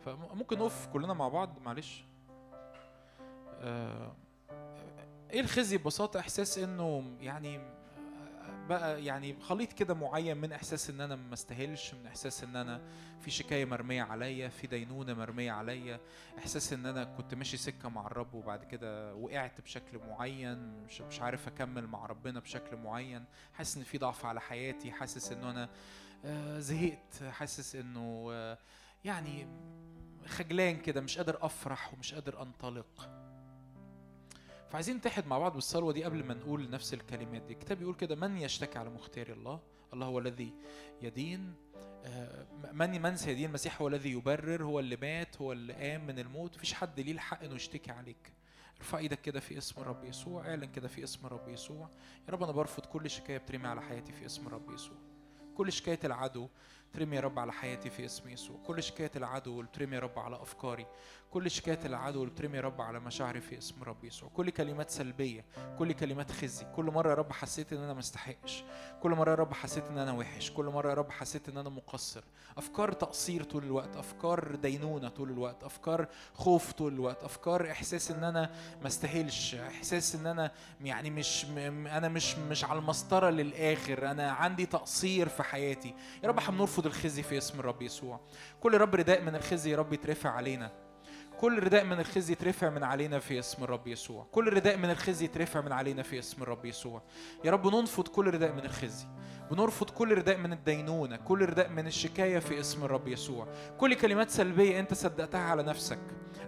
Speaker 2: فممكن نقف كلنا مع بعض؟ معلش. آه، إيه الخزي؟ ببساطة إحساس إنه يعني بقى يعني خليط كده معين من إحساس إن أنا ما استاهلش من إحساس إن أنا في شكاية مرمية عليا في دينونة مرمية عليا إحساس إن أنا كنت ماشي سكة مع الرب وبعد كده وقعت بشكل معين مش مش عارف أكمل مع ربنا بشكل معين حاسس إن في ضعف على حياتي حاسس إنه أنا آه، زهقت حاسس إنه آه، يعني خجلان كده مش قادر أفرح ومش قادر أنطلق. فعايزين نتحد مع بعض بالصلوه دي قبل ما نقول نفس الكلمات دي. الكتاب بيقول كده من يشتكي على مختار الله؟ الله هو الذي يدين. آه، من من سيدين؟ المسيح هو الذي يبرر هو اللي مات هو اللي قام من الموت. مفيش حد ليه الحق إنه يشتكي عليك. ارفع إيدك كده في اسم الرب يسوع اعلن كده في اسم الرب يسوع. يا رب أنا برفض كل شكاية بترمي على حياتي في اسم الرب يسوع. كل شكاية العدو ترمي يا رب على حياتي في اسم يسوع. كل شكاية العدو بترمي يا رب على أفكاري. كل شكايه العدو اللي بترمي رب على مشاعري في اسم الرب يسوع كل كلمات سلبيه كل كلمات خزي كل مره يا رب حسيت ان أنا ما استحقش كل مره يا رب حسيت ان أنا وحش كل مره يا رب حسيت ان أنا مقصر افكار تقصير طول الوقت افكار دينونه طول الوقت افكار خوف طول الوقت افكار احساس ان أنا ما استاهلش احساس ان أنا يعني مش أنا مش مش على المسطره للاخر أنا عندي تقصير في حياتي يا رب إحنا بنرفض الخزي في اسم الرب يسوع كل رب رداء من الخزي يا رب يترفع علينا كل رداء من الخزي يترفع من علينا في اسم الرب يسوع. كل رداء من الخزي يترفع من علينا في اسم الرب يسوع. يا رب ننفض كل رداء من الخزي. بنرفض كل رداء من الدينونة. كل رداء من الشكاية في اسم الرب يسوع. كل كلمات سلبية انت صدقتها على نفسك.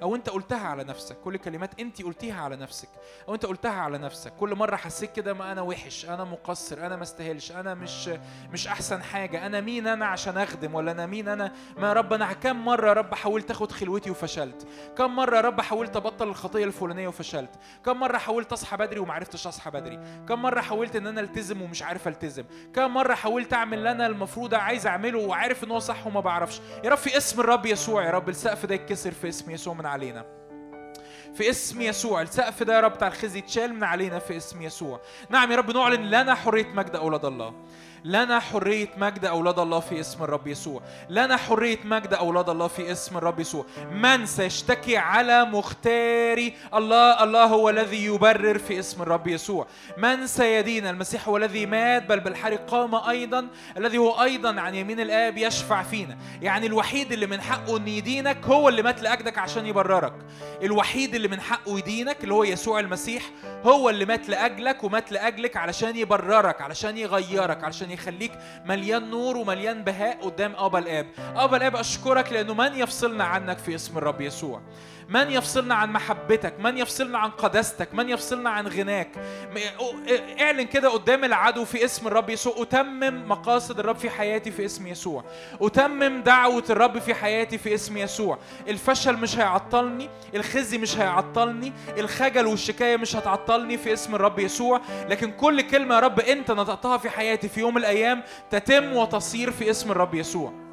Speaker 2: أو انت قلتها على نفسك. كل كلمات انت قلتيها على نفسك. أو انت قلتها على نفسك. كل مرة حسيت كده ما أنا وحش أنا مقصر أنا ما استاهلش أنا مش مش أحسن حاجة. أنا مين أنا عشان أخدم؟ ولا أنا مين أنا؟ ما يا رب أنا كم مرة يا رب حاولت آخد خلوتي وفشلت. كم مرة يا رب حاولت أبطل الخطية الفلانية وفشلت. كم مرة حاولت أصحى بدري وما عرفتش أصحى بدري. كم مرة حاولت إن أنا ألتزم ومش عارف ألتزم. كم مرة حاولت أعمل اللي أنا المفروض عايز أعمله وعارف إن هو صح وما بعرفش. يا رب في اسم الرب يسوع يا رب السقف ده يتكسر في اسم يسوع من علينا. في اسم يسوع السقف ده يا رب بتاع الخزي يتشال من علينا في اسم يسوع. نعم يا رب نعلن لنا حرية مجد أولاد الله. لنا حرية مجد أولاد الله في اسم الرب يسوع. لنا حرية مجد أولاد الله في اسم الرب يسوع. من سيشتكي على مختاري الله الله هو الذي يبرر في اسم الرب يسوع. من سيدين المسيح هو الذي مات بل بالحرق قام أيضا الذي هو أيضا عن يمين الآب يشفع فينا. يعني الوحيد اللي من حقه أن يدينك هو اللي مات لأجلك عشان يبررك. الوحيد اللي من حقه يدينك اللي هو يسوع المسيح هو اللي مات لأجلك ومات لأجلك علشان يبررك علشان يغيرك علشان يخليك مليان نور ومليان بهاء قدام أبا الآب. أبا الآب أشكرك لأنه من يفصلنا عنك في اسم الرب يسوع. من يفصلنا عن محبتك؟ من يفصلنا عن قداستك؟ من يفصلنا عن غناك؟ اعلن كده قدام العدو في اسم الرب يسوع. أتمم مقاصد الرب في حياتي في اسم يسوع. أتمم دعوة الرب في حياتي في اسم يسوع. الفشل مش هيعطلني الخزي مش هيعطلني الخجل والشكاية مش هتعطلني في اسم الرب يسوع. لكن كل كلمة يا رب أنت نطقتها في حياتي في يوم الأيام تتم وتصير في اسم الرب يسوع.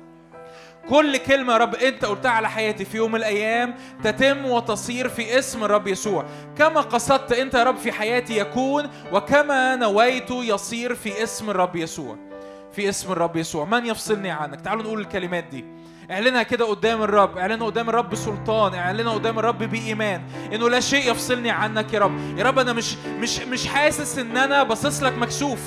Speaker 2: كل كلمة يا رب أنت قلتها على حياتي في يوم من الأيام تتم وتصير في اسم الرب يسوع. كما قصدت أنت يا رب في حياتي يكون وكما نويت يصير في اسم الرب يسوع. في اسم الرب يسوع. من يفصلني عنك؟ تعالوا نقول الكلمات دي. اعلنها كده قدام الرب. اعلنها قدام الرب بسلطان. اعلنها قدام الرب بإيمان. إنه لا شيء يفصلني عنك يا رب. يا رب أنا مش مش مش حاسس إن أنا باصص لك مكسوف.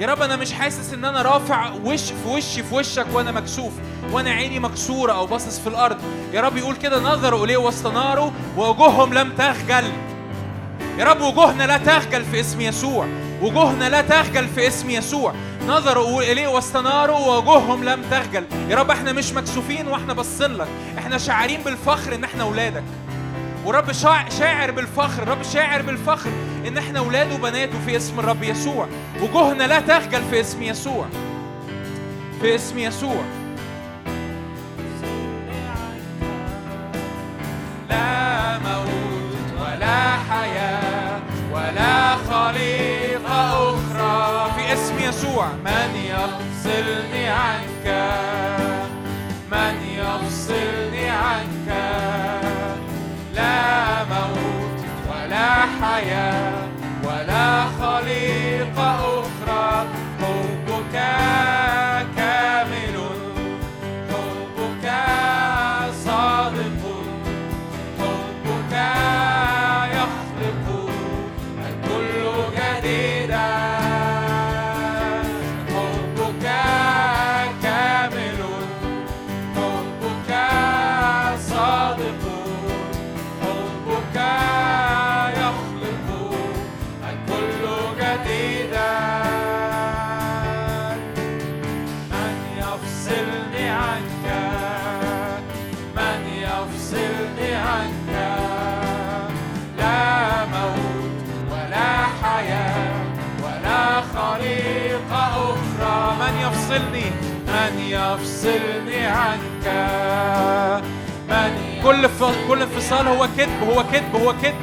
Speaker 2: يا رب أنا مش حاسس إن أنا رافع وش في وشي في وشك وأنا مكسوف وأنا عيني مكسورة أو باصص في الأرض. يا رب يقول كده نظروا إليه واستناروا ووجوههم لم تخجل يا رب وجوهنا لا تخجل في اسم يسوع وجوهنا لا تخجل في اسم يسوع. نظروا إليه واستناروا ووجوههم لم تخجل يا رب إحنا مش مكسوفين وإحنا باصين لك إحنا شاعرين بالفخر إن إحنا اولادك ورب شاع- شاعر بالفخر رب شاعر بالفخر إن إحنا اولاده وبناته في اسم الرب يسوع. وجوهنا لا تخجل في اسم يسوع. في اسم يسوع. لا موت ولا حياة ولا خليقة أخرى. في اسم يسوع. من يفصلني عنك؟ من يفصلني عنك؟ لا موت ولا حياة ولا خليقة يفصلني من يفصلني عنك؟ من كل ف... كل انفصال هو كذب هو كذب هو كذب.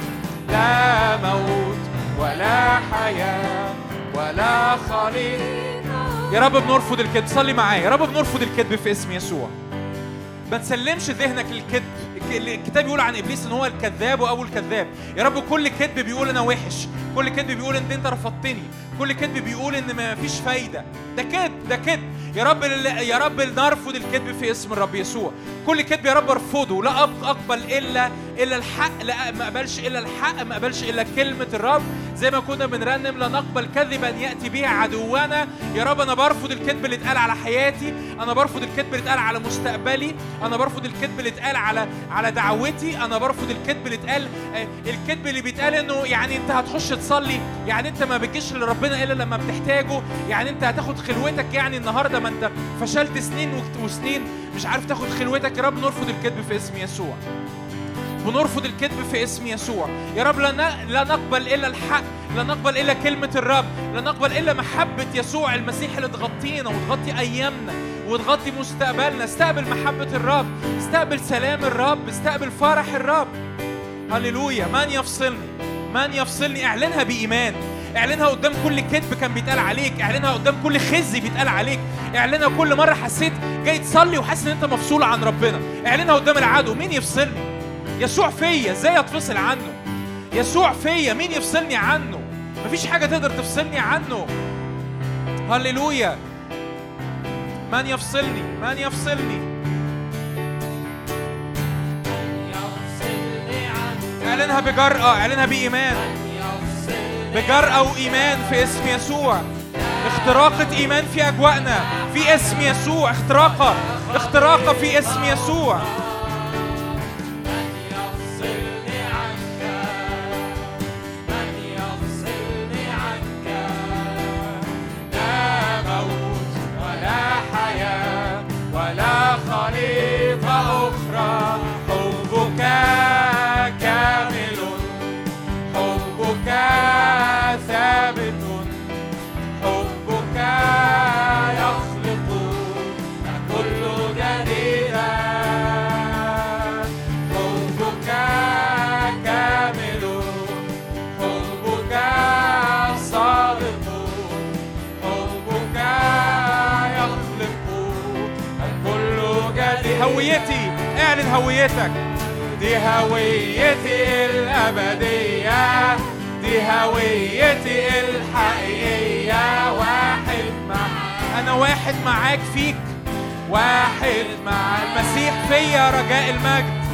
Speaker 2: لا موت ولا حياة ولا خليقة يا رب بنرفض الكذب. صلي معايا. يا رب بنرفض الكذب في اسم يسوع. ما تسلمش ذهنك للكذب. الك- الكتاب يقول عن إبليس إن هو الكذاب وأبو الكذاب. يا رب كل كذب بيقول أنا وحش. كل كذب بيقول إن أنت رفضتني. كل كذب بيقول إن ما فيش فايدة. ده كذب ده كذب. يا رب يا رب نرفض الكذب في اسم الرب يسوع. كل كذب يا رب ارفضه. لا أقبل إلا إلا الحق. لا ما أقبلش إلا الحق ما أقبلش إلا كلمة الرب. زي ما كنا بنرنم لا نقبل كذبا يأتي به عدونا يا رب أنا برفض الكذب اللي اتقال على حياتي. أنا برفض الكذب اللي اتقال على مستقبلي. أنا برفض الكذب اللي اتقال على على دعوتي. أنا برفض الكذب اللي اتقال آه، الكذب اللي بيتقال إنه يعني أنت هتخش تصلي. يعني أنت ما بتجيش لربنا إلا لما بتحتاجه. يعني أنت هتاخد خلوتك يعني النهارده. ما أنت فشلت سنين وسنين. مش عارف تاخد خلوتك. يا رب نرفض الكذب في اسم يسوع. ونرفض الكذب في اسم يسوع. يا رب لا لا نقبل إلا الحق لا نقبل إلا كلمة الرب لا نقبل إلا محبة يسوع المسيح اللي تغطينا وتغطي أيامنا وتغطي مستقبلنا. استقبل محبة الرب استقبل سلام الرب استقبل فرح الرب. هللويا. من يفصلني؟ من يفصلني؟ اعلنها بإيمان. اعلنها قدام كل كذب كان بيتقال عليك. اعلنها قدام كل خزي بيتقال عليك. اعلنها كل مرة حسيت جاي تصلي وحاسس إن أنت مفصول عن ربنا. اعلنها قدام العدو. مين يفصلني؟ يسوع فيا إزاي اتفصل عنه؟ يسوع فيا مين يفصلني عنه؟ مفيش حاجة تقدر تفصلني عنه. هللويا. من يفصلني؟ من يفصلني؟ اعلنها بجرأة اعلنها بإيمان. بجرأة وإيمان في اسم يسوع. اختراقة إيمان في أجواءنا في اسم يسوع. اختراقة اختراقة في اسم يسوع. هويتك. دي هويتي الأبدية. دي هويتي الحقيقية. واحد مع أنا واحد معاك فيك. واحد مع المسيح فيا رجاء المجد.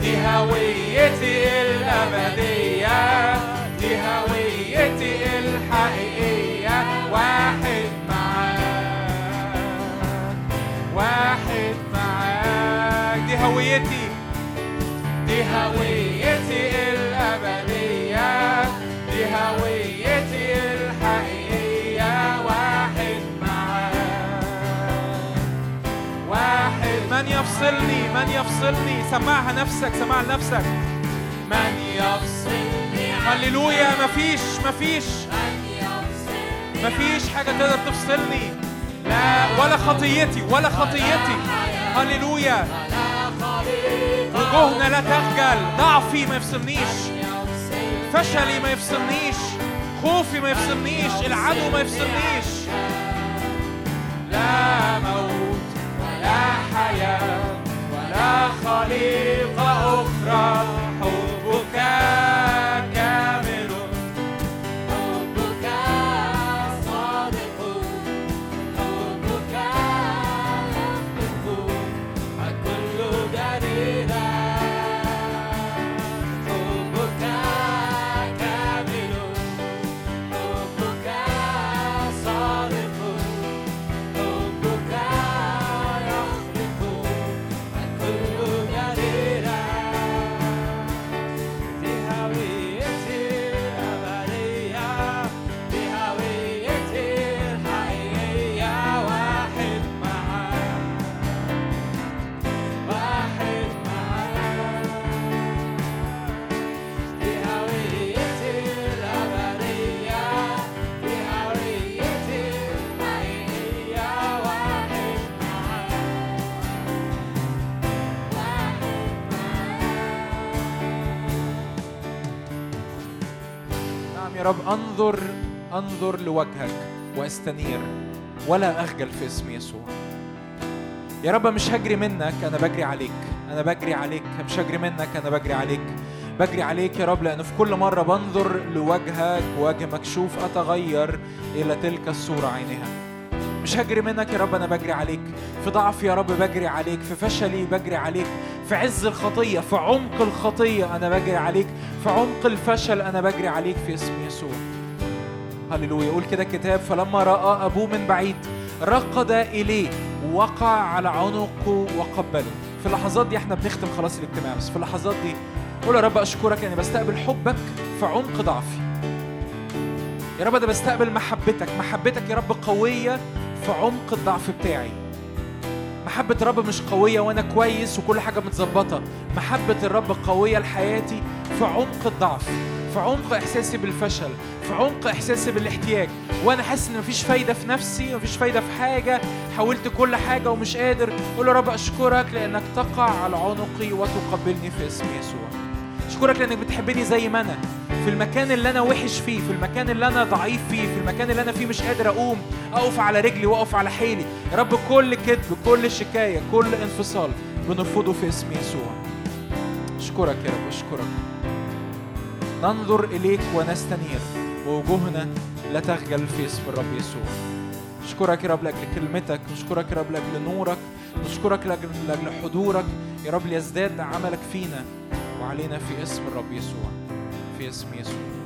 Speaker 2: دي هويتي الأبدية. دي هويتي الحقيقية. واحد معاك واحد معاك دي هويتي دي هويتي الأبدية. دي هويتي الحقيقية. واحد معاك. واحد. من يفصلني من يفصلني. سمعها نفسك سمعها لنفسك. من يفصلني هللويا. مفيش مفيش. مفيش حاجة تقدر تفصلني. لا ولا خطيتي ولا خطيتي. هللويا. وجوهنا لا تخجل ضعفي ما يفصلنيش. فشلي ما يفصلنيش. خوفي ما يفصلنيش. العدو ما يفصلنيش. لا موت ولا حياة ولا خليقة أخرى. حبك رب انظر انظر لوجهك واستنير ولا أخجل في اسم يسوع. يا رب مش هجري منك أنا بجري عليك أنا بجري عليك مش هجري منك أنا بجري عليك بجري عليك يا رب لأن في كل مرة بنظر لوجهك وجه مكشوف أتغير إلى تلك الصورة عينها. مش هجري منك يا رب أنا بجري عليك. في ضعف يا رب بجري عليك في فشلي بجري عليك. في عز الخطية في عمق الخطية أنا بجري عليك. في عمق الفشل أنا بجري عليك في اسم يسوع. هللويا. يقول كده الكتاب فلما رأى أبوه من بعيد رقد إليه وقع على عنقه وقبله. في اللحظات دي إحنا بنختم خلاص الاجتماع بس. في اللحظات دي قول يا رب أشكرك إني بستقبل حبك في عمق ضعفي. يا رب أنا بستقبل محبتك. محبتك يا رب قوية في عمق الضعف بتاعي. محبة الرب مش قوية وأنا كويس وكل حاجة متظبطة. محبة الرب قوية لحياتي في عمق الضعف في عمق إحساسي بالفشل في عمق إحساسي بالاحتياج. وأنا حاسس إن مفيش فايدة في نفسي مفيش فايدة في حاجة. حاولت كل حاجة ومش قادر. قول يا رب أشكرك لأنك تقع على عنقي وتقبلني في اسم يسوع. أشكرك لأنك بتحبني زي ما أنا. في المكان اللي أنا وحش فيه في المكان اللي أنا ضعيف فيه في المكان اللي أنا فيه مش قادر أقوم أقف على رجلي وأقف على حيلي. يا رب كل كذب كل شكاية كل انفصال بنرفضه في اسم يسوع. أشكرك يا رب أشكرك. ننظر إليك ونستنير. ووجوهنا لا تخجل في اسم الرب يسوع. نشكرك يا رب لأجل كلمتك نشكرك يا رب لأجل نورك نشكرك لأجل حضورك. يا رب ليزداد عملك فينا وعلينا في اسم الرب يسوع. في اسم يسوع